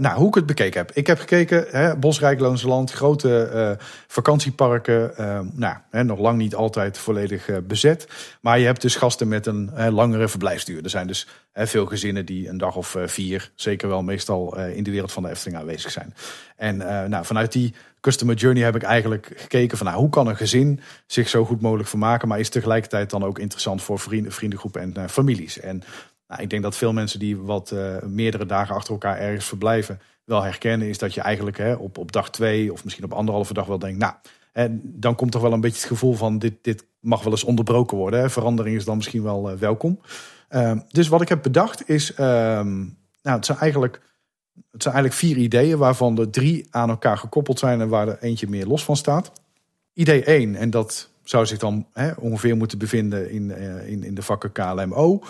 nou, hoe ik het bekeken heb. Ik heb gekeken, hè, Bosrijk, Loonse Land, grote vakantieparken. nou, hè, nog lang niet altijd volledig bezet. Maar je hebt dus gasten met een langere verblijfsduur. Er zijn dus veel gezinnen die een dag of vier, zeker wel meestal in de wereld van de Efteling aanwezig zijn. En nou, vanuit die customer journey heb ik eigenlijk gekeken van nou, hoe kan een gezin zich zo goed mogelijk vermaken, maar is tegelijkertijd dan ook interessant voor vrienden, vriendengroepen en uh, families. En nou, ik denk dat veel mensen die wat meerdere dagen achter elkaar ergens verblijven, wel herkennen, is dat je eigenlijk hè, op, op dag twee of misschien op anderhalve dag wel denkt, nou, en dan komt toch wel een beetje het gevoel van dit, dit mag wel eens onderbroken worden. Hè. Verandering is dan misschien wel welkom. Uh, dus wat ik heb bedacht is, nou, het zijn eigenlijk het zijn eigenlijk vier ideeën waarvan er drie aan elkaar gekoppeld zijn en waar er eentje meer los van staat. Idee 1, en dat zou zich dan hè, ongeveer moeten bevinden in, in, in de vakken KLMO.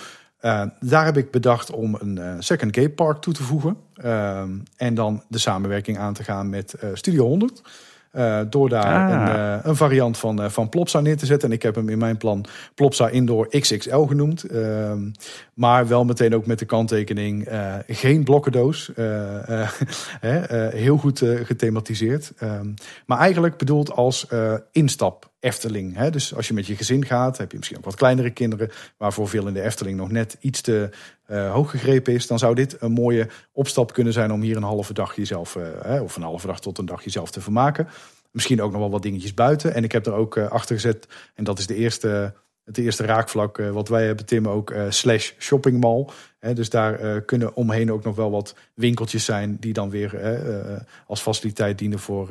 Uh, daar heb ik bedacht om een uh, Second Gate Park toe te voegen. Uh, en dan de samenwerking aan te gaan met Studio 100. Uh, door daar ah. een, uh, een, variant van, uh, van Plopsa neer te zetten. En ik heb hem in mijn plan Plopsa Indoor XXL genoemd. Ehm, maar wel meteen ook met de kanttekening geen blokkendoos. <laughs> heel goed gethematiseerd. Ehm, maar eigenlijk bedoeld als instap Efteling. Hè? Dus als je met je gezin gaat, heb je misschien ook wat kleinere kinderen, waarvoor veel in de Efteling nog net iets te uh, hoog gegrepen is. Dan zou dit een mooie opstap kunnen zijn om hier een halve dag jezelf, uh, of een halve dag tot een dag jezelf te vermaken. Misschien ook nog wel wat dingetjes buiten. En ik heb er ook uh, achter gezet, en dat is de eerste, het eerste raakvlak wat wij hebben, Tim, ook slash shoppingmall. dus daar kunnen omheen ook nog wel wat winkeltjes zijn die dan weer als faciliteit dienen voor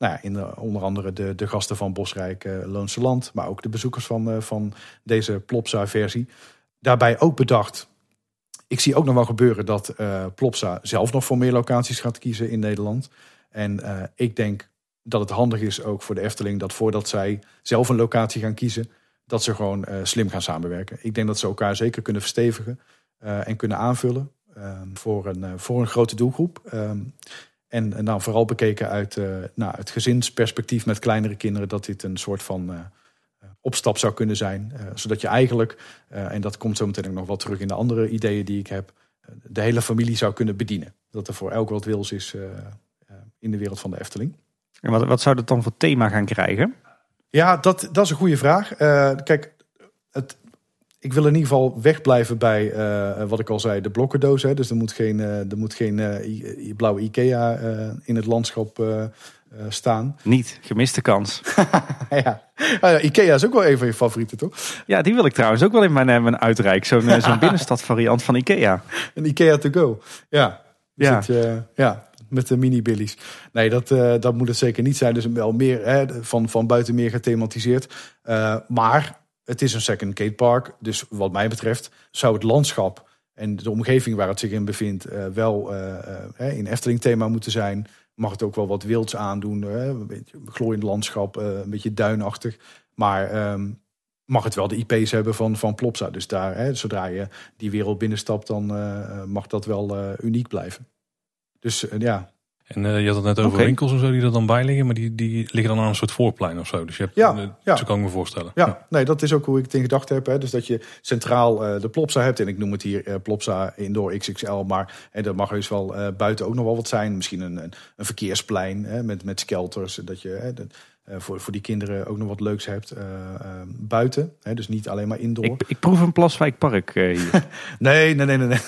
nou ja, in de, onder andere de, de gasten van Bosrijk uh, Loonse Land, maar ook de bezoekers van, uh, van deze Plopsa-versie. Daarbij ook bedacht, ik zie ook nog wel gebeuren dat uh, Plopsa zelf nog voor meer locaties gaat kiezen in Nederland. En ik denk dat het handig is ook voor de Efteling dat voordat zij zelf een locatie gaan kiezen, dat ze gewoon slim gaan samenwerken. Ik denk dat ze elkaar zeker kunnen verstevigen en kunnen aanvullen voor, een, voor een grote doelgroep. En, en dan vooral bekeken uit uh, nou, het gezinsperspectief met kleinere kinderen, dat dit een soort van uh, opstap zou kunnen zijn. Zodat je eigenlijk, en dat komt zo meteen ook nog wel terug in de andere ideeën die ik heb, de hele familie zou kunnen bedienen. Dat er voor elk wat wils is in de wereld van de Efteling. En wat, wat zou dat dan voor thema gaan krijgen? Ja, dat, dat is een goede vraag. kijk, het, ik wil in ieder geval wegblijven bij uh, wat ik al zei, de blokkendoos. Hè. Dus er moet geen, uh, er moet geen blauwe IKEA in het landschap staan. Niet, gemiste kans. <laughs> ja. Ah, ja. Ikea is ook wel een van je favorieten, toch? Ja, die wil ik trouwens ook wel in mijn, mijn uitrijk. Zo'n zo'n <laughs> binnenstad variant van Ikea. Een Ikea to go. Ja. Ja. Het, ja. met de mini-billies. Nee, dat, eh, dat moet het zeker niet zijn. Dus wel meer hè, van, van buiten meer gethematiseerd. Uh, maar het is een second gate park. Dus wat mij betreft zou het landschap en de omgeving waar het zich in bevindt... Uh, wel in Efteling thema moeten zijn. Mag het ook wel wat wilds aandoen. een beetje glooiend landschap, een beetje duinachtig. Maar... Um, mag het wel de IP's hebben van, van Plopsa. Dus daar, hè, zodra je die wereld binnenstapt, dan uh, mag dat wel uh, uniek blijven. Dus uh, ja. En je had het net over okay. winkels en zo die er dan bij liggen, maar die, die liggen dan aan een soort voorplein of zo. Dus je hebt, ja, ja. zo kan ik me voorstellen. Ja, ja, nee, dat is ook hoe ik het in gedachten heb. Hè. Dus dat je centraal de Plopsa hebt. En ik noem het hier Plopsa Indoor XXL. Maar en er mag dus wel buiten ook nog wel wat zijn. Misschien een, een, een verkeersplein hè, met, met skelters. Dat je, hè, uh, voor, voor die kinderen ook nog wat leuks hebt uh, uh, buiten. Hè, dus niet alleen maar indoor. Ik, ik proef een Plaswijkpark hier. <laughs> nee, nee, nee, nee. nee.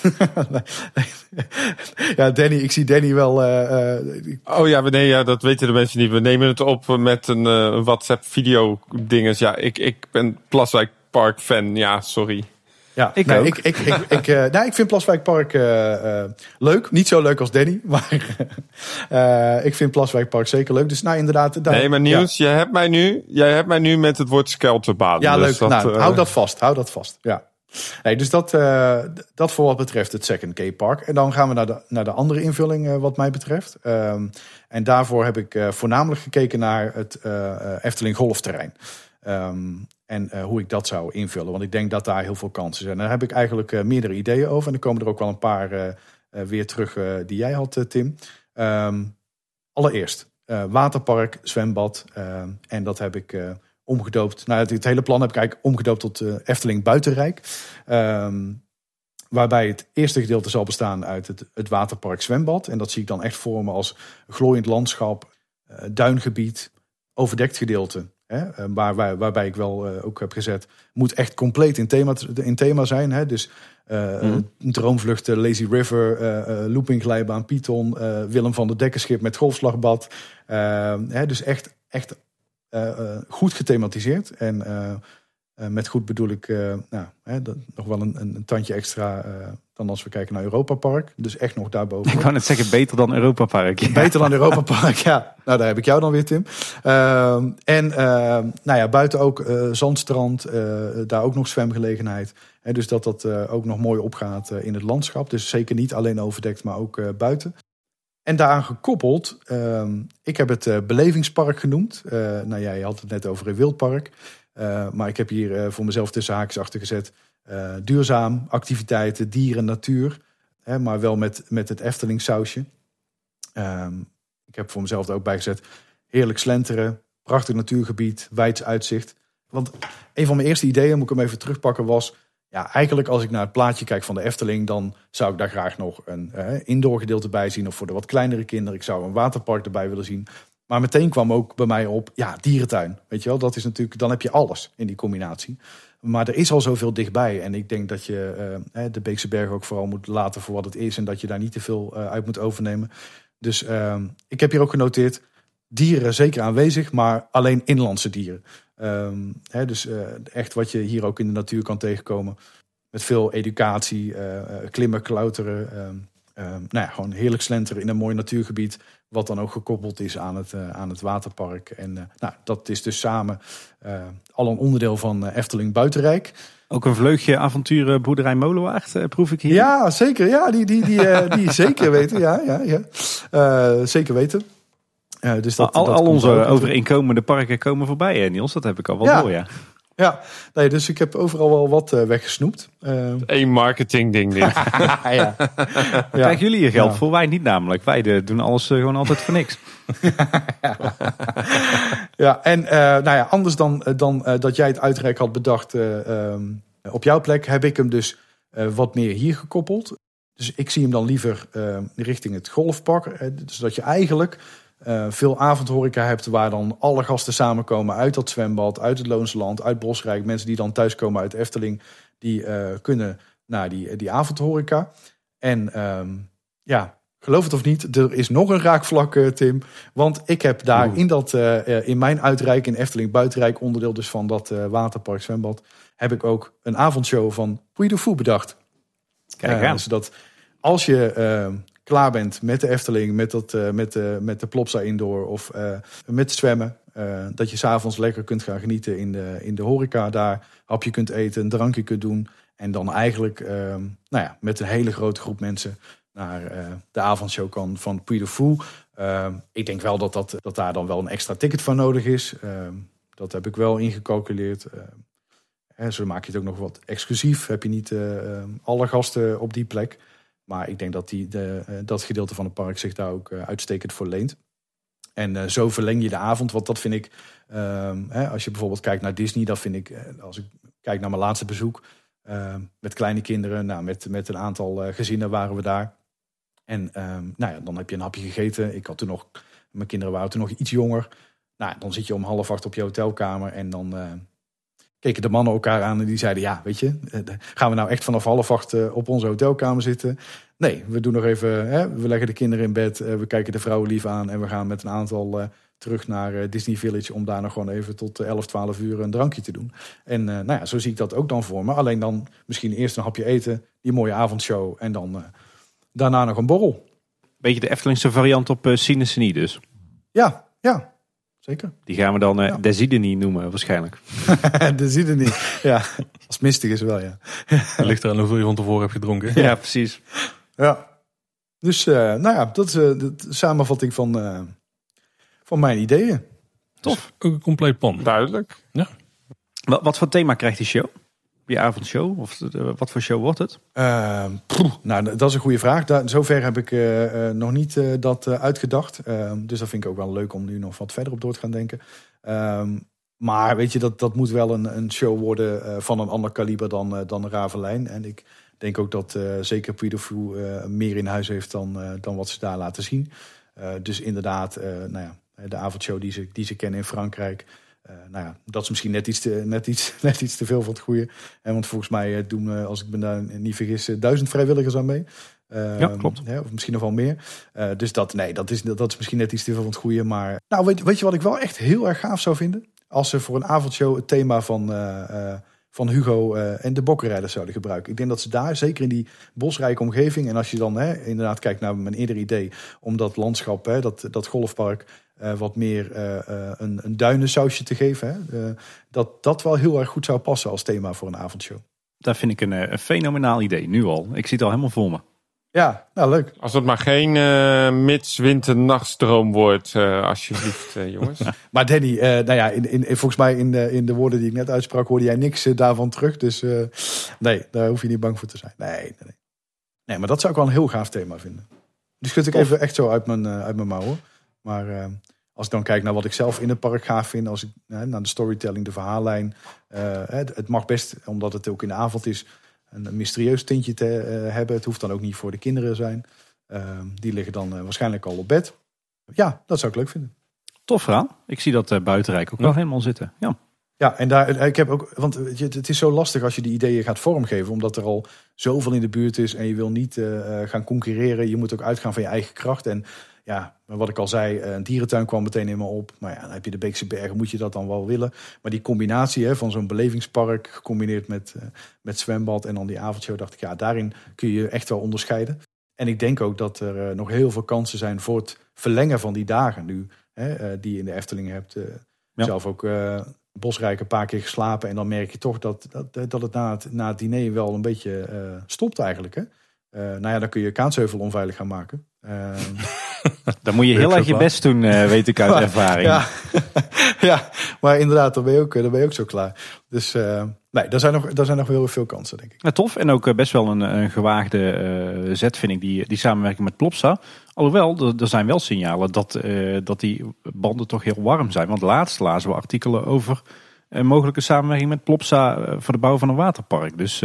<laughs> ja, Danny, ik zie Danny wel. oh ja, nee, ja, dat weten de mensen niet. We nemen het op met een WhatsApp video dinges. Ja, ik, ik ben Plaswijkpark fan. Ja, sorry. Ja, ik, nee, ik, ik, ik, ik, uh, nou, ik vind Plaswijkpark uh, uh, leuk. Niet zo leuk als Danny, <laughs> maar ik vind Plaswijkpark zeker leuk. Dus nou, inderdaad. Daar, nee, maar Niels, ja. jij, hebt mij nu, jij hebt mij nu met het woord skelterbaan. Ja, dus leuk. Dat, nou, hou dat vast. Hou dat vast. Ja. Nee, dus dat, dat voor wat betreft het Second K-Park. En dan gaan we naar de, naar de andere invulling wat mij betreft. Um, en daarvoor heb ik voornamelijk gekeken naar het Efteling Golfterrein. Um, en uh, hoe ik dat zou invullen. Want ik denk dat daar heel veel kansen zijn. Daar heb ik eigenlijk uh, meerdere ideeën over. En er komen er ook wel een paar uh, weer terug die jij had, Tim. Um, allereerst, waterpark, zwembad. Ehm, en dat heb ik omgedoopt. Nou, het, hele plan heb ik eigenlijk omgedoopt tot Efteling Buitenrijk. Um, waarbij het eerste gedeelte zal bestaan uit het, het waterpark zwembad. En dat zie ik dan echt voor me als glooiend landschap, duingebied, overdekt gedeelte Hè, eh, waar, waar, waarbij ik wel uh, ook heb gezet, moet echt compleet in thema, in thema zijn. Hè? Dus uh, mm. droomvluchten, Lazy River, uh, loopingglijbaan, Python, Willem van der Dekkenschip met golfslagbad. Hè, dus echt, echt goed gethematiseerd. En met goed bedoel ik nou, hè, dat, nog wel een, een, tandje extra dan als we kijken naar Europa Park. Dus echt nog daarboven. Ik kan het zeggen, beter dan Europa Park. Ja. Beter dan Europa Park, ja. Nou, daar heb ik jou dan weer, Tim. Uh, en uh, nou ja, buiten ook uh, zandstrand, eh, daar ook nog zwemgelegenheid. En dus dat dat ook nog mooi opgaat in het landschap. Dus zeker niet alleen overdekt, maar ook buiten. En daaraan gekoppeld, ehm, ik heb het belevingspark genoemd. nou ja, je had het net over een wildpark. maar ik heb hier voor mezelf tussen haakjes achter gezet uh, duurzaam, activiteiten, dieren, natuur. Hè, maar wel met, met het Efteling sausje. Um, ik heb voor mezelf er ook bijgezet. Heerlijk slenteren, prachtig natuurgebied, wijds uitzicht. Want een van mijn eerste ideeën, moet ik hem even terugpakken, was... Ja, eigenlijk als ik naar het plaatje kijk van de Efteling... dan zou ik daar graag nog een eh, indoor gedeelte bij zien... of voor de wat kleinere kinderen. Ik zou een waterpark erbij willen zien. Maar meteen kwam ook bij mij op, ja, dierentuin. Weet je wel, dat is natuurlijk, dan heb je alles in die combinatie. Maar er is al zoveel dichtbij. En ik denk dat je uh, de Beekse Berg ook vooral moet laten voor wat het is. En dat je daar niet te veel uh, uit moet overnemen. Dus uh, ik heb hier ook genoteerd. Dieren zeker aanwezig, maar alleen inlandse dieren. Um, hè, dus echt wat je hier ook in de natuur kan tegenkomen. Met veel educatie, klimmen, klauteren. Um, nou ja, gewoon heerlijk slenteren in een mooi natuurgebied. Wat dan ook gekoppeld is aan het, uh, aan het waterpark. En uh, nou, dat is dus samen uh, al een onderdeel van Efteling Buitenrijk. Ook een vleugje avonturen boerderij Molenwaard, proef ik hier. Ja, zeker. Ja, die, die, die, die <laughs> zeker weten. Ja, ja, ja. zeker weten. dus dat, al, dat al onze overeenkomende parken komen voorbij, Niels. Dat heb ik al wel ja. door, ja. Ja, nee, dus ik heb overal wel wat uh, weggesnoept. Uh... Eén marketing ding dit. <laughs> ja. ja. Krijgen jullie je geld voor? Wij niet namelijk. Wij de, doen alles uh, gewoon altijd voor niks. <laughs> ja, en nou ja, anders dan, dan dat jij het uitrek had bedacht ehm, op jouw plek, heb ik hem dus wat meer hier gekoppeld. Dus ik zie hem dan liever richting het golfpark. zodat je eigenlijk uh, veel avondhoreca hebt waar dan alle gasten samenkomen uit dat zwembad, uit het Loonse Land, uit Bosrijk. Mensen die dan thuiskomen uit Efteling, die uh, kunnen naar die, die avondhoreca. En um, ja, geloof het of niet, er is nog een raakvlak, uh, Tim. Want ik heb daar in, dat, in mijn uitrijk, in Efteling Buitenrijk, onderdeel dus van dat waterpark zwembad, heb ik ook een avondshow van Puy de Fou bedacht. Kijk aan. zodat als je klaar bent met de Efteling, met, dat, eh, met, de, met de Plopsa Indoor of eh, met zwemmen. eh, dat je s'avonds lekker kunt gaan genieten in de, in de horeca daar. Hapje kunt eten, een drankje kunt doen. En dan eigenlijk ehm, nou ja, met een hele grote groep mensen naar de avondshow kan van Puy de Fou. Ehm, ik denk wel dat, dat, dat daar dan wel een extra ticket voor nodig is. Ehm, dat heb ik wel ingecalculeerd. Hè, zo maak je het ook nog wat exclusief. Heb je niet alle gasten op die plek. Maar ik denk dat die, de, eh, dat gedeelte van het park zich daar ook eh, uitstekend voor leent. En eh, zo verleng je de avond. Want dat vind ik, ehm, hè, als je bijvoorbeeld kijkt naar Disney, dat vind ik, als ik kijk naar mijn laatste bezoek ehm, met kleine kinderen, nou, met, met een aantal gezinnen waren we daar. En ehm, nou ja, dan heb je een hapje gegeten. Ik had toen nog, mijn kinderen waren toen nog iets jonger. Nou, dan zit je om half acht op je hotelkamer en dan keken de mannen elkaar aan en die zeiden: Ja, weet je, eh, gaan we nou echt vanaf half acht eh, op onze hotelkamer zitten? Nee, we doen nog even, hè, we leggen de kinderen in bed, eh, we kijken de vrouwen lief aan en we gaan met een aantal terug naar Disney Village om daar nog gewoon even tot eh, 11, 12 uur een drankje te doen. En nou ja, zo zie ik dat ook dan voor me. Alleen dan misschien eerst een hapje eten, die mooie avondshow en dan daarna nog een borrel. Beetje de Eftelingse variant op uh, dus. Ja, ja, zeker. Die gaan we dan uh, Ja. Desideni noemen waarschijnlijk. <laughs> niet. <laughs> Ja, als het mistig is wel, ja. Het ligt eraan hoeveel je van tevoren hebt gedronken. Ja, precies. Ja. Dus, eh, nou ja, dat is eh, de samenvatting van, eh, van mijn ideeën. Tof. Ook een compleet plan. Duidelijk. Wat, wat voor thema krijgt die show? Die avondshow? Of eh, wat voor show wordt het? Eh, poeh, nou, dat is een goede vraag. Daar, zover heb ik eh, eh, nog niet dat uitgedacht. Eh, dus dat vind ik ook wel leuk om nu nog wat verder op door te gaan denken. Ehm, maar weet je, dat, dat moet wel een, een show worden van een ander kaliber dan, dan Ravelijn. En ik denk ook dat zeker eh, meer in huis heeft dan, dan wat ze daar laten zien. Dus inderdaad, nou ja, de avondshow die ze, die ze kennen in Frankrijk. Eh, nou ja, dat is misschien net iets te, net iets, <laughs> net iets te veel van het goede. En want volgens mij eh, doen, eh, als ik me daar niet vergis, eh, duizend vrijwilligers aan mee. Eh, Ja, klopt. hè, of misschien nog wel meer. Eh, dus dat, nee, dat is, dat is misschien net iets te veel van het goede. Maar nou, weet, weet je wat ik wel echt heel erg gaaf zou vinden? Als ze voor een avondshow het thema van, eh, eh, van Hugo eh, en de bokkenrijders zouden gebruiken. Ik denk dat ze daar, zeker in die bosrijke omgeving... en als je dan hè, inderdaad kijkt naar mijn eerder idee... om dat landschap, hè, dat, dat golfpark... eh, wat meer eh, een, een duinensausje te geven. Hè, dat dat wel heel erg goed zou passen als thema voor een avondshow. Dat vind ik een, een fenomenaal idee, nu al. Ik zie het al helemaal voor me. Ja, nou leuk. Als het maar geen uh, mits-winter-nachtstroom wordt, uh, alsjeblieft, uh, jongens. <laughs> Maar Danny, nou ja, in, in, volgens mij in de, in de woorden die ik net uitsprak, hoorde jij niks daarvan terug. Dus nee, daar hoef je niet bang voor te zijn. Nee, nee, nee. Nee, maar dat zou ik wel een heel gaaf thema vinden. Die schud ik even echt zo uit mijn, uit mijn mouwen. Maar als ik dan kijk naar wat ik zelf in het park gaaf vind, als ik naar de storytelling, de verhaallijn. Het, het mag best, omdat het ook in de avond is, een mysterieus tintje te uh, hebben. Het hoeft dan ook niet voor de kinderen zijn. Uh, die liggen dan uh, waarschijnlijk al op bed. Ja, dat zou ik leuk vinden. Tof verhaal. Ik zie dat uh, Buitenrijk ook ja. wel helemaal zitten. Ja. Ja, en daar, ik heb ook, want het is zo lastig als je die ideeën gaat vormgeven, omdat er al zoveel in de buurt is en je wil niet uh, gaan concurreren. Je moet ook uitgaan van je eigen kracht. En ja, wat ik al zei, een dierentuin kwam meteen in me op. Maar ja, dan heb je de Beekse Bergen, moet je dat dan wel willen. Maar die combinatie hè, van zo'n belevingspark, gecombineerd met, uh, met zwembad en dan die avondshow, dacht ik, ja, daarin kun je echt wel onderscheiden. En ik denk ook dat er uh, nog heel veel kansen zijn voor het verlengen van die dagen nu, hè, die je in de Efteling hebt. Ja. Zelf ook Bosrijk een paar keer geslapen. En dan merk je toch dat, dat, dat het na, het na het diner wel een beetje uh, stopt eigenlijk. Hè? Uh, nou ja, dan kun je Kaatsheuvel onveilig gaan maken. Uh, <laughs> dan moet je heel erg je best doen, weet ik uit <laughs> ervaring. ja, <laughs> ja, maar inderdaad, dan ben je ook, dan ben je ook zo klaar. Dus uh, nee, daar zijn, nog, daar zijn nog heel veel kansen, denk ik. Ja, tof en ook best wel een, een gewaagde uh, zet, vind ik, die, die samenwerking met Plopsa. Alhoewel, er, zijn wel signalen dat, uh, dat die banden toch heel warm zijn. Want laatst lazen we artikelen over een mogelijke samenwerking met Plopsa voor de bouw van een waterpark. Dus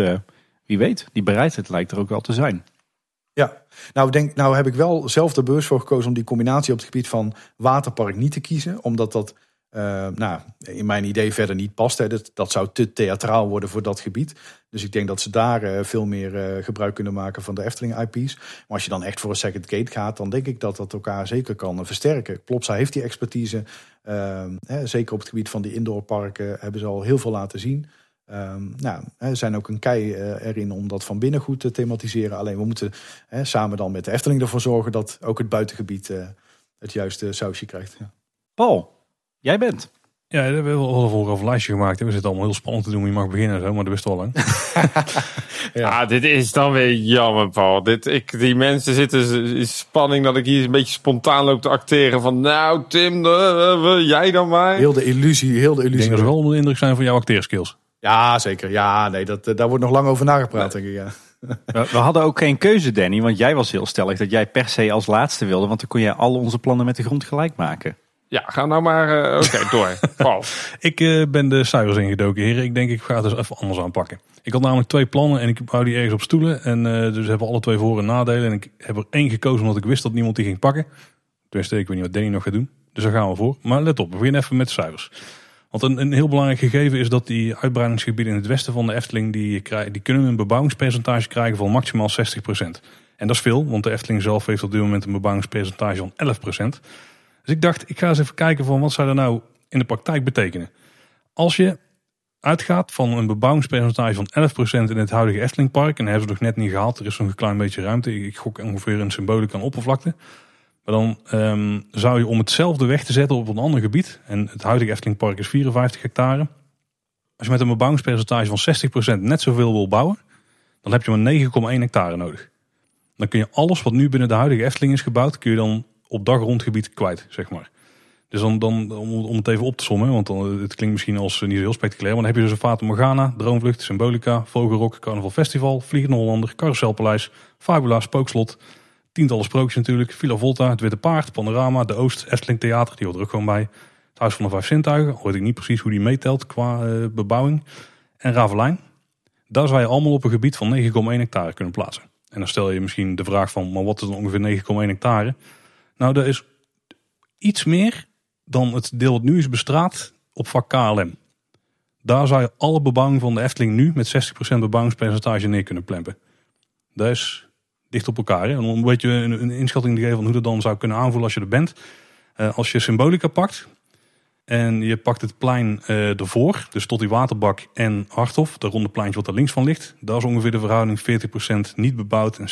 wie weet, die bereidheid lijkt er ook wel te zijn. Ja, nou, denk, nou heb ik wel zelf de beurs voor gekozen om die combinatie op het gebied van waterpark niet te kiezen. Omdat dat uh, nou, in mijn idee verder niet past. Hè. Dat, dat zou te theatraal worden voor dat gebied. Dus ik denk dat ze daar uh, veel meer uh, gebruik kunnen maken van de Efteling IP's. Maar als je dan echt voor een second gate gaat, dan denk ik dat dat elkaar zeker kan versterken. Plopsa heeft die expertise. Hè, zeker op het gebied van die indoorparken hebben ze al heel veel laten zien. Ehm, nou, er zijn ook een kei eh, erin om dat van binnen goed te thematiseren. Alleen we moeten samen dan met de Efteling ervoor zorgen dat ook het buitengebied eh, het juiste sausje krijgt. Paul, jij bent. Ja, we hebben wel een volgende lijstje gemaakt. We zitten allemaal heel spannend te doen. wie mag beginnen en zo, maar dat wist al lang. <laughs> Ja, dit is dan weer jammer, Paul. Dit, ik, die mensen zitten in spanning dat ik hier een beetje spontaan loop te acteren. Van nou, Tim, eh, eh, jij dan maar. Heel de illusie, heel de Ik denk illusie. dat ze wel onder de indruk zijn van jouw acteerskills. Ja, zeker. Ja, nee, dat, eh, daar wordt nog lang over nagepraat, denk ik. Ja. <laughs> We, we hadden ook geen keuze, Danny, want jij was heel stellig dat jij per se als laatste wilde, want dan kon jij al onze plannen met de grond gelijk maken. Ja, ga nou maar. eh, Oké, <laughs> door. Paul. Ik eh, ben de cijfers ingedoken, heren. Ik denk ik ga het dus even anders aanpakken. Ik had namelijk twee plannen en ik wou die ergens op stoelen. En eh, dus hebben alle twee voor- en nadelen. En ik heb er één gekozen omdat ik wist dat niemand die ging pakken. Tenminste, ik weet niet wat Danny nog gaat doen. Dus daar gaan we voor. Maar let op, we beginnen even met de cijfers. Want een, een heel belangrijk gegeven is dat die uitbreidingsgebieden in het westen van de Efteling... die, krijgen, die kunnen een bebouwingspercentage krijgen van maximaal 60%. En dat is veel, want de Efteling zelf heeft op dit moment een bebouwingspercentage van 11%. Dus ik dacht, ik ga eens even kijken van wat zou dat nou in de praktijk betekenen. Als je uitgaat van een bebouwingspercentage van 11% in het huidige Eftelingpark... en hebben ze nog net niet gehaald, er is nog een klein beetje ruimte. Ik gok ongeveer een symbolica aan oppervlakte. Maar dan ehm, zou je om hetzelfde weg te zetten op een ander gebied... en het huidige Eftelingpark is 54 hectare... als je met een bebouwingspercentage van 60% net zoveel wil bouwen... dan heb je maar 9,1 hectare nodig. Dan kun je alles wat nu binnen de huidige Efteling is gebouwd... kun je dan op daggrondgebied kwijt, zeg maar. Dus dan, dan om, het even op te sommen, want dan, het klinkt misschien als eh, niet zo heel spectaculair. Maar dan heb je dus een Fata Morgana, Droomvlucht, Symbolica, Vogelrok, Carnaval Festival, Vliegende Hollander, Carouselpaleis, Fabula, Spookslot. Tientallen sprookjes natuurlijk, Villa Volta, Het Witte Paard, Panorama, De Oost, Efteling Theater, die hoort er ook gewoon bij. Het Huis van de Vijf Zintuigen, weet ik niet precies hoe die meetelt qua eh, bebouwing. En Ravelijn. Daar zou je allemaal op een gebied van 9,1 hectare kunnen plaatsen. En dan stel je misschien de vraag van, maar wat is dan ongeveer 9,1 hectare? Nou, dat is iets meer dan het deel wat nu is bestraat op vak KLM. Daar zou je alle bebouwing van de Efteling nu met 60% bebouwingspercentage neer kunnen plempen. Dat is dicht op elkaar. En om een beetje een, inschatting te geven van hoe dat dan zou kunnen aanvoelen als je er bent. Eh, als je Symbolica pakt en je pakt het plein eh, ervoor, dus tot die waterbak en Harthof, dat ronde pleintje wat er links van ligt, daar is ongeveer de verhouding 40% niet bebouwd en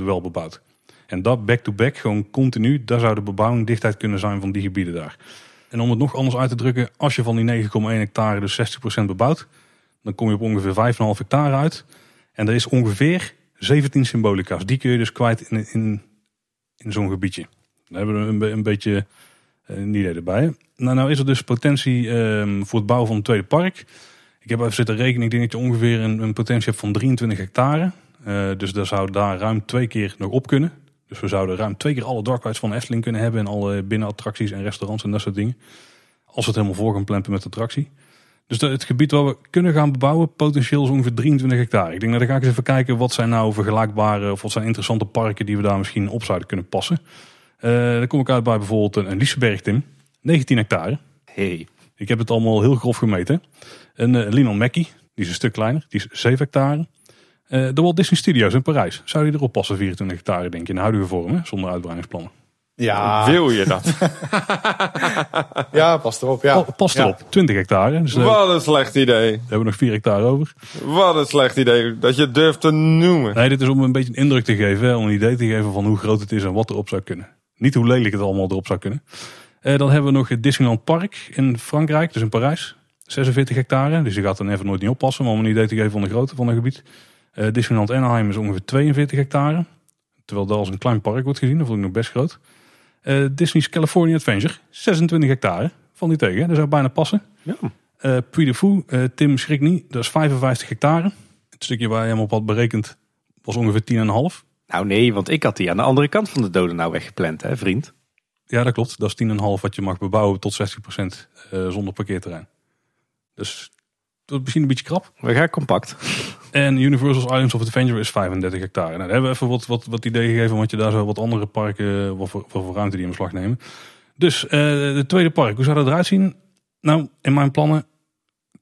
60% wel bebouwd. En dat back-to-back, gewoon continu, daar zou de bebouwing kunnen zijn van die gebieden daar. En om het nog anders uit te drukken, als je van die 9,1 hectare dus 60% bebouwt, dan kom je op ongeveer 5,5 hectare uit. En er is ongeveer 17 symbolica's. Die kun je dus kwijt in, in, in zo'n gebiedje. Dan hebben we een, een beetje eh, een idee erbij. Nou, nou is er dus potentie ehm, voor het bouwen van een tweede park. Ik heb even zitten rekenen. Ik denk dat je ongeveer een, een potentie hebt van 23 hectare. Eh, dus daar zou daar ruim twee keer nog op kunnen. Dus we zouden ruim twee keer alle dark rides van Efteling kunnen hebben. En alle binnenattracties en restaurants en dat soort dingen. Als we het helemaal voor gaan plempen met de attractie. Dus de- het gebied waar we kunnen gaan bebouwen, potentieel is ongeveer 23 hectare. Ik denk, nou, dan ga ik eens even kijken wat zijn nou vergelijkbare of wat zijn interessante parken die we daar misschien op zouden kunnen passen. Eh dan kom ik uit bij bijvoorbeeld een, een Liseberg, Tim. 19 hectare. Hey. Ik heb het allemaal heel grof gemeten. Een uh, Linon Mackie, die is een stuk kleiner, die is 7 hectare. Eh, de Walt Disney Studios in Parijs. Zou die erop passen, 24 hectare, denk ik, in de huidige vorm, hè? zonder uitbreidingsplannen? Ja, Wil je dat? <laughs> ja, pas erop. Ja. Oh, past Ja. erop, 20 hectare. Dus eh, we Wat een slecht idee. hebben nog 4 hectare over. Wat een slecht idee. Dat je het durft te noemen. Nee, dit is om een beetje een indruk te geven, hè, om een idee te geven van hoe groot het is en wat erop zou kunnen. Niet hoe lelijk het allemaal erop zou kunnen. Eh, dan hebben we nog het Disneyland Park in Frankrijk, dus in Parijs. 46 hectare, dus die gaat dan even nooit niet oppassen, maar om een idee te geven van de grootte van het gebied. Eh, Disneyland Anaheim is ongeveer 42 hectare. Terwijl dat als een klein park wordt gezien, dat vond ik nog best groot. Eh, Disney's California Adventure, 26 hectare. Van die tegen, dat zou bijna passen. Ja. Eh Puy de Fou, Tim schrik niet, dat is 55 hectare. Het stukje waar je hem op had berekend was ongeveer 10,5. Nou nee, want ik had die aan de andere kant van de doden nou weggepland, hè vriend? Ja, dat klopt. Dat is 10,5 wat je mag bebouwen tot 60% eh, zonder parkeerterrein. Dus is misschien een beetje krap. We gaan compact. En Universal's Islands of Adventure is 35 hectare. Nou, daar hebben we even wat, wat, wat idee gegeven, want je daar zo wat andere parken, wat voor, wat voor ruimte die in beslag nemen. Dus eh de tweede park, hoe zou dat eruit zien? Nou, in mijn plannen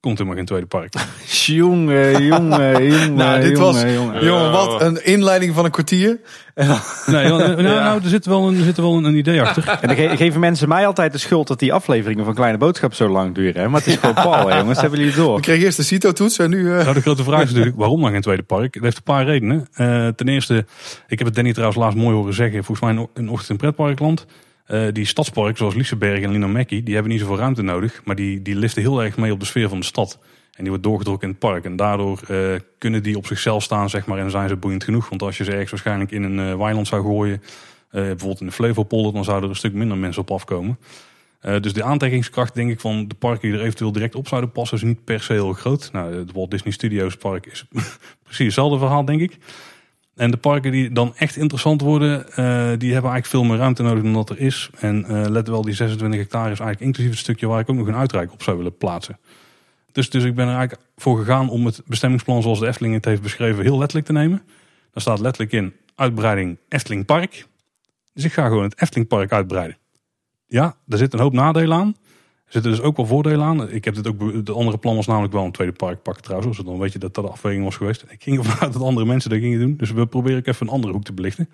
komt helemaal geen tweede park. <laughs> Jongen, jongen, <laughs> jongen. Nou, dit was- jongen, wat een inleiding van een kwartier. Nee, <laughs> nou, nou, er zit wel een, er zit wel een, een idee achter. En dan ge- geven mensen mij altijd de schuld dat die afleveringen van Kleine Boodschap zo lang duren. Hè? Maar het is gewoon Paul, hè, jongens. Hebben jullie het door? Ik kreeg eerst de CITO-toets en nu... eh, Nou, de grote vraag is natuurlijk, waarom dan geen tweede park? Het heeft een paar redenen. Eh, ten eerste, ik heb het Danny trouwens laatst mooi horen zeggen. Volgens mij in- in Ochtend in Pretparkland. Eh, die stadsparken zoals Liseberg en Linomäki, die hebben niet zoveel ruimte nodig. Maar die, die liften heel erg mee op de sfeer van de stad. En die wordt doorgedrukt in het park. En daardoor eh, kunnen die op zichzelf staan, zeg maar. En zijn ze boeiend genoeg. Want als je ze ergens waarschijnlijk in een eh, weiland zou gooien. bijvoorbeeld in de Flevopolder, dan zouden er een stuk minder mensen op afkomen. Dus de aantrekkingskracht, denk ik, van de parken die er eventueel direct op zouden passen, is niet per se heel groot. Nou, het Walt Disney Studios Park is <laughs> precies hetzelfde verhaal, denk ik. En de parken die dan echt interessant worden, eh, die hebben eigenlijk veel meer ruimte nodig dan dat er is. En eh, let wel, die 26 hectare is eigenlijk inclusief het stukje waar ik ook nog een uitreik op zou willen plaatsen. Dus, dus ik ben er eigenlijk voor gegaan om het bestemmingsplan zoals de Efteling het heeft beschreven heel letterlijk te nemen. Daar staat letterlijk in uitbreiding Efteling Park. Dus ik ga gewoon het Efteling Park uitbreiden. Ja, daar zit een hoop nadelen aan. Er zitten dus ook wel voordelen aan. Ik heb dit ook, de andere plan was namelijk wel een tweede park pakken trouwens. Dan weet je dat dat de afweging was geweest. Ik ging ervan <laughs> uit dat andere mensen dat gingen doen. Dus we proberen even een andere hoek te belichten.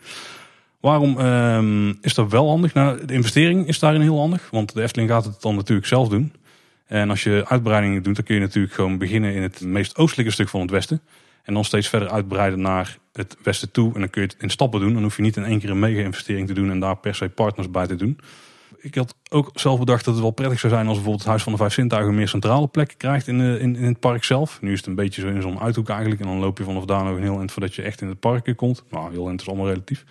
Waarom ehm, is dat wel handig? Nou, de investering is daarin heel handig. Want de Efteling gaat het dan natuurlijk zelf doen. En als je uitbreidingen doet, dan kun je natuurlijk gewoon beginnen in het meest oostelijke stuk van het westen. En dan steeds verder uitbreiden naar het westen toe. En dan kun je het in stappen doen. Dan hoef je niet in één keer een mega-investering te doen en daar per se partners bij te doen. Ik had ook zelf bedacht dat het wel prettig zou zijn als bijvoorbeeld het Huis van de Vijf Zintuigen een meer centrale plek krijgt in, de, in, in het park zelf. Nu is het een beetje zo in zo'n uithoek eigenlijk. En dan loop je vanaf daar nog een heel eind voordat je echt in het park komt. Nou, heel eind is allemaal relatief.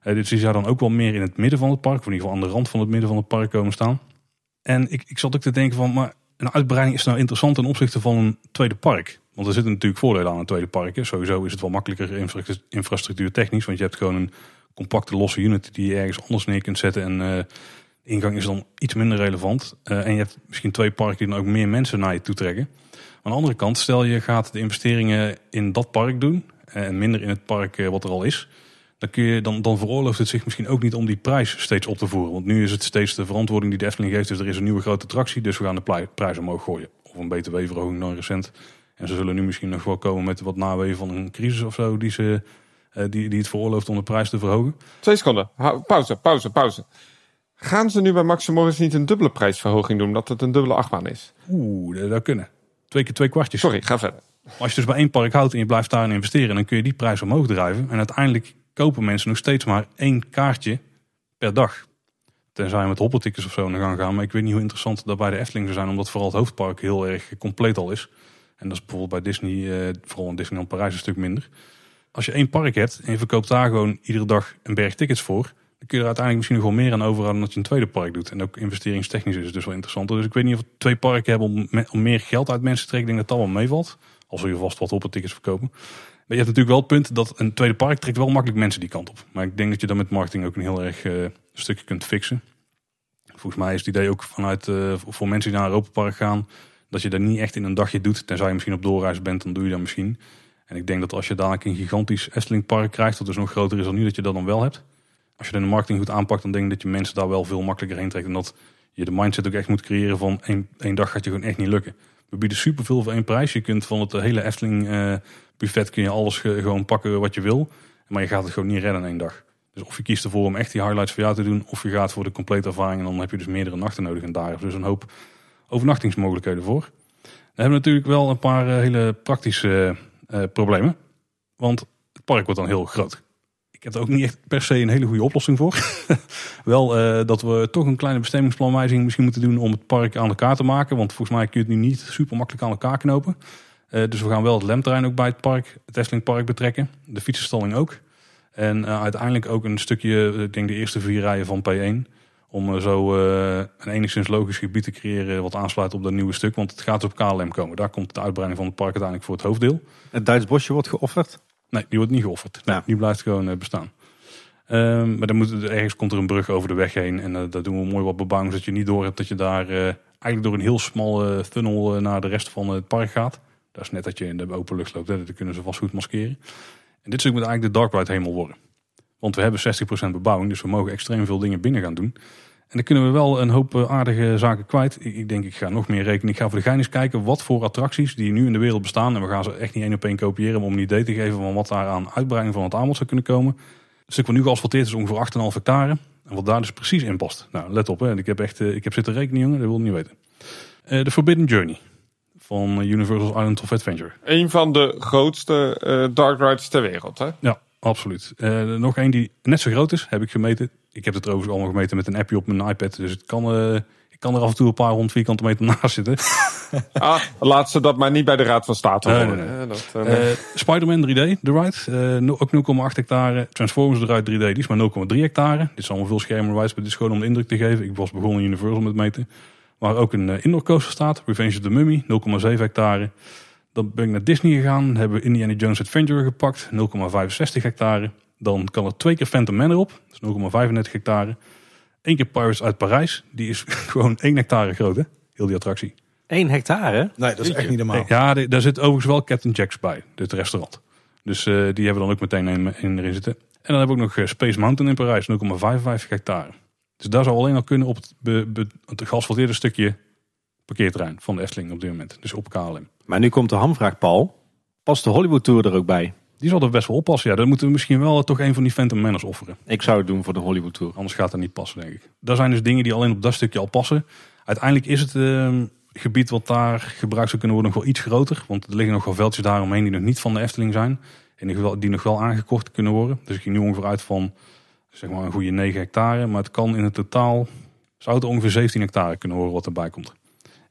Eh, dus die zou dan ook wel meer in het midden van het park, of in ieder geval aan de rand van het midden van het park komen staan. En ik, ik zat ook te denken van, maar een uitbreiding is nou interessant ten opzichte van een tweede park. Want er zitten natuurlijk voordelen aan een tweede park. Sowieso is het wel makkelijker infra infrastructuur technisch, want je hebt gewoon een compacte losse unit die je ergens anders neer kunt zetten. En eh, ingang is dan iets minder relevant. Eh, en je hebt misschien twee parken die dan ook meer mensen naar je toe trekken. Aan de andere kant, stel je gaat de investeringen in dat park doen eh, en minder in het park eh, wat er al is. Dan, kun je, dan, dan veroorlooft het zich misschien ook niet om die prijs steeds op te voeren. Want nu is het steeds de verantwoording die de Efteling geeft. Dus er is een nieuwe grote attractie, dus we gaan de prijs omhoog gooien. Of een btw-verhoging dan recent. En ze zullen nu misschien nog wel komen met wat naweeën van een crisis of zo... die, ze, die, die het veroorlooft om de prijs te verhogen. Twee seconden. Pauze, pauze, pauze. Gaan ze nu bij Max Morris niet een dubbele prijsverhoging doen, omdat het een dubbele achtbaan is? Oeh, dat, dat kunnen. Twee keer twee kwartjes. Sorry, ga verder. Als je dus bij één park houdt en je blijft daarin investeren, dan kun je die prijs omhoog drijven. En uiteindelijk kopen mensen nog steeds maar één kaartje per dag. Tenzij je met hoppeltickets of zo naar gaan gaan. Maar ik weet niet hoe interessant dat bij de Efteling zou zijn, omdat vooral het hoofdpark heel erg compleet al is. En dat is bijvoorbeeld bij Disney, eh, vooral in Disneyland Parijs, een stuk minder. Als je één park hebt en je verkoopt daar gewoon iedere dag een berg tickets voor, dan kun je er uiteindelijk misschien nog wel meer aan overhouden dat je een tweede park doet. En ook investeringstechnisch is het dus wel interessanter. Dus ik weet niet of we twee parken hebben om, om meer geld uit mensen te trekken. Ik denk dat dat wel meevalt. Al zul je vast wat hoppeltickets verkopen. Maar je hebt natuurlijk wel het punt dat een tweede park trekt wel makkelijk mensen die kant op. Maar ik denk dat je dan met marketing ook een heel erg eh, stukje kunt fixen. Volgens mij is het idee ook vanuit eh, voor mensen die naar Europa Park gaan, dat je dat niet echt in een dagje doet. Tenzij je misschien op doorreis bent, dan doe je dat misschien. En ik denk dat als je dadelijk een gigantisch Efteling park krijgt, dat dus nog groter is dan nu, dat je dat dan wel hebt. Als je de marketing goed aanpakt, dan denk ik dat je mensen daar wel veel makkelijker heen trekt. En dat je de mindset ook echt moet creëren van één, één dag gaat je gewoon echt niet lukken. We bieden superveel voor één prijs. Je kunt van het hele Efteling eh, buffet kun je alles ge- gewoon pakken wat je wil. Maar je gaat het gewoon niet redden in één dag. Dus of je kiest ervoor om echt die highlights voor jou te doen, of je gaat voor de complete ervaring. En dan heb je dus meerdere nachten nodig. En daar is dus een hoop overnachtingsmogelijkheden voor. We hebben natuurlijk wel een paar eh, hele praktische eh, problemen. Want het park wordt dan heel groot. Heb ook niet echt per se een hele goede oplossing voor. <laughs> wel eh, dat we toch een kleine bestemmingsplanwijziging misschien moeten doen om het park aan elkaar te maken. Want volgens mij kun je het nu niet super makkelijk aan elkaar knopen. Eh, dus we gaan wel het lemterrein ook bij het park, het Efteling Park betrekken. De fietsenstalling ook. En eh, uiteindelijk ook een stukje, ik denk de eerste vier rijen van P1. Om zo een enigszins logisch gebied te creëren wat aansluit op dat nieuwe stuk. Want het gaat op KLM komen. Daar komt de uitbreiding van het park uiteindelijk voor het hoofddeel. Het Duits bosje wordt geofferd. Nee, die wordt niet geofferd. Nee, Ja. Die blijft gewoon eh, bestaan. Ehm, maar dan moet, ergens komt er een brug over de weg heen. En uh, daar doen we mooi wat bebouwing. Zodat je niet door hebt dat je daar uh, eigenlijk door een heel smalle tunnel uh, naar de rest van het park gaat. Dat is net dat je in de open lucht loopt. Hè. Dat kunnen ze vast goed maskeren. En dit stuk moet eigenlijk de dark ride hemel worden. Want we hebben 60% bebouwing. Dus we mogen extreem veel dingen binnen gaan doen. En dan kunnen we wel een hoop eh, aardige zaken kwijt. Ik, denk, ik ga nog meer rekenen. Ik ga voor de gein eens kijken wat voor attracties die nu in de wereld bestaan. En we gaan ze echt niet één op één kopiëren, maar om een idee te geven van wat daar aan uitbreiding van het aanbod zou kunnen komen. Het stuk wat nu geasfalteerd is ongeveer 8,5 hectare. En wat daar dus precies in past. Nou, let op, hè. ik heb echt eh, ik heb zitten rekenen, jongen, dat wil ik niet weten. Eh, De Forbidden Journey van Universal Island of Adventure. Een van de grootste eh, dark rides ter wereld. Hè? Ja, absoluut. Nog één die net zo groot is, heb ik gemeten. Ik heb het trouwens allemaal gemeten met een appje op mijn iPad. Dus het kan, eh, ik kan er af en toe een paar honderd vierkante meter <laughs> naast zitten. <laughs> Ah, laat ze dat maar niet bij de Raad van State horen. nee, nee. eh, nee. Eh, Spider-Man 3D, de ride. ook 0,8 hectare. Transformers de ride 3D, die is maar 0,3 hectare. Dit is allemaal veel schermen rides, maar dit is gewoon om de indruk te geven. Ik was begonnen in Universal met meten. Waar ook een indoor coaster staat. Revenge of the Mummy, 0,7 hectare. Dan ben ik naar Disney gegaan. Hebben we Indiana Jones Adventure gepakt, 0,65 hectare. Dan kan er twee keer Phantom Manor op, dat is 0,35 hectare. Eén keer Pirates uit Parijs, die is <laughs> gewoon 1 hectare groot hè, heel die attractie. 1 hectare? Nee, dat is echt niet normaal. Ja, daar zit overigens wel Captain Jack's bij, dit restaurant. Dus eh, die hebben we dan ook meteen in, in erin zitten. En dan hebben we ook nog eh, Space Mountain in Parijs, 0,55 hectare. Dus daar zou alleen al kunnen op het, be, be- het geasfalteerde stukje parkeerterrein van de Efteling op dit moment. Dus op KLM. Maar nu komt de hamvraag, Paul. Past de Hollywood Tour er ook bij? Die zal er best wel oppassen. Ja, dan moeten we misschien wel toch een van die Phantom Manors offeren. Ik zou het doen voor de Hollywood Tour. Anders gaat het niet passen, denk ik. Daar zijn dus dingen die alleen op dat stukje al passen. Uiteindelijk is het eh, gebied wat daar gebruikt zou kunnen worden nog wel iets groter. Want er liggen nog wel veldjes daaromheen die nog niet van de Efteling zijn. En die nog wel aangekocht kunnen worden. Dus ik ging nu ongeveer uit van zeg maar een goede 9 hectare. Maar het kan in het totaal, zou het ongeveer 17 hectare kunnen worden wat erbij komt.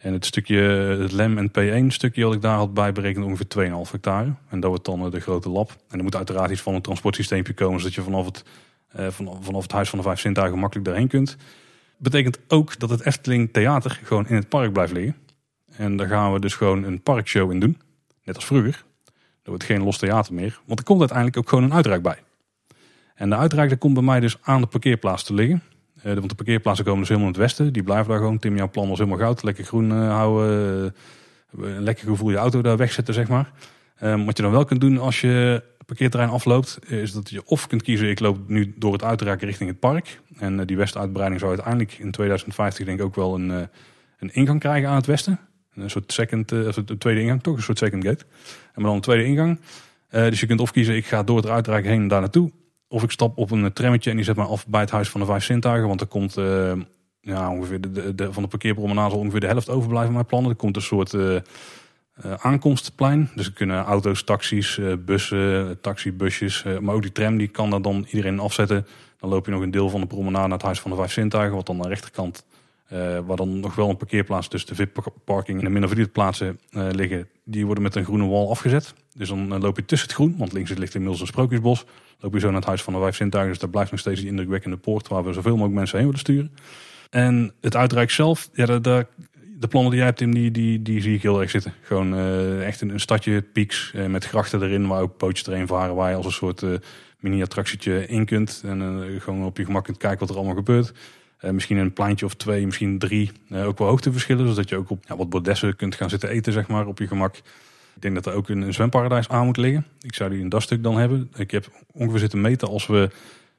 En het stukje, het LEM en P1 stukje wat ik daar had bij berekend ongeveer 2,5 hectare. En dat wordt dan eh, de grote lab. En er moet uiteraard iets van een transportsysteempje komen. Zodat je vanaf het, eh, vanaf, vanaf het Huis van de Vijf Zintuigen makkelijk daarheen kunt. Betekent ook dat het Efteling Theater gewoon in het park blijft liggen. En daar gaan we dus gewoon een parkshow in doen. Net als vroeger. Er wordt geen los theater meer. Want er komt uiteindelijk ook gewoon een uitreik bij. En de uitreik daar komt bij mij dus aan de parkeerplaats te liggen. Eh, want de parkeerplaatsen komen dus helemaal in het westen. Die blijven daar gewoon. Tim, jouw plan was helemaal goud. Lekker groen eh, houden. eh, een lekker gevoel je auto daar wegzetten, zeg maar. Ehm, wat je dan wel kunt doen als je parkeerterrein afloopt, is dat je of kunt kiezen, ik loop nu door het uitreik richting het park. En eh, die westuitbreiding zou uiteindelijk in 2050 denk ik ook wel een, eh, een ingang krijgen aan het westen. Een soort second, eh, of een tweede ingang toch, een soort second gate. En dan een tweede ingang. Eh, dus je kunt of kiezen, ik ga door het uitreik heen en daar naartoe. Of ik stap op een trammetje en die zet me af bij het Huis van de Vijf Zintuigen. Want er komt eh, ja, ongeveer de, van de parkeerpromenade zal ongeveer de helft overblijven mijn plannen. Er komt een soort eh, eh, aankomstplein. Dus er kunnen auto's, taxis, bussen, taxibusjes. maar ook die tram die kan daar dan iedereen afzetten. Dan loop je nog een deel van de promenade naar het Huis van de Vijf Zintuigen. Wat dan aan de rechterkant, eh, waar dan nog wel een parkeerplaats tussen de VIP-parking en de minder verdiende plaatsen eh, liggen. Die worden met een groene wal afgezet. Dus dan eh, loop je tussen het groen, want links ligt inmiddels een sprookjesbos. Loop je zo naar het Huis van de Vijf Zintuigen. Dus daar blijft nog steeds die indrukwekkende poort waar we zoveel mogelijk mensen heen willen sturen. En het uitreik zelf, ja, de, de, plannen die jij hebt, Tim, die, die, die zie ik heel erg zitten. Gewoon echt een, een stadje pieks met grachten erin, waar ook pootjes erheen varen, waar je als een soort mini-attractietje in kunt. En gewoon op je gemak kunt kijken wat er allemaal gebeurt. Eh, misschien een pleintje of twee, misschien drie. Eh, ook wel hoogteverschillen, zodat je ook op ja, wat bordessen kunt gaan zitten eten, zeg maar, op je gemak. Ik denk dat er ook een, zwemparadijs aan moet liggen. Ik zou die in dat stuk dan hebben. Ik heb ongeveer zitten meten als we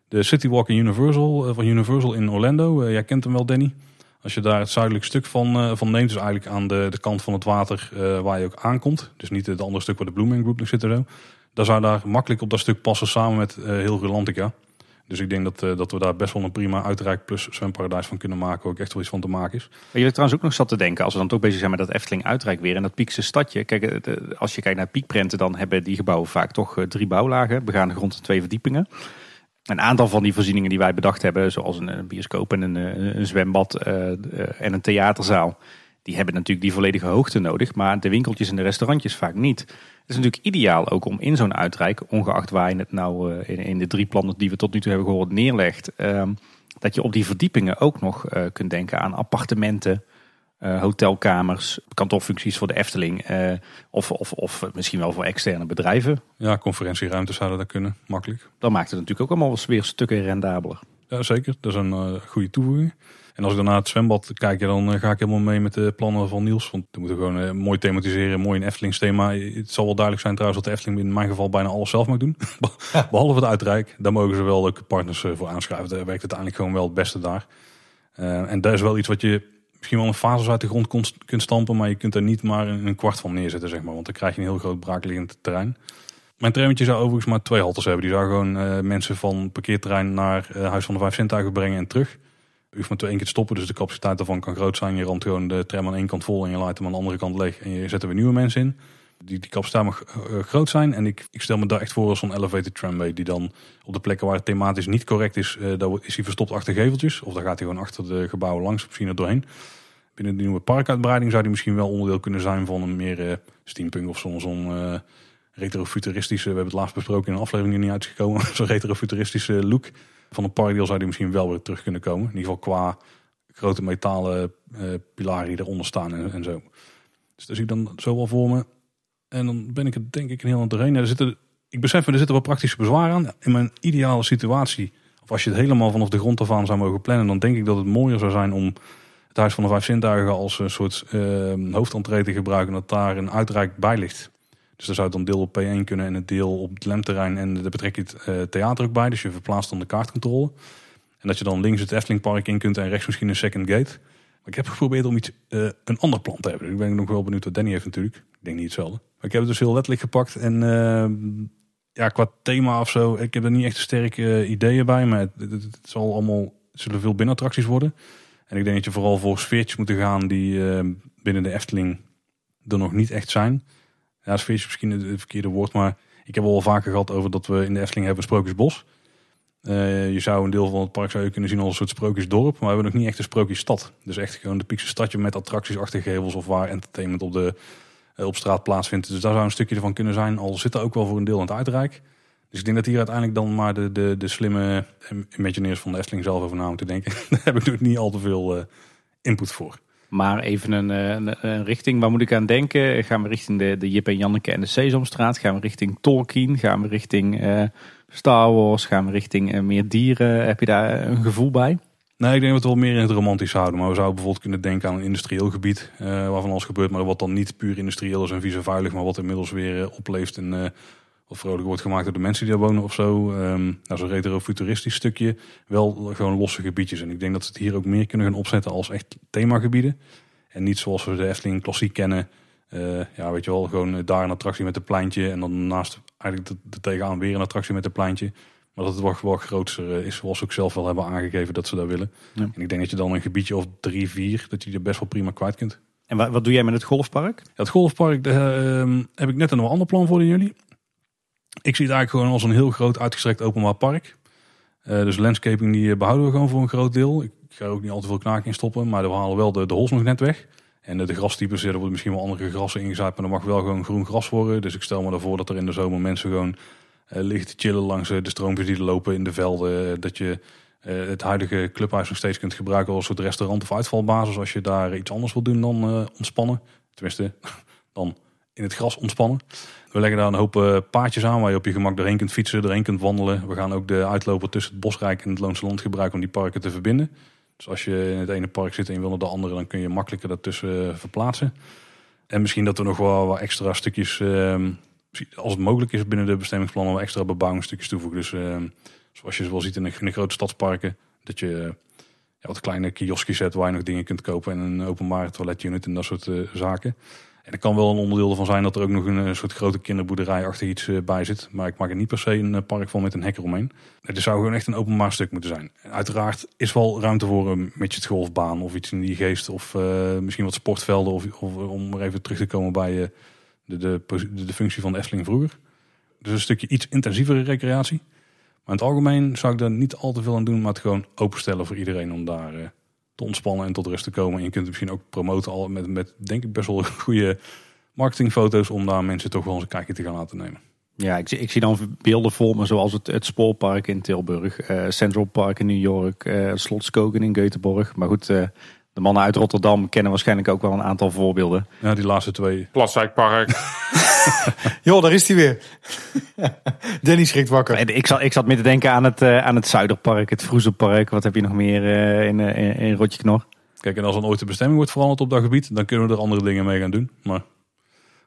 de City Walk in Universal, eh, van Universal in Orlando. jij kent hem wel, Danny. Als je daar het zuidelijk stuk van, van neemt, dus eigenlijk aan de, de kant van het water waar je ook aankomt. Dus niet het andere stuk waar de Blooming Group nog zit en zo. Dan zou daar makkelijk op dat stuk passen samen met eh, heel Rolantica. Dus ik denk dat, eh, dat we daar best wel een prima uitreik plus zwemparadijs van kunnen maken. Ook echt wel iets van te maken is. Ik trouwens ook nog zat te denken, als we dan toch bezig zijn met dat Efteling Uitrijk weer en dat Piekse stadje. Kijk, eh, als je kijkt naar piekprenten, dan hebben die gebouwen vaak toch eh, drie bouwlagen, begaande grond en twee verdiepingen. Een aantal van die voorzieningen die wij bedacht hebben, zoals een, bioscoop en een, een zwembad en een theaterzaal, die hebben natuurlijk die volledige hoogte nodig, maar de winkeltjes en de restaurantjes vaak niet. Het is natuurlijk ideaal ook om in zo'n uitrijk, ongeacht waar je het nou eh, in, in de drie plannen die we tot nu toe hebben gehoord neerlegt, ehm, dat je op die verdiepingen ook nog eh, kunt denken aan appartementen, eh, hotelkamers, kantoorfuncties voor de Efteling. of, of, of misschien wel voor externe bedrijven. Ja, conferentieruimtes zouden daar kunnen, makkelijk. Dan maakt het natuurlijk ook allemaal weer stukken rendabeler. Ja, zeker. Dat is een goede toevoeging. En als ik dan naar het zwembad kijk, ja, dan eh, ga ik helemaal mee met de plannen van Niels. Want we moeten gewoon eh, mooi thematiseren, mooi een Eftelings thema. Het zal wel duidelijk zijn trouwens dat de Efteling in mijn geval bijna alles zelf mag doen. <laughs> Behalve het uitrijk. Daar mogen ze wel ook partners eh, voor aanschuiven. Daar werkt uiteindelijk gewoon wel het beste daar. En daar is wel iets wat je misschien wel een fazes uit de grond kunt stampen, maar je kunt er niet maar een, kwart van neerzetten, zeg maar. Want dan krijg je een heel groot braakliggend terrein. Mijn trammetje zou overigens maar twee haltes hebben. Die zou gewoon mensen van parkeerterrein naar Huis van de Vijf Zintuigen brengen en terug. Hoeft maar twee keer stoppen, dus de capaciteit daarvan kan groot zijn. Je ramt gewoon de tram aan één kant vol en je laat hem aan de andere kant leeg. En je zet er weer nieuwe mensen in. Die, die capaciteit mag eh, groot zijn. En ik, ik stel me daar echt voor als zo'n elevated tramway. Die dan op de plekken waar het thematisch niet correct is, eh daar is hij verstopt achter geveltjes. Of daar gaat hij gewoon achter de gebouwen langs, misschien er doorheen. Binnen de nieuwe parkuitbreiding zou die misschien wel onderdeel kunnen zijn van een meer eh, steampunk of zo'n zo'n eh, retrofuturistische. We hebben het laatst besproken in een aflevering die niet uitgekomen. <laughs> Zo'n retrofuturistische look van een parkdeel zou die misschien wel weer terug kunnen komen. In ieder geval qua grote metalen eh pilaren die eronder staan en, zo. Dus dat zie ik dan zo wel voor me. En dan ben ik het denk ik een heel aan doorheen. Ja, er zitten, ik besef er zitten wel praktische bezwaren aan. In mijn ideale situatie, of als je het helemaal vanaf de grond af aan zou mogen plannen, dan denk ik dat het mooier zou zijn om het Huis van de Vijf Zintuigen als een soort eh hoofdentree te gebruiken, dat daar een uitreik bij ligt. Dus daar zou dan deel op P1 kunnen en het deel op het Lemterrein en daar betrek je het eh, theater ook bij. Dus je verplaatst dan de kaartcontrole. En dat je dan links het Eftelingpark in kunt en rechts misschien een second gate. Maar ik heb geprobeerd om iets, eh, een ander plan te hebben. Ik ben nog wel benieuwd wat Danny heeft natuurlijk. Ik denk niet hetzelfde. Maar ik heb het dus heel letterlijk gepakt. En eh, ja, qua thema of zo, ik heb er niet echt sterke eh, ideeën bij. Maar het, zal allemaal, zullen veel binnenattracties worden. En ik denk dat je vooral voor sfeertjes moet gaan die eh, binnen de Efteling er nog niet echt zijn. Ja, sfeertjes misschien het, verkeerde woord, maar ik heb al vaker gehad over dat we in de Efteling hebben een sprookjesbos. Eh, je zou een deel van het park zou je kunnen zien als een soort sprookjesdorp, maar we hebben nog niet echt een sprookjesstad. Dus echt gewoon de Piekse stadje met attracties achter gevels of waar entertainment op, de, eh, op straat plaatsvindt. Dus daar zou een stukje ervan kunnen zijn, al zit er ook wel voor een deel aan het uitrijk. Dus ik denk dat hier uiteindelijk dan maar de, de, de slimme imagineers van de Efteling zelf over na moeten denken. <laughs> Daar heb ik nog niet al te veel eh, input voor. Maar even een, eh, een, een richting, waar moet ik aan denken? Gaan we richting de, de Jip en Janneke en de Sesamstraat? Gaan we richting Tolkien? Gaan we richting eh, Star Wars? Gaan we richting eh, meer dieren? Heb je daar een gevoel bij? Nee, ik denk dat we het wel meer in het romantisch houden. Maar we zouden bijvoorbeeld kunnen denken aan een industrieel gebied. waarvan alles gebeurt, maar wat dan niet puur industrieel is en vies en vuilig. Maar wat inmiddels weer opleeft en wat vrolijk wordt gemaakt door de mensen die daar wonen of zo. Ehm nou, zo'n retro-futuristisch stukje. Wel gewoon losse gebiedjes. En ik denk dat we het hier ook meer kunnen gaan opzetten als echt themagebieden. En niet zoals we de Efteling klassiek kennen. Eh, ja, weet je wel, gewoon eh, daar een attractie met een pleintje. En dan naast eigenlijk er- tegenaan weer een attractie met een pleintje. Maar dat het wel, wel groter eh, is, zoals ze ook zelf wel hebben aangegeven dat ze dat willen. Ja. En ik denk dat je dan een gebiedje of drie, vier, dat je er best wel prima kwijt kunt. En wat, wat doe jij met het golfpark? Ja, het golfpark daar, ehm, heb ik net een ander plan voor dan jullie. Ik zie het eigenlijk gewoon als een heel groot uitgestrekt openbaar park. Eh, dus landscaping die eh, behouden we gewoon voor een groot deel. Ik ga er ook niet al te veel knaken in stoppen, maar we halen wel de, de hols nog net weg. En de, de grastypes, er worden misschien wel andere grassen ingezaaid, maar er mag wel gewoon groen gras worden. Dus ik stel me ervoor dat er in de zomer mensen gewoon eh, liggen te chillen langs eh, de stroompjes die lopen in de velden. Eh, dat je eh, het huidige clubhuis nog steeds kunt gebruiken als soort restaurant of uitvalbasis. Als je daar iets anders wil doen dan eh, ontspannen. Tenminste, <laughs> dan in het gras ontspannen. We leggen daar een hoop paadjes aan waar je op je gemak doorheen kunt fietsen, doorheen kunt wandelen. We gaan ook de uitloper tussen het Bosrijk en het Loonse Land gebruiken om die parken te verbinden. Dus als je in het ene park zit en je wil naar de andere, dan kun je makkelijker daartussen eh, verplaatsen. En misschien dat we nog wel wat extra stukjes, ehm, als het mogelijk is binnen de bestemmingsplannen, wat extra bebouwingsstukjes toevoegen. Dus ehm, zoals je wel ziet in de, grote stadsparken, dat je eh, ja, wat kleine kioskjes zet waar je nog dingen kunt kopen en een openbare toiletunit en dat soort zaken. En er kan wel een onderdeel ervan zijn dat er ook nog een eh, soort grote kinderboerderij achter iets eh, bij zit. Maar ik maak er niet per se een eh, park van met een hek eromheen. Het zou gewoon echt een openbaar stuk moeten zijn. Uiteraard is wel ruimte voor een midget golfbaan of iets in die geest. Of misschien wat sportvelden. Of, of om er even terug te komen bij de, de, de, functie van de Efteling vroeger. Dus een stukje iets intensievere recreatie. Maar in het algemeen zou ik daar niet al te veel aan doen. Maar het gewoon openstellen voor iedereen om daar eh, te ontspannen en tot rust te komen. En je kunt het misschien ook promoten al met, met denk ik best wel <laughs> goede marketingfoto's. Om daar mensen toch wel eens een kijkje te gaan laten nemen. Ja, ik zie, ik zie dan beelden voor me zoals het, het Spoorpark in Tilburg, eh, Central Park in New York, eh Slot Skogen in Göteborg. Maar goed, eh, de mannen uit Rotterdam kennen waarschijnlijk ook wel een aantal voorbeelden. Ja, die laatste twee. Plaswijkpark. <laughs> Joh, daar is hij weer. <laughs> Danny schrikt wakker. En ik, zat, ik zat meer te denken aan het, eh, aan het Zuiderpark, het Vroezenpark. Wat heb je nog meer eh, in, eh, in, in Rotjeknor? Kijk, en als dan ooit de bestemming wordt veranderd op dat gebied, dan kunnen we er andere dingen mee gaan doen. Maar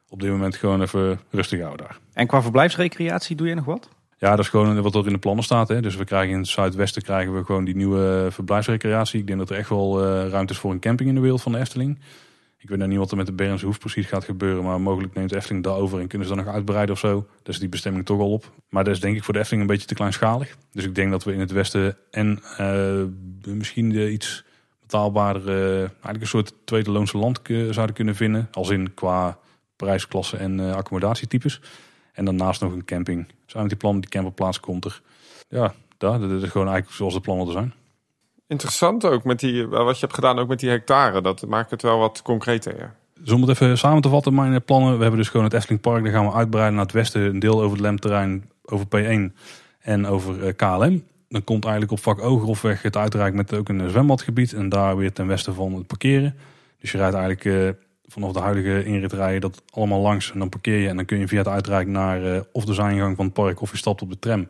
op dit moment gewoon even rustig houden daar. En qua verblijfsrecreatie doe je nog wat? Ja, dat is gewoon wat er in de plannen staat. Hè. Dus we krijgen in het zuidwesten krijgen we gewoon die nieuwe verblijfsrecreatie. Ik denk dat er echt wel uh, ruimte is voor een camping in de wereld van de Efteling. Ik weet nog niet wat er met de Bernse Hoef precies gaat gebeuren. Maar mogelijk neemt de Efteling daarover en kunnen ze dan nog uitbreiden of zo. Dus die bestemming toch al op. Maar dat is denk ik voor de Efteling een beetje te kleinschalig. Dus ik denk dat we in het westen en uh, misschien de iets betaalbaarder, uh, eigenlijk een soort tweede loonse land zouden kunnen vinden. Als in qua prijsklasse en accommodatietypes. En daarnaast nog een camping. Zijn die plannen, die camperplaats komt er. Ja, daar, dat is gewoon eigenlijk zoals de plannen er zijn. Interessant ook met die, wat je hebt gedaan ook met die hectare. Dat maakt het wel wat concreter. Ja. Dus om het even samen te vatten, mijn plannen. We hebben dus gewoon het Efteling Park. Dan gaan we uitbreiden naar het westen. Een deel over het Lemterrein, over P1 en over eh, KLM. Dan komt eigenlijk op vak Ogerhofweg het uitreiken met ook een zwembadgebied. En daar weer ten westen van het parkeren. Dus je rijdt eigenlijk vanaf de huidige inritrij dat allemaal langs. En dan parkeer je en dan kun je via het uitreiken naar uh, of de zijingang van het park. Of je stapt op de tram.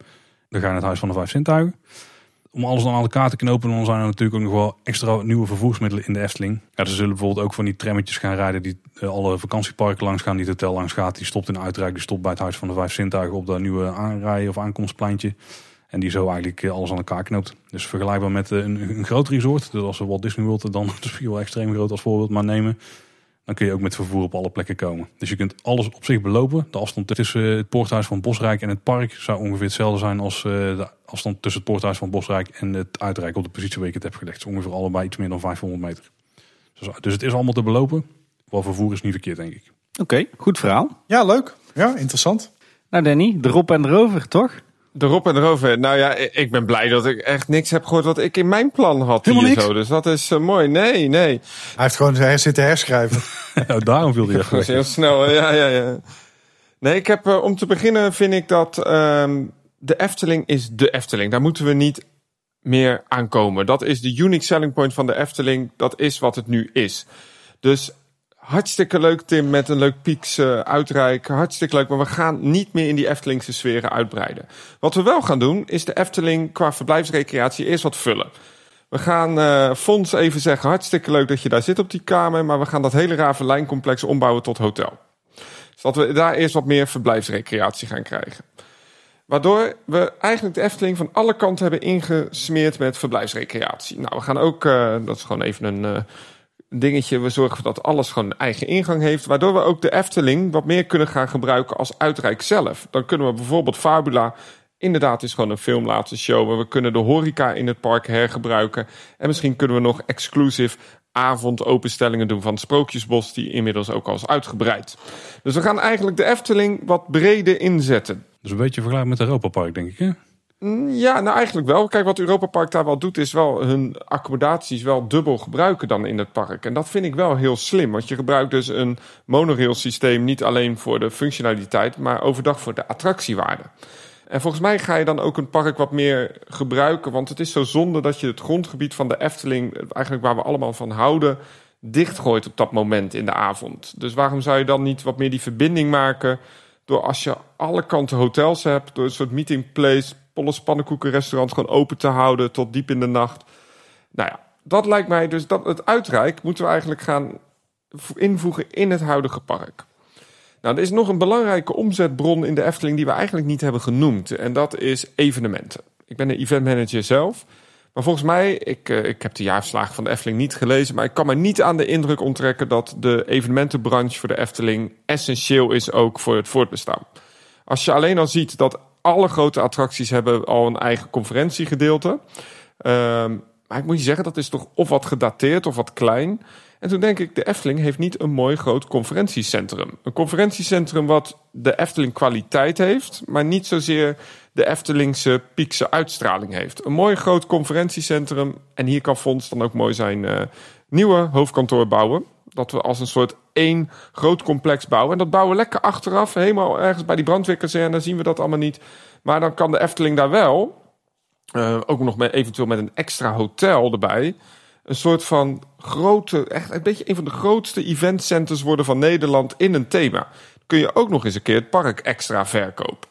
Dan ga je naar het Huis van de Vijf Zintuigen om alles dan aan elkaar te knopen, dan zijn er natuurlijk ook nog wel extra nieuwe vervoersmiddelen in de Efteling. Ja, ze zullen bijvoorbeeld ook van die trammetjes gaan rijden die uh, alle vakantieparken langs gaan, die het hotel langs gaat. Die stopt in Uitrijk, die stopt bij het Huis van de Vijf Zintuigen op dat nieuwe aanrijden of aankomstpleintje. En die zo eigenlijk uh, alles aan elkaar knoopt. Dus vergelijkbaar met een, een groot resort. Dus als we Walt Disney World dan <laughs> heel extreem groot als voorbeeld maar nemen. Dan kun je ook met vervoer op alle plekken komen. Dus je kunt alles op zich belopen. De afstand tussen het poorthuis van Bosrijk en het park zou ongeveer hetzelfde zijn als de afstand tussen het poorthuis van Bosrijk en het uitrijk op de positie waar ik het heb gelegd. Dus ongeveer allebei iets meer dan 500 meter. Dus, dus het is allemaal te belopen. Wel vervoer is niet verkeerd, denk ik. Oké, goed verhaal. Ja, leuk. Ja, interessant. Nou Danny, de Rob en de Rover, toch? De Rob en de Rover. Nou ja, ik ben blij dat ik echt niks heb gehoord wat ik in mijn plan had. Helemaal hier niks? Zo. Dus dat is uh, mooi. Nee, nee. Hij heeft gewoon hij zitten herschrijven. <laughs> nou, daarom viel hij echt <laughs> Dat heel snel. Ja, ja, ja. Nee, ik heb uh, om te beginnen vind ik dat um, de Efteling is de Efteling. Daar moeten we niet meer aankomen. Dat is de unique selling point van de Efteling. Dat is wat het nu is. Dus hartstikke leuk, Tim, met een leuk pieks uh, uitreiken. Hartstikke leuk, maar we gaan niet meer in die Eftelingse sferen uitbreiden. Wat we wel gaan doen, is de Efteling qua verblijfsrecreatie eerst wat vullen. We gaan uh, Fons even zeggen, hartstikke leuk dat je daar zit op die kamer, maar we gaan dat hele Ravenlijncomplex ombouwen tot hotel. Dus dat we daar eerst wat meer verblijfsrecreatie gaan krijgen. Waardoor we eigenlijk de Efteling van alle kanten hebben ingesmeerd met verblijfsrecreatie. Nou, we gaan ook, uh, dat is gewoon even een dingetje, we zorgen dat alles gewoon een eigen ingang heeft. Waardoor we ook de Efteling wat meer kunnen gaan gebruiken als uitrijk zelf. Dan kunnen we bijvoorbeeld Fabula inderdaad is gewoon een film laten showen. We kunnen de horeca in het park hergebruiken. En misschien kunnen we nog exclusief avondopenstellingen doen van het Sprookjesbos, die inmiddels ook al is uitgebreid. Dus we gaan eigenlijk de Efteling wat breder inzetten. Dus een beetje vergelijkbaar met Europa Park, denk ik, hè? Ja, nou eigenlijk wel. Kijk, wat Europa Park daar wel doet, is wel hun accommodaties wel dubbel gebruiken dan in het park. En dat vind ik wel heel slim, want je gebruikt dus een monorail systeem niet alleen voor de functionaliteit, maar overdag voor de attractiewaarde. En volgens mij ga je dan ook een park wat meer gebruiken. Want het is zo zonde dat je het grondgebied van de Efteling, eigenlijk waar we allemaal van houden, dichtgooit op dat moment in de avond. Dus waarom zou je dan niet wat meer die verbinding maken? Door als je alle kanten hotels hebt, door een soort meeting place, Polles pannenkoekenrestaurant gewoon open te houden tot diep in de nacht. Nou ja, dat lijkt mij dus dat het uitrijk moeten we eigenlijk gaan invoegen in het huidige park. Nou, er is nog een belangrijke omzetbron in de Efteling die we eigenlijk niet hebben genoemd. En dat is evenementen. Ik ben een eventmanager zelf. Maar volgens mij, ik, uh, ik heb de jaarverslagen van de Efteling niet gelezen. Maar ik kan me niet aan de indruk onttrekken dat de evenementenbranche voor de Efteling essentieel is ook voor het voortbestaan. Als je alleen al ziet dat alle grote attracties hebben al een eigen conferentiegedeelte. Um, maar ik moet je zeggen, dat is toch of wat gedateerd of wat klein. En toen denk ik, de Efteling heeft niet een mooi groot conferentiecentrum. Een conferentiecentrum wat de Efteling kwaliteit heeft, maar niet zozeer de Eftelingse piekse uitstraling heeft. Een mooi groot conferentiecentrum. En hier kan Fonds dan ook mooi zijn uh, nieuwe hoofdkantoor bouwen. Dat we als een soort één groot complex bouwen. En dat bouwen we lekker achteraf, helemaal ergens bij die brandweerkazerne. Zien we dat allemaal niet. Maar dan kan de Efteling daar wel, uh, ook nog met, eventueel met een extra hotel erbij een soort van grote, echt een beetje een van de grootste eventcenters worden van Nederland in een thema. Kun je ook nog eens een keer het park extra verkopen.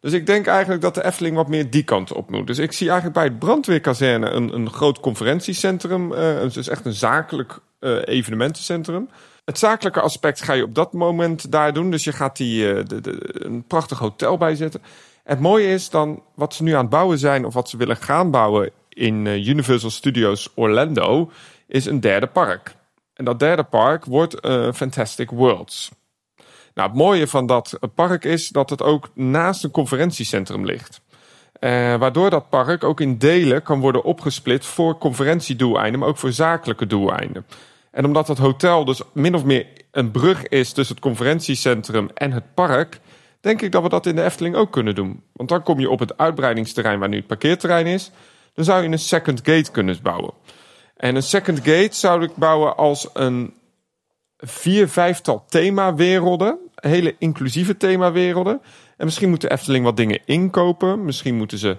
Dus ik denk eigenlijk dat de Efteling wat meer die kant op moet. Dus ik zie eigenlijk bij het brandweerkazerne een, een groot conferentiecentrum. Uh, dus echt een zakelijk uh, evenementencentrum. Het zakelijke aspect ga je op dat moment daar doen. Dus je gaat die, uh, de, een prachtig hotel bijzetten. Het mooie is dan wat ze nu aan het bouwen zijn, of wat ze willen gaan bouwen in uh, Universal Studios Orlando, is een derde park. En dat derde park wordt uh, Fantastic Worlds. Nou, het mooie van dat park is dat het ook naast een conferentiecentrum ligt. Waardoor dat park ook in delen kan worden opgesplit voor conferentiedoeleinden, maar ook voor zakelijke doeleinden. En omdat het hotel dus min of meer een brug is tussen het conferentiecentrum en het park, denk ik dat we dat in de Efteling ook kunnen doen. Want dan kom je op het uitbreidingsterrein waar nu het parkeerterrein is. Dan zou je een second gate kunnen bouwen. En een second gate zou ik bouwen als een vier, vijftal themawerelden. Hele inclusieve themawerelden. En misschien moet de Efteling wat dingen inkopen. Misschien moeten ze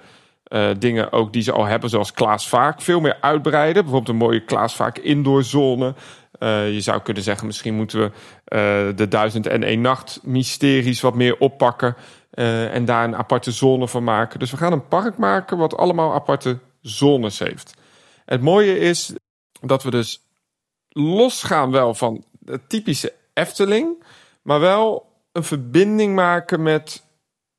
uh, dingen ook die ze al hebben, zoals Klaas Vaak, veel meer uitbreiden. Bijvoorbeeld een mooie Klaas Vaak indoorzone. Uh, je zou kunnen zeggen, misschien moeten we uh, de duizend en één nacht mysteries wat meer oppakken. en daar een aparte zone van maken. Dus we gaan een park maken wat allemaal aparte zones heeft. Het mooie is dat we dus losgaan wel van de typische Efteling, maar wel een verbinding maken met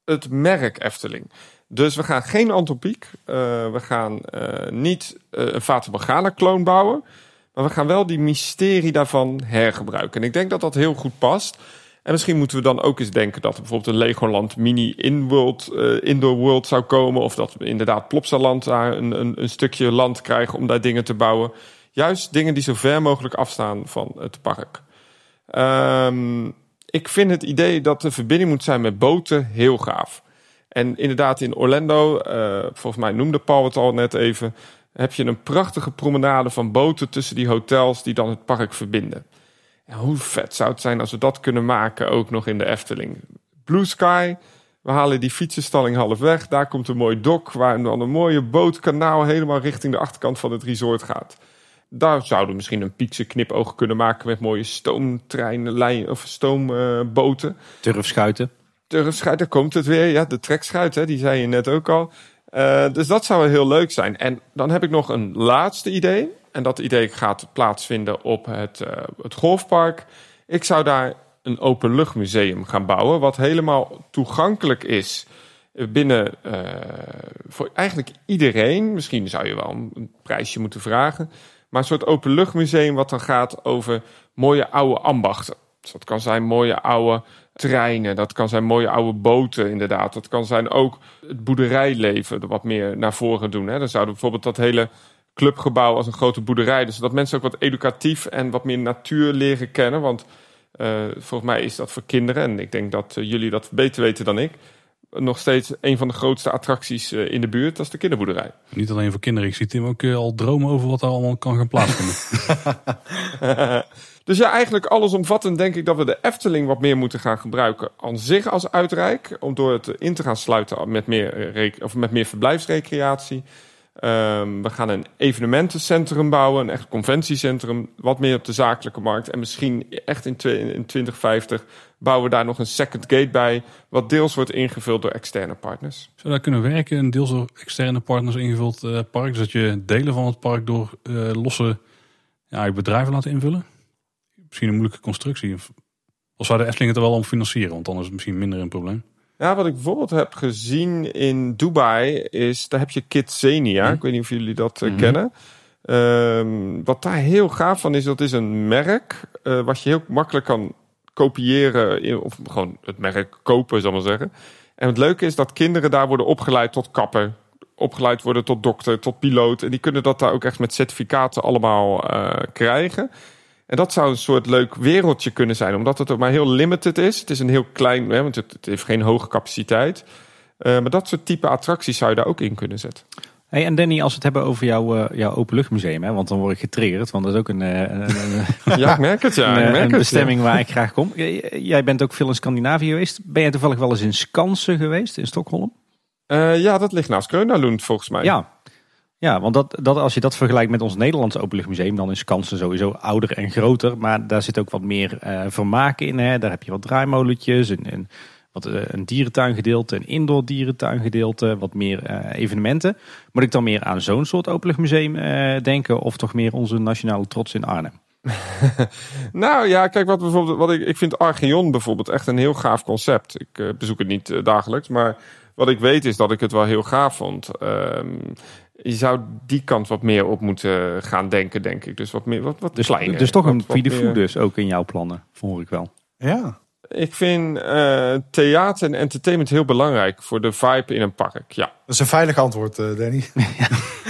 het merk Efteling. Dus we gaan geen Antropiek, uh, we gaan uh, niet uh, een Fata Morgana kloon bouwen, maar we gaan wel die mysterie daarvan hergebruiken. En ik denk dat dat heel goed past. En misschien moeten we dan ook eens denken dat er bijvoorbeeld een Legoland mini in-world, indoor world zou komen. Of dat we inderdaad Plopsaland daar een, een, een stukje land krijgen om daar dingen te bouwen. Juist dingen die zo ver mogelijk afstaan van het park. Um, ik vind het idee dat de verbinding moet zijn met boten heel gaaf. En inderdaad, in Orlando, uh, volgens mij noemde Paul het al net even, heb je een prachtige promenade van boten tussen die hotels die dan het park verbinden. En hoe vet zou het zijn als we dat kunnen maken ook nog in de Efteling? Blue Sky, we halen die fietsenstalling half weg. Daar komt een mooi dok waar dan een mooie bootkanaal helemaal richting de achterkant van het resort gaat. Daar zouden we misschien een piekse knipoog kunnen maken met mooie stoomtreinen of stoomboten. Uh, Turfschuiten. Turfschuiten, komt het weer. Ja, de trekschuit, hè, die zei je net ook al. Uh, dus dat zou heel leuk zijn. En dan heb ik nog een laatste idee. En dat idee gaat plaatsvinden op het, uh, het golfpark. Ik zou daar een openluchtmuseum gaan bouwen. Wat helemaal toegankelijk is binnen uh, voor eigenlijk iedereen. Misschien zou je wel een prijsje moeten vragen. Maar een soort openluchtmuseum wat dan gaat over mooie oude ambachten. Dus dat kan zijn mooie oude treinen, dat kan zijn mooie oude boten inderdaad. Dat kan zijn ook het boerderijleven wat meer naar voren doen. Hè. Dan zouden we bijvoorbeeld dat hele clubgebouw als een grote boerderij. Dus dat mensen ook wat educatief en wat meer natuur leren kennen. Want uh, volgens mij is dat voor kinderen, en ik denk dat uh, jullie dat beter weten dan ik nog steeds een van de grootste attracties in de buurt. Dat is de kinderboerderij. Niet alleen voor kinderen. Ik zie Tim ook al dromen over wat daar allemaal kan gaan plaatsvinden. <laughs> dus ja, eigenlijk allesomvattend denk ik dat we de Efteling wat meer moeten gaan gebruiken aan zich als uitrijk. Om door het in te gaan sluiten met meer, of met meer verblijfsrecreatie. Um, we gaan een evenementencentrum bouwen, een echt conventiecentrum, wat meer op de zakelijke markt. En misschien echt in, in 2050 bouwen we daar nog een second gate bij, wat deels wordt ingevuld door externe partners. Zou daar kunnen werken, een deels door externe partners ingevuld uh, park, dus dat je delen van het park door uh, losse ja, bedrijven laat invullen? Misschien een moeilijke constructie. Of, zou de Efteling het er wel om financieren, want dan is het misschien minder een probleem. Ja, wat ik bijvoorbeeld heb gezien in Dubai is, daar heb je Kidzania. Mm. Ik weet niet of jullie dat mm -hmm. kennen. Um, wat daar heel gaaf van is, dat is een merk uh, wat je heel makkelijk kan kopiëren of gewoon het merk kopen, zal maar zeggen. En het leuke is dat kinderen daar worden opgeleid tot kapper, opgeleid worden tot dokter, tot piloot. En die kunnen dat daar ook echt met certificaten allemaal uh, krijgen. En dat zou een soort leuk wereldje kunnen zijn, omdat het ook maar heel limited is. Het is een heel klein, hè, want het, heeft geen hoge capaciteit. Uh, maar dat soort type attracties zou je daar ook in kunnen zetten. Hey, en Danny, als we het hebben over jouw, uh, jouw openluchtmuseum, hè, want dan word ik getriggerd, want dat is ook een, uh, <laughs> een, ja, ik merk het, ja. een, merk een het, bestemming ja. waar ik graag kom. Jij bent ook veel in Scandinavië geweest. Ben jij toevallig wel eens in Skansen geweest, in Stockholm? Ja, dat ligt naast Grönalund volgens mij. Ja, ja, want dat, dat, als je dat vergelijkt met ons Nederlandse openluchtmuseum, dan is Kansen sowieso ouder en groter. Maar daar zit ook wat meer uh, vermaak in. Hè. Daar heb je wat draaimolentjes en, en wat, uh, een dierentuingedeelte, een indoor dierentuingedeelte, wat meer uh, evenementen. Moet ik dan meer aan zo'n soort openluchtmuseum denken of toch meer onze nationale trots in Arnhem? <laughs> Nou ja, kijk, wat, bijvoorbeeld, wat ik, ik vind Archeon bijvoorbeeld echt een heel gaaf concept. Ik eh, bezoek het niet eh, dagelijks, maar wat ik weet is dat ik het wel heel gaaf vond. Ehm, je zou die kant wat meer op moeten gaan denken, denk ik. Dus wat meer, wat, wat Dus, kleiner. dus toch een Feed Food dus ook in jouw plannen, hoor ik wel. Ja. Ik vind eh, theater en entertainment heel belangrijk voor de vibe in een park. Ja. Dat is een veilig antwoord, eh, Danny. <laughs>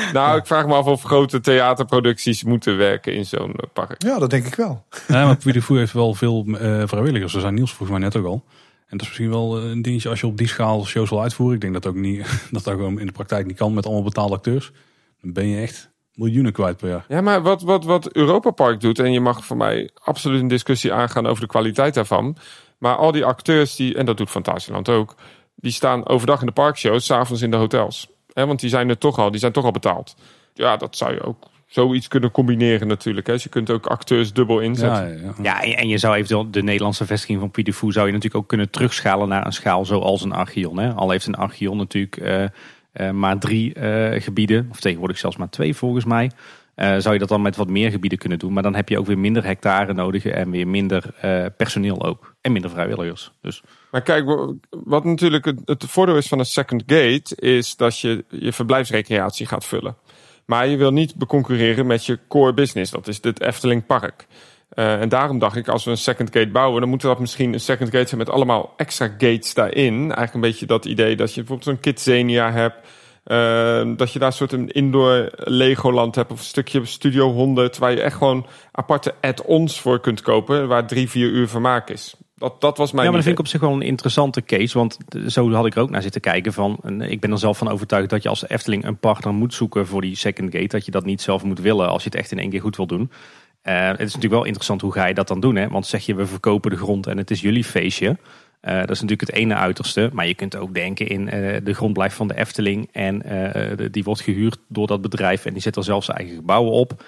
<laughs> Nou, ik vraag me af of grote theaterproducties moeten werken in zo'n eh, park. Ja, dat denk ik wel. Ja, maar Fou heeft wel veel eh, vrijwilligers. Er zijn Niels volgens mij net ook al. En dat is misschien wel eh, een dingetje als je op die schaal shows wil uitvoeren. Ik denk dat ook niet, <laughs> dat dat gewoon in de praktijk niet kan met allemaal betaalde acteurs. Dan ben je echt miljoenen kwijt per jaar. Ja, maar wat, wat, wat Europa Park doet, en je mag voor mij absoluut een discussie aangaan over de kwaliteit daarvan. Maar al die acteurs, die, en dat doet Fantasieland ook, die staan overdag in de parkshows, s'avonds in de hotels. Hè, want die zijn er toch al, die zijn toch al betaald. Ja, dat zou je ook zoiets kunnen combineren natuurlijk. Hè. Dus je kunt ook acteurs dubbel inzetten. Ja, ja, ja. Ja, en je zou eventueel de Nederlandse vestiging van Fou zou je natuurlijk ook kunnen terugschalen naar een schaal zoals een Archeon. Hè? Al heeft een Archeon natuurlijk eh, eh, maar drie eh, gebieden, of tegenwoordig zelfs maar twee volgens mij. Eh, zou je dat dan met wat meer gebieden kunnen doen. Maar dan heb je ook weer minder hectare nodig en weer minder eh, personeel ook. En minder vrijwilligers. Dus Maar kijk, wa- wat natuurlijk het, het voordeel is van een second gate, is dat je je verblijfsrecreatie gaat vullen. Maar je wil niet beconcurreren met je core business, dat is het Efteling Park. Eh, en daarom dacht ik, als we een second gate bouwen, dan moet dat misschien een second gate zijn met allemaal extra gates daarin. Eigenlijk een beetje dat idee dat je bijvoorbeeld zo'n Kidzania hebt. eh, dat je daar een soort een indoor Legoland hebt of een stukje Studio 100, waar je echt gewoon aparte add-ons voor kunt kopen, waar drie, vier uur vermaak is. Dat, dat was mijn ja, maar dat idee. vind ik op zich wel een interessante case. Want zo had ik er ook naar zitten kijken. Van, en ik ben er zelf van overtuigd dat je als Efteling een partner moet zoeken voor die second gate. Dat je dat niet zelf moet willen als je het echt in één keer goed wil doen. Eh, het is natuurlijk wel interessant hoe ga je dat dan doen. Hè? Want zeg je we verkopen de grond en het is jullie feestje. Eh, dat is natuurlijk het ene uiterste. Maar je kunt ook denken in eh, de grond blijft van de Efteling. En die wordt gehuurd door dat bedrijf. En die zet er zelf zijn eigen gebouwen op.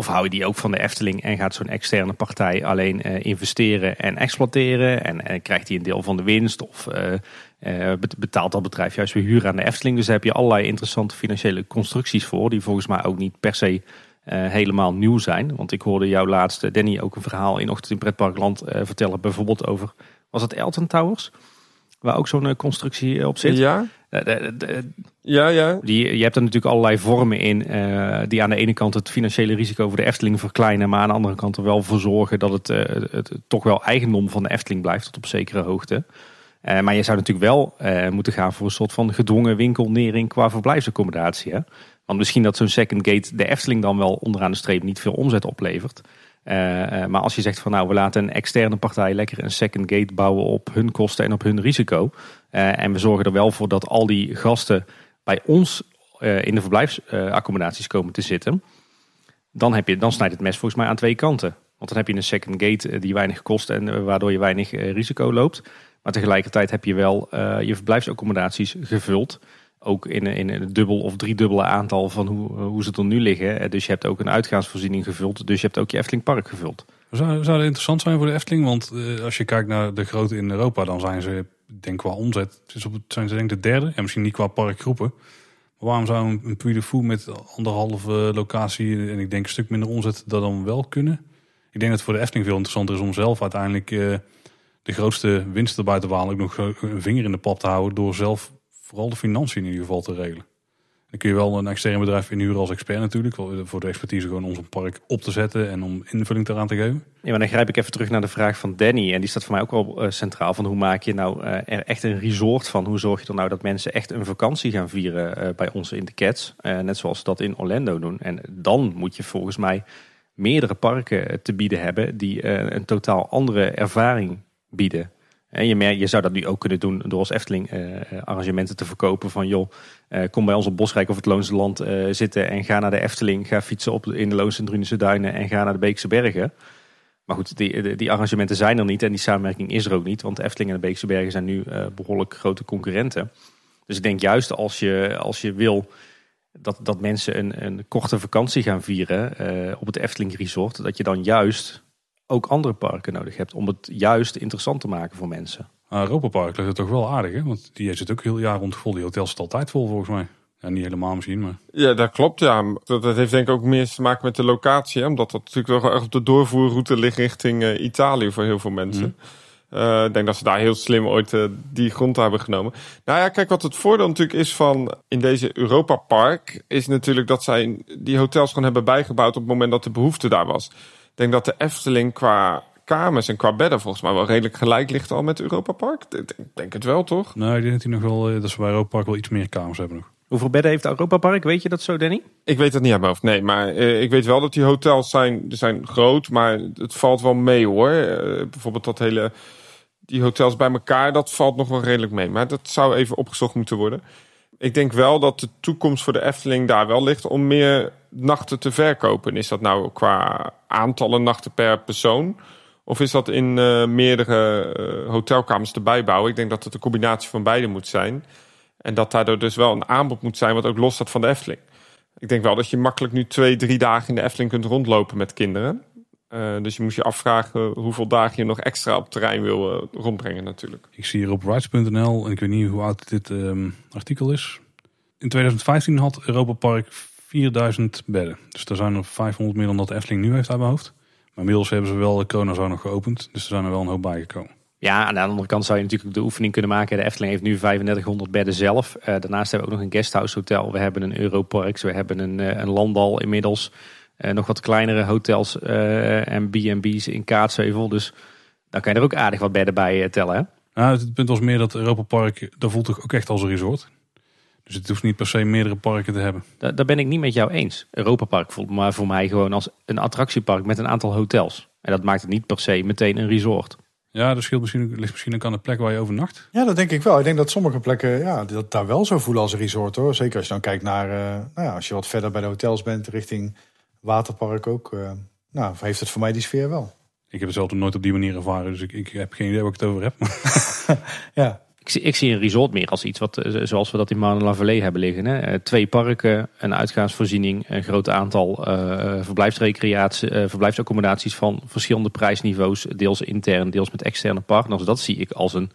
Of hou je die ook van de Efteling en gaat zo'n externe partij alleen eh, investeren en exploiteren? En, en krijgt hij een deel van de winst? Of eh, eh, bet- betaalt dat bedrijf juist weer huur aan de Efteling? Dus daar heb je allerlei interessante financiële constructies voor. Die volgens mij ook niet per se eh, helemaal nieuw zijn. Want ik hoorde jou laatst, eh, Danny, ook een verhaal in Ochtend in Pretparkland eh, vertellen. Bijvoorbeeld over, was het Elton Towers? Waar ook zo'n eh, constructie op zit. Ja, Eh, ja, ja. die, je hebt er natuurlijk allerlei vormen in eh, die aan de ene kant het financiële risico voor de Efteling verkleinen, maar aan de andere kant er wel voor zorgen dat het, eh, het, toch wel eigendom van de Efteling blijft tot op zekere hoogte. Eh, maar je zou natuurlijk wel eh, moeten gaan voor een soort van gedwongen winkelnering qua verblijfsaccommodatie. Hè? Want misschien dat zo'n second gate de Efteling dan wel onderaan de streep niet veel omzet oplevert. Eh, eh, maar als je zegt van nou we laten een externe partij lekker een second gate bouwen op hun kosten en op hun risico. Eh, en we zorgen er wel voor dat al die gasten bij ons in de verblijfsaccommodaties komen te zitten. Dan, heb je, dan snijdt het mes volgens mij aan twee kanten. Want dan heb je een second gate die weinig kost en waardoor je weinig risico loopt. Maar tegelijkertijd heb je wel je verblijfsaccommodaties gevuld. Ook in, in een dubbel of driedubbele aantal van hoe, hoe ze er nu liggen. Eh, Dus je hebt ook een uitgaansvoorziening gevuld. Dus je hebt ook je Efteling Park gevuld. Zou, zou dat interessant zijn voor de Efteling? Want eh, als je kijkt naar de grote in Europa, dan zijn ze, denk qua omzet, is op, zijn ze denk de derde. En misschien niet qua parkgroepen. Maar waarom zou een, een Puy de Fou met anderhalve locatie en ik denk een stuk minder omzet dat dan wel kunnen? Ik denk dat het voor de Efteling veel interessanter is om zelf uiteindelijk eh, de grootste winst erbij te halen. Ook nog een vinger in de pap te houden door zelf vooral de financiën in ieder geval te regelen. Dan kun je wel een extern bedrijf inhuren als expert natuurlijk. Voor de expertise gewoon om zo'n park op te zetten en om invulling eraan te geven. Ja, maar dan grijp ik even terug naar de vraag van Danny. En die staat voor mij ook wel eh, centraal. Van hoe maak je nou eh, er echt een resort van? Hoe zorg je er nou dat mensen echt een vakantie gaan vieren eh, bij ons in de Cats? Eh, net zoals ze dat in Orlando doen. En dan moet je volgens mij meerdere parken eh, te bieden hebben die eh, een totaal andere ervaring bieden. En je, je zou dat nu ook kunnen doen door als Efteling eh, eh, arrangementen te verkopen van joh, eh, kom bij ons op Bosrijk of het Loonse Land zitten en ga naar de Efteling. Ga fietsen op in de Loonse en Drunense Duinen en ga naar de Beekse Bergen. Maar goed, die, die- arrangementen zijn er niet en die samenwerking is er ook niet. Want de Efteling en de Beekse Bergen zijn nu eh, behoorlijk grote concurrenten. Dus ik denk juist als je, als je wil dat, dat mensen een, een korte vakantie gaan vieren op het Efteling Resort, dat je dan juist ook andere parken nodig hebt om het juist interessant te maken voor mensen. Maar Europa Park ligt het toch wel aardig, hè? Want die zit ook heel jaar rond vol. Die hotels zitten altijd vol volgens mij. Ja, niet helemaal misschien, maar... Ja, dat klopt. Ja. Dat, dat heeft denk ik ook meer te maken met de locatie. Hè? Omdat dat natuurlijk wel echt op de doorvoerroute ligt richting eh, Italië voor heel veel mensen. Eh, ik denk dat ze daar heel slim ooit eh, die grond hebben genomen. Nou ja, kijk, wat het voordeel natuurlijk is van in deze Europa Park... is natuurlijk dat zij die hotels gewoon hebben bijgebouwd... op het moment dat de behoefte daar was. Ik denk dat de Efteling qua kamers en qua bedden... volgens mij wel redelijk gelijk ligt al met Europa Park. Ik denk, het wel, toch? Nou, ik denk dat, hij nog wel, eh, dat ze bij Europa Park wel iets meer kamers hebben nog. Hoeveel bedden heeft Europa Park? Weet je dat zo, Danny? Ik weet het niet uit mijn hoofd, nee. Maar eh, ik weet wel dat die hotels zijn, zijn groot, maar het valt wel mee hoor. Eh, bijvoorbeeld dat hele, die hotels bij elkaar, dat valt nog wel redelijk mee. Maar dat zou even opgezocht moeten worden. Ik denk wel dat de toekomst voor de Efteling daar wel ligt om meer nachten te verkopen. Is dat nou qua aantallen nachten per persoon? Of is dat in eh, meerdere eh, hotelkamers te bijbouwen? Ik denk dat het een combinatie van beide moet zijn. En dat daardoor dus wel een aanbod moet zijn wat ook los staat van de Efteling. Ik denk wel dat je makkelijk nu twee, drie dagen in de Efteling kunt rondlopen met kinderen. Eh, dus je moet je afvragen hoeveel dagen je nog extra op terrein wil rondbrengen natuurlijk. Ik zie hier op rights.nl, en ik weet niet hoe oud dit ehm, artikel is. In 2015 had Europa Park 4000 bedden. Dus er zijn er 500 meer dan dat Efteling nu heeft uit mijn hoofd. Maar inmiddels hebben ze wel de Corona nog geopend. Dus er zijn er wel een hoop bijgekomen. Ja, aan de andere kant zou je natuurlijk de oefening kunnen maken. De Efteling heeft nu 3500 bedden zelf. Eh, daarnaast hebben we ook nog een guesthouse hotel. We hebben een Europarks. We hebben een, eh, een landal inmiddels. Eh, nog wat kleinere hotels en B&B's in Kaatsheuvel. Dus dan kan je er ook aardig wat bedden bij tellen. Hè? Nou, het punt was meer dat Europa Park, dat voelt toch ook echt als een resort. Dus het hoeft niet per se meerdere parken te hebben. Daar, daar ben ik niet met jou eens. Europa Park voelt maar voor mij gewoon als een attractiepark met een aantal hotels. En dat maakt het niet per se meteen een resort. Ja, dat scheelt misschien, ligt misschien ook aan de plek waar je overnacht. Ja, dat denk ik wel. Ik denk dat sommige plekken ja, dat daar wel zo voelen als een resort hoor. Zeker als je dan kijkt naar, eh, nou ja, als je wat verder bij de hotels bent, richting waterpark ook. eh, nou, heeft het voor mij die sfeer wel. Ik heb het zelf nog nooit op die manier ervaren, dus ik, ik heb geen idee waar ik het over heb. <laughs> Ja, Ik zie, ik zie een resort meer als iets wat, eh, zoals we dat in Marne-la-Vallée hebben liggen. Hè? Eh, Twee parken, een uitgaansvoorziening, een groot aantal eh verblijfsrecreatie, verblijfsaccommodaties van verschillende prijsniveaus. Deels intern, deels met externe partners. Dat zie ik als een,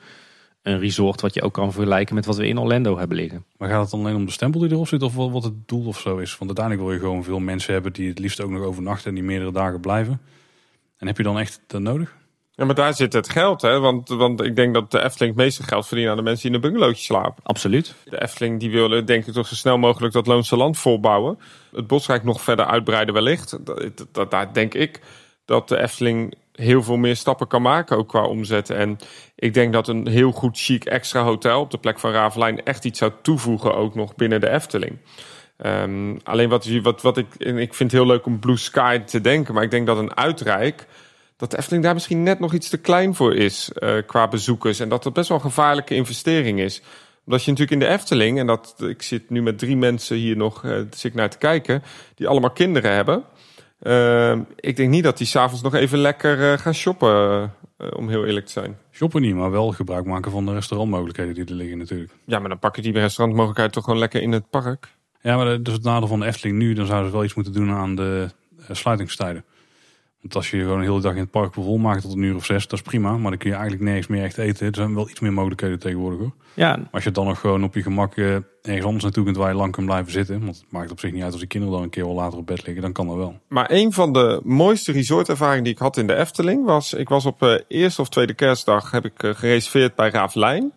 een resort wat je ook kan vergelijken met wat we in Orlando hebben liggen. Maar gaat het dan alleen om de stempel die erop zit of wat het doel of zo is? Want uiteindelijk wil je gewoon veel mensen hebben die het liefst ook nog overnachten en die meerdere dagen blijven. En heb je dan echt dat nodig? Ja, maar daar zit het geld, hè? Want, want ik denk dat de Efteling het meeste geld verdient aan de mensen die in een bungalowtje slapen. Absoluut. De Efteling die willen denk ik toch zo snel mogelijk dat Loonse Land volbouwen. Het Bosrijk nog verder uitbreiden wellicht. Dat, dat, daar denk ik dat de Efteling heel veel meer stappen kan maken, ook qua omzet. En ik denk dat een heel goed chic extra hotel op de plek van Ravelijn echt iets zou toevoegen, ook nog binnen de Efteling. Ehm, alleen wat, wat, wat ik, en ik vind het heel leuk om Blue Sky te denken, maar ik denk dat een uitrijk, dat de Efteling daar misschien net nog iets te klein voor is eh, qua bezoekers. En dat dat best wel een gevaarlijke investering is. Omdat je natuurlijk in de Efteling, en dat, ik zit nu met drie mensen hier nog eh, zit naar te kijken, die allemaal kinderen hebben. Ehm, ik denk niet dat die s'avonds nog even lekker eh, gaan shoppen, eh, om heel eerlijk te zijn. Shoppen niet, maar wel gebruik maken van de restaurantmogelijkheden die er liggen natuurlijk. Ja, maar dan pakken die restaurantmogelijkheid toch gewoon lekker in het park. Ja, maar dat is het nadeel van de Efteling nu. Dan zouden ze wel iets moeten doen aan de eh, sluitingstijden. Want als je gewoon een hele dag in het park vol maakt tot een uur of zes, dat is prima. Maar dan kun je eigenlijk nergens meer echt eten. Er zijn wel iets meer mogelijkheden tegenwoordig hoor. Ja, Maar als je dan nog gewoon op je gemak eh, ergens anders naartoe kunt waar je lang kunt blijven zitten. Want het maakt op zich niet uit als die kinderen dan een keer wel later op bed liggen. Dan kan dat wel. Maar een van de mooiste resortervaringen die ik had in de Efteling was... Ik was op eh, eerste of tweede kerstdag heb ik eh, gereserveerd bij Ravelijn.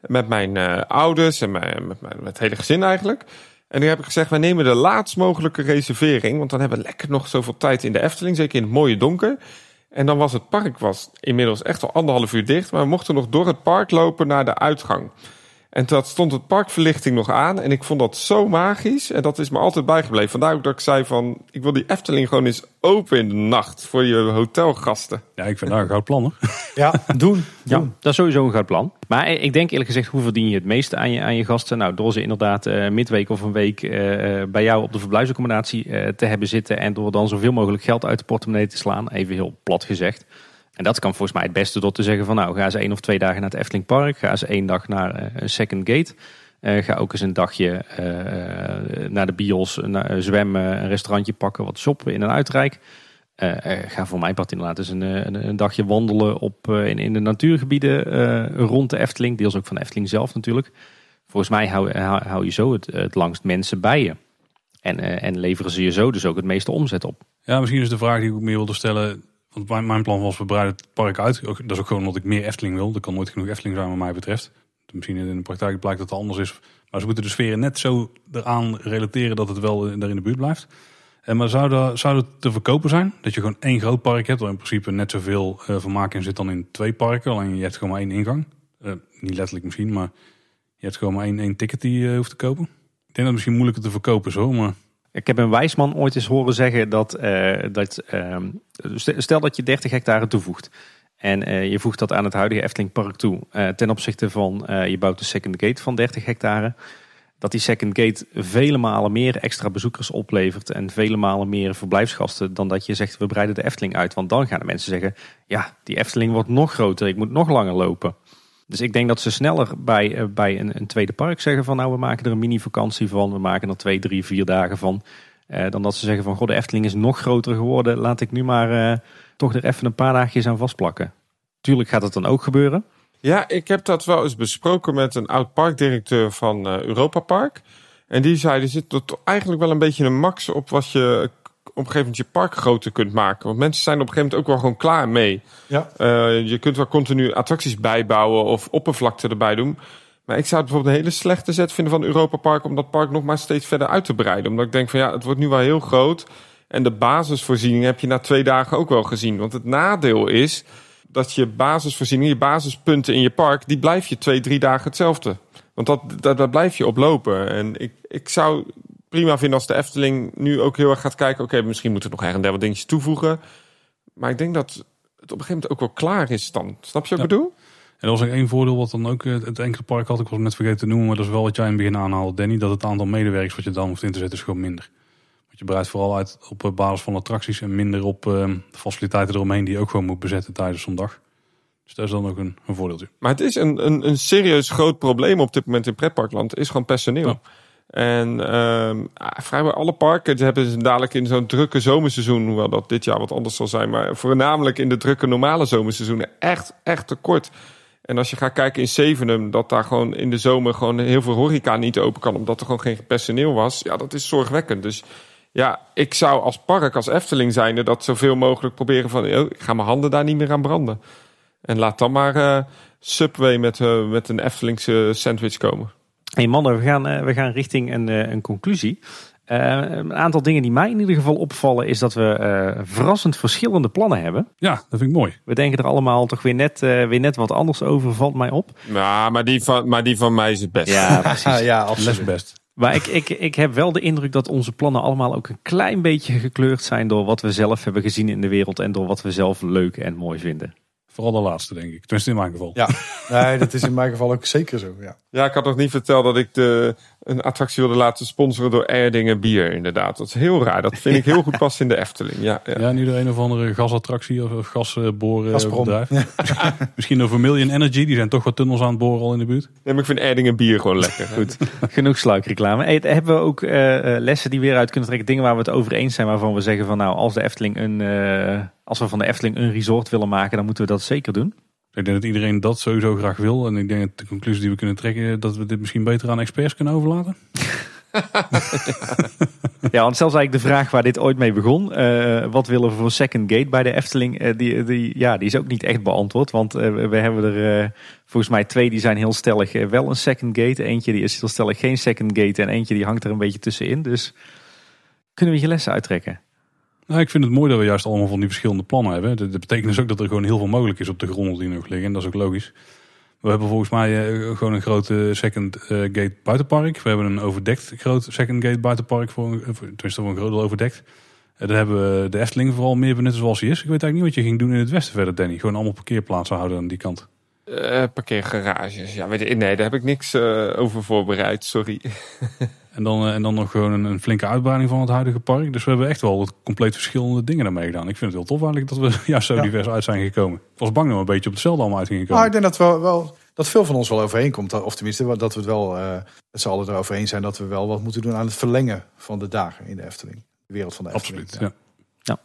Met mijn eh, ouders en mijn, met, mijn, met het hele gezin eigenlijk. En nu heb ik gezegd, wij nemen de laatst mogelijke reservering. Want dan hebben we lekker nog zoveel tijd in de Efteling. Zeker in het mooie donker. En dan was het park was inmiddels echt al anderhalf uur dicht. Maar we mochten nog door het park lopen naar de uitgang. En toen stond het parkverlichting nog aan. En ik vond dat zo magisch. En dat is me altijd bijgebleven. Vandaar ook dat ik zei van... Ik wil die Efteling gewoon eens open in de nacht. Voor je hotelgasten. Ja, ik vind daar een goud plan hoor. <laughs> ja doen. Ja, doen. dat is sowieso een goed plan. Maar ik denk eerlijk gezegd, hoe verdien je het meeste aan je, aan je gasten? Nou, door ze inderdaad eh, midweek of een week eh, eh, bij jou op de verblijfsaccommodatie eh, te hebben zitten. En door dan zoveel mogelijk geld uit de portemonnee te slaan. Even heel plat gezegd. En dat kan volgens mij het beste door te zeggen van nou, ga eens één of twee dagen naar het Efteling Park. Ga eens één dag naar een Second Gate. Eh, ga ook eens een dagje eh, naar de bios, zwemmen, een restaurantje pakken, wat shoppen in een uitrijk. Ga voor mijn part inderdaad eens een, een, dagje wandelen op, in, in de natuurgebieden rond de Efteling. Deels ook van de Efteling zelf natuurlijk. Volgens mij hou, hou, hou je zo het, het langst mensen bij je. En, en leveren ze je zo dus ook het meeste omzet op. Ja, misschien is de vraag die ik meer wilde stellen. Want mijn, plan was, we breiden het park uit. Dat is ook gewoon omdat ik meer Efteling wil. Er kan nooit genoeg Efteling zijn wat mij betreft. Misschien in de praktijk blijkt dat het anders is. Maar ze moeten de sfeer net zo eraan relateren dat het wel daar in de buurt blijft. En maar zou, dat, zou het te verkopen zijn? Dat je gewoon één groot park hebt, waar in principe net zoveel uh, vermaak in zit dan in twee parken. Alleen je hebt gewoon maar één ingang. Uh, niet letterlijk misschien, maar je hebt gewoon maar één, één ticket die je hoeft te kopen. Ik denk dat het misschien moeilijker te verkopen zo, maar... Ik heb een wijsman ooit eens horen zeggen dat, uh, dat ehm, stel dat je 30 hectare toevoegt. En uh, je voegt dat aan het huidige Efteling Park toe. Uh, ten opzichte van je bouwt een second gate van 30 hectare. Dat die second gate vele malen meer extra bezoekers oplevert. En vele malen meer verblijfsgasten dan dat je zegt we breiden de Efteling uit. Want dan gaan de mensen zeggen ja die Efteling wordt nog groter. Ik moet nog langer lopen. Dus ik denk dat ze sneller bij, uh, bij een, een, tweede park zeggen van nou we maken er een mini vakantie van. We maken er twee, drie, vier dagen van. Uh, dan dat ze zeggen van god de Efteling is nog groter geworden. Laat ik nu maar uh, toch er even een paar dagjes aan vastplakken. Tuurlijk gaat het dan ook gebeuren. Ja, ik heb dat wel eens besproken met een oud parkdirecteur van Europa Park. En die zei er zit eigenlijk wel een beetje een max op wat je op een gegeven moment je park groter kunt maken. Want mensen zijn op een gegeven moment ook wel gewoon klaar mee. Ja. Uh, je kunt wel continu attracties bijbouwen of oppervlakte erbij doen. Maar ik zou het bijvoorbeeld een hele slechte zet vinden van Europa Park om dat park nog maar steeds verder uit te breiden. Omdat ik denk van ja, het wordt nu wel heel groot. En de basisvoorziening heb je na twee dagen ook wel gezien. Want het nadeel is dat je basisvoorziening, je basispunten in je park, die blijf je twee, drie dagen hetzelfde. Want dat, dat, dat blijf je oplopen. En ik, ik zou prima vinden als de Efteling nu ook heel erg gaat kijken. Oké, okay, misschien moeten we nog her en der wat dingetjes toevoegen. Maar ik denk dat het op een gegeven moment ook wel klaar is dan. Snap je wat ik ja. bedoel? En dat was één voordeel wat dan ook het enkele park had. Ik was net vergeten te noemen, maar dat is wel wat jij in het begin aanhaalde, Danny. Dat het aantal medewerkers wat je dan hoeft in te zetten is gewoon minder. Want je breidt vooral uit op basis van attracties en minder op uh, de faciliteiten eromheen die je ook gewoon moet bezetten tijdens zo'n dag. Dus dat is dan ook een, een voordeeltje. Maar het is een, een, een serieus groot probleem op dit moment in pretparkland. Is gewoon personeel. Ja. En uh, vrijwel alle parken hebben ze dadelijk in zo'n drukke zomerseizoen, hoewel dat dit jaar wat anders zal zijn, maar voornamelijk in de drukke normale zomerseizoenen echt, echt tekort. En als je gaat kijken in Zevenum, dat daar gewoon in de zomer gewoon heel veel horeca niet open kan, omdat er gewoon geen personeel was. Ja, dat is zorgwekkend. Dus ja, ik zou als park, als Efteling zijnde, dat zoveel mogelijk proberen van, oh, ik ga mijn handen daar niet meer aan branden. En laat dan maar uh, Subway met, uh, met een Eftelingse sandwich komen. Hey mannen, we gaan, uh, we gaan richting een, uh, een conclusie. Uh, een aantal dingen die mij in ieder geval opvallen is dat we verrassend verschillende plannen hebben. Ja, dat vind ik mooi. We denken er allemaal toch weer net, weer net wat anders over, valt mij op. Ja, maar die van, maar die van mij is het best. Ja, <laughs> precies. ja, absoluut. best. Maar ik, ik, ik heb wel de indruk dat onze plannen allemaal ook een klein beetje gekleurd zijn door wat we zelf hebben gezien in de wereld en door wat we zelf leuk en mooi vinden. Vooral de laatste, denk ik. Tenminste in mijn geval. Ja, nee, dat is in mijn geval ook zeker zo. Ja, ja ik had nog niet verteld dat ik de, een attractie wilde laten sponsoren door Erdingen Bier, inderdaad. Dat is heel raar. Dat vind ik heel goed <laughs> passen in de Efteling. Ja, ja. ja nu de een of andere gasattractie of gasborenbedrijf. Ja. <laughs> Misschien over Million Energy. Die zijn toch wat tunnels aan het boren al in de buurt. Nee, maar ik vind Erdingen Bier gewoon lekker. goed, <laughs> genoeg sluikreclame. Hey, hebben we ook uh, lessen die weer uit kunnen trekken? Dingen waar we het over eens zijn, waarvan we zeggen van nou, als de Efteling een... Uh, als we van de Efteling een resort willen maken, dan moeten we dat zeker doen. Ik denk dat iedereen dat sowieso graag wil. En ik denk dat de conclusie die we kunnen trekken, dat we dit misschien beter aan experts kunnen overlaten. <laughs> ja, want zelfs eigenlijk de vraag waar dit ooit mee begon. Uh, wat willen we voor second gate bij de Efteling? Uh, die, die, ja, die is ook niet echt beantwoord. Want uh, we hebben er volgens mij twee die zijn heel stellig wel een second gate. Eentje die is heel stellig geen second gate. En eentje die hangt er een beetje tussenin. Dus kunnen we je lessen uittrekken? Nou, ik vind het mooi dat we juist allemaal van die verschillende plannen hebben. Dat, betekent dus ook dat er gewoon heel veel mogelijk is op de grond die nog liggen. En dat is ook logisch. We hebben volgens mij uh, gewoon een grote second uh, gate buitenpark. We hebben een overdekt groot second gate buitenpark. Voor, tenminste voor een groot overdekt. Uh, dan hebben we de Efteling vooral meer benutten zoals hij is. Ik weet eigenlijk niet wat je ging doen in het westen verder, Danny. Gewoon allemaal parkeerplaatsen houden aan die kant. parkeergarages. Ja, weet je, nee, daar heb ik niks over voorbereid. Sorry. <laughs> En dan, en dan nog gewoon een, een, flinke uitbreiding van het huidige park. Dus we hebben echt wel compleet verschillende dingen daarmee gedaan. Ik vind het heel tof eigenlijk dat we <laughs> ja, zo ja. divers uit zijn gekomen. Ik was bang dat we een beetje op hetzelfde allemaal uit gingen komen. Maar ik denk dat, we wel, dat veel van ons wel overeenkomt. Of tenminste, dat we het wel uh, met z'n allen erover eens zijn dat we wel wat moeten doen aan het verlengen van de dagen in de Efteling. De wereld van de Efteling. Absoluut, ja. ja.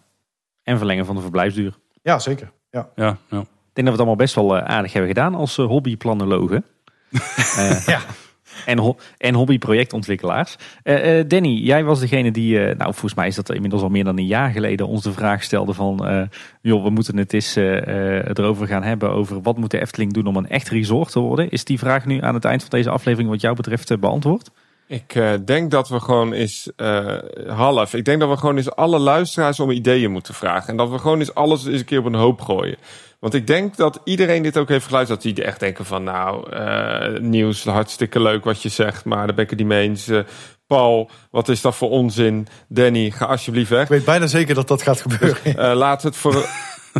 En verlengen van de verblijfsduur. Ja, zeker. Ja. Ja, ja. Ik denk dat we het allemaal best wel aardig hebben gedaan als uh, hobbyplanologen. uh, <laughs> ja. En, ho en hobbyprojectontwikkelaars. Uh, Danny, jij was degene die, uh, nou volgens mij is dat inmiddels al meer dan een jaar geleden, ons de vraag stelde van, joh, we moeten het eens erover gaan hebben over wat moet de Efteling doen om een echt resort te worden. Is die vraag nu aan het eind van deze aflevering wat jou betreft beantwoord? Ik denk dat we gewoon eens half. Ik denk dat we gewoon eens alle luisteraars om ideeën moeten vragen. En dat we gewoon eens alles eens een keer op een hoop gooien. Want ik denk dat iedereen dit ook heeft geluisterd. Dat die echt denken van nou, uh, nieuws, hartstikke leuk wat je zegt. Maar daar ben ik het niet mee eens. Paul, wat is dat voor onzin? Danny, ga alsjeblieft weg. Ik weet bijna zeker dat dat gaat gebeuren. Dus, laat het voor... <laughs>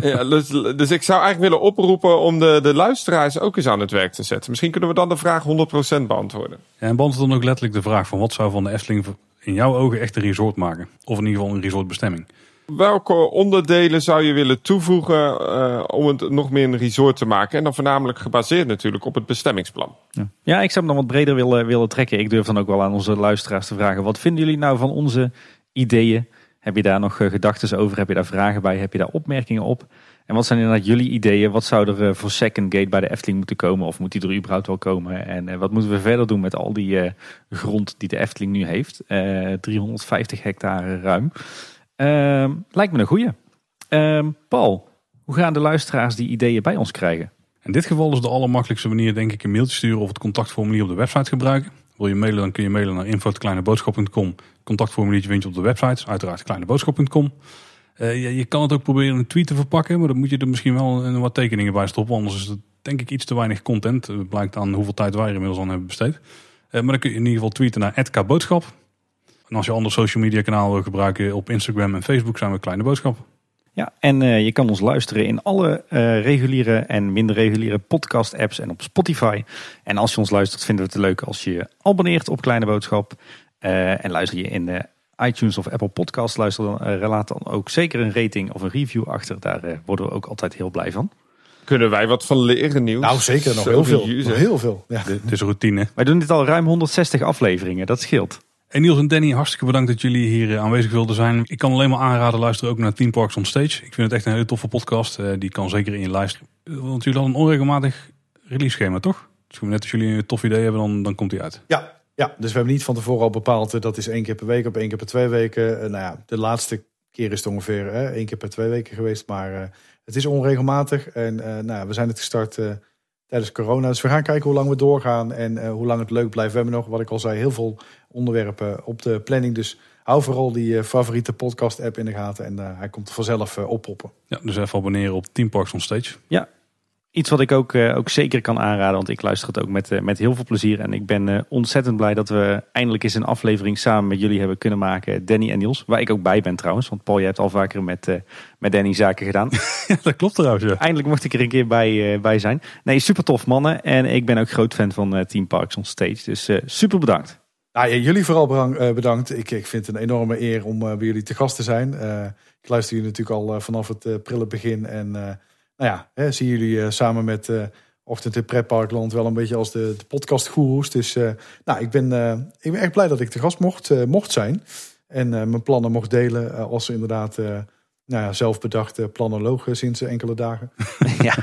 Ja, dus, dus, ik zou eigenlijk willen oproepen om de, de luisteraars ook eens aan het werk te zetten. Misschien kunnen we dan de vraag 100% beantwoorden. Ja, en beantwoord dan ook letterlijk de vraag van wat zou van de Efteling in jouw ogen echt een resort maken? Of in ieder geval een resortbestemming. Welke onderdelen zou je willen toevoegen uh, om het nog meer een resort te maken? En dan voornamelijk gebaseerd natuurlijk op het bestemmingsplan. Ja, ik zou hem dan wat breder willen, willen trekken. Ik durf dan ook wel aan onze luisteraars te vragen. Wat vinden jullie nou van onze ideeën? Heb je daar nog eh, gedachten over? Heb je daar vragen bij? Heb je daar opmerkingen op? En wat zijn inderdaad jullie ideeën? Wat zou er eh, voor Second Gate bij de Efteling moeten komen? Of moet die er überhaupt wel komen? En eh, wat moeten we verder doen met al die grond die de Efteling nu heeft? 350 hectare ruim. Ehm, lijkt me een goeie. Ehm, Paul, hoe gaan de luisteraars die ideeën bij ons krijgen? In dit geval is de allermakkelijkste manier denk ik een mailtje sturen of het contactformulier op de website gebruiken. Wil je mailen, dan kun je mailen naar info.kleineboodschap.com. Contactformuliertje vind je op de website, uiteraard kleineboodschap.com. Uh, je, kan het ook proberen een tweet te verpakken, maar dan moet je er misschien wel een, wat tekeningen bij stoppen. Anders is het denk ik iets te weinig content. Het blijkt aan hoeveel tijd wij er inmiddels aan hebben besteed. Uh, maar dan kun je in ieder geval tweeten naar @kboodschap. En als je andere social media kanalen wil gebruiken, op Instagram en Facebook zijn we Kleine Boodschap. Ja, en uh, je kan ons luisteren in alle uh, reguliere en minder reguliere podcast apps en op Spotify. En als je ons luistert, vinden we het leuk als je je abonneert op Kleine Boodschap. Uh, en luister je in de iTunes of Apple Podcast, luister dan, laat dan ook zeker een rating of een review achter. Daar worden we ook altijd heel blij van. Kunnen wij wat van leren, nieuws? Nou, zeker. Nog heel veel. Nog heel veel. Ja. Het is routine. Wij doen dit al ruim 160 afleveringen. Dat scheelt. En Niels en Danny, hartstikke bedankt dat jullie hier eh, aanwezig wilden zijn. Ik kan alleen maar aanraden, luister ook naar Team Parks on Stage. Ik vind het echt een hele toffe podcast. Eh, die kan zeker in je luisteren. Want jullie hadden een onregelmatig release schema, toch? Dus net als jullie een tof idee hebben, dan, dan komt die uit. Ja, ja, dus we hebben niet van tevoren al bepaald, eh, dat is één keer per week of één keer per twee weken. nou ja, de laatste keer is het ongeveer één keer per twee weken geweest. Maar het is onregelmatig. En nou, we zijn het gestart tijdens corona. Dus we gaan kijken hoe lang we doorgaan en hoe lang het leuk blijft. We hebben nog, wat ik al zei, heel veel onderwerpen op de planning. Dus hou vooral die eh, favoriete podcast app in de gaten en uh, hij komt vanzelf uh, oppoppen. Ja, dus even abonneren op Team Parks on Stage. Ja, iets wat ik ook, ook zeker kan aanraden, want ik luister het ook met, met heel veel plezier. En ik ben ontzettend blij dat we eindelijk eens een aflevering samen met jullie hebben kunnen maken. Danny en Niels, waar ik ook bij ben trouwens. Want Paul, je hebt al vaker met, met Danny zaken gedaan. <laughs> ja, dat klopt trouwens. Ja. Eindelijk mocht ik er een keer bij, bij zijn. Nee, super tof mannen. En ik ben ook groot fan van Team Parks on Stage. Dus super bedankt. Nou, ja, jullie vooral eh, bedankt. Ik, ik vind het een enorme eer om uh, bij jullie te gast te zijn. Uh, ik luister jullie natuurlijk al vanaf het prille begin. En nou ja, hè, zie jullie samen met Ochtend in Pretparkland wel een beetje als de, de podcastgoeroes. Dus nou, ik, ben, ik ben echt blij dat ik te gast mocht, mocht zijn. En mijn plannen mocht delen als ze inderdaad nou ja, zelf bedachte planoloog sinds enkele dagen. <laughs> <laughs> ja.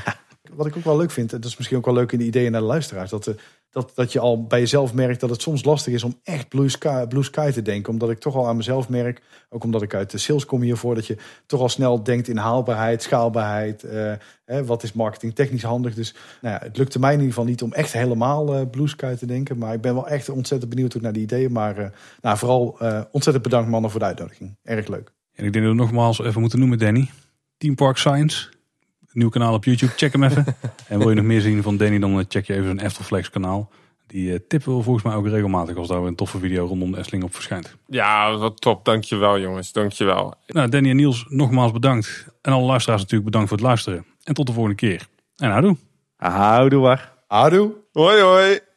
Wat ik ook wel leuk vind, en dat is misschien ook wel leuk in de ideeën naar de luisteraars. Dat de dat, dat je al bij jezelf merkt dat het soms lastig is om echt blue sky, blue sky te denken. Omdat ik toch al aan mezelf merk, ook omdat ik uit de sales kom hiervoor, dat je toch al snel denkt in haalbaarheid, schaalbaarheid. Hè, wat is marketing technisch handig? Dus nou ja, het lukte mij in ieder geval niet om echt helemaal uh, blue sky te denken. Maar ik ben wel echt ontzettend benieuwd naar die ideeën. Maar uh, nou, vooral ontzettend bedankt mannen voor de uitnodiging. Erg leuk. En ik denk dat we nogmaals even moeten noemen, Danny. Team Park Science nieuw kanaal op YouTube. Check hem even. <laughs> en wil je nog meer zien van Danny, dan check je even zijn Eftelflex kanaal. Die uh, tippen we volgens mij ook regelmatig als daar een toffe video rondom de Efteling op verschijnt. Ja, wat top. Dankjewel jongens. Dankjewel. Nou, Danny en Niels, nogmaals bedankt. En alle luisteraars natuurlijk bedankt voor het luisteren. En tot de volgende keer. En houdoe. Houdoe waar. Houdoe. Hoi hoi.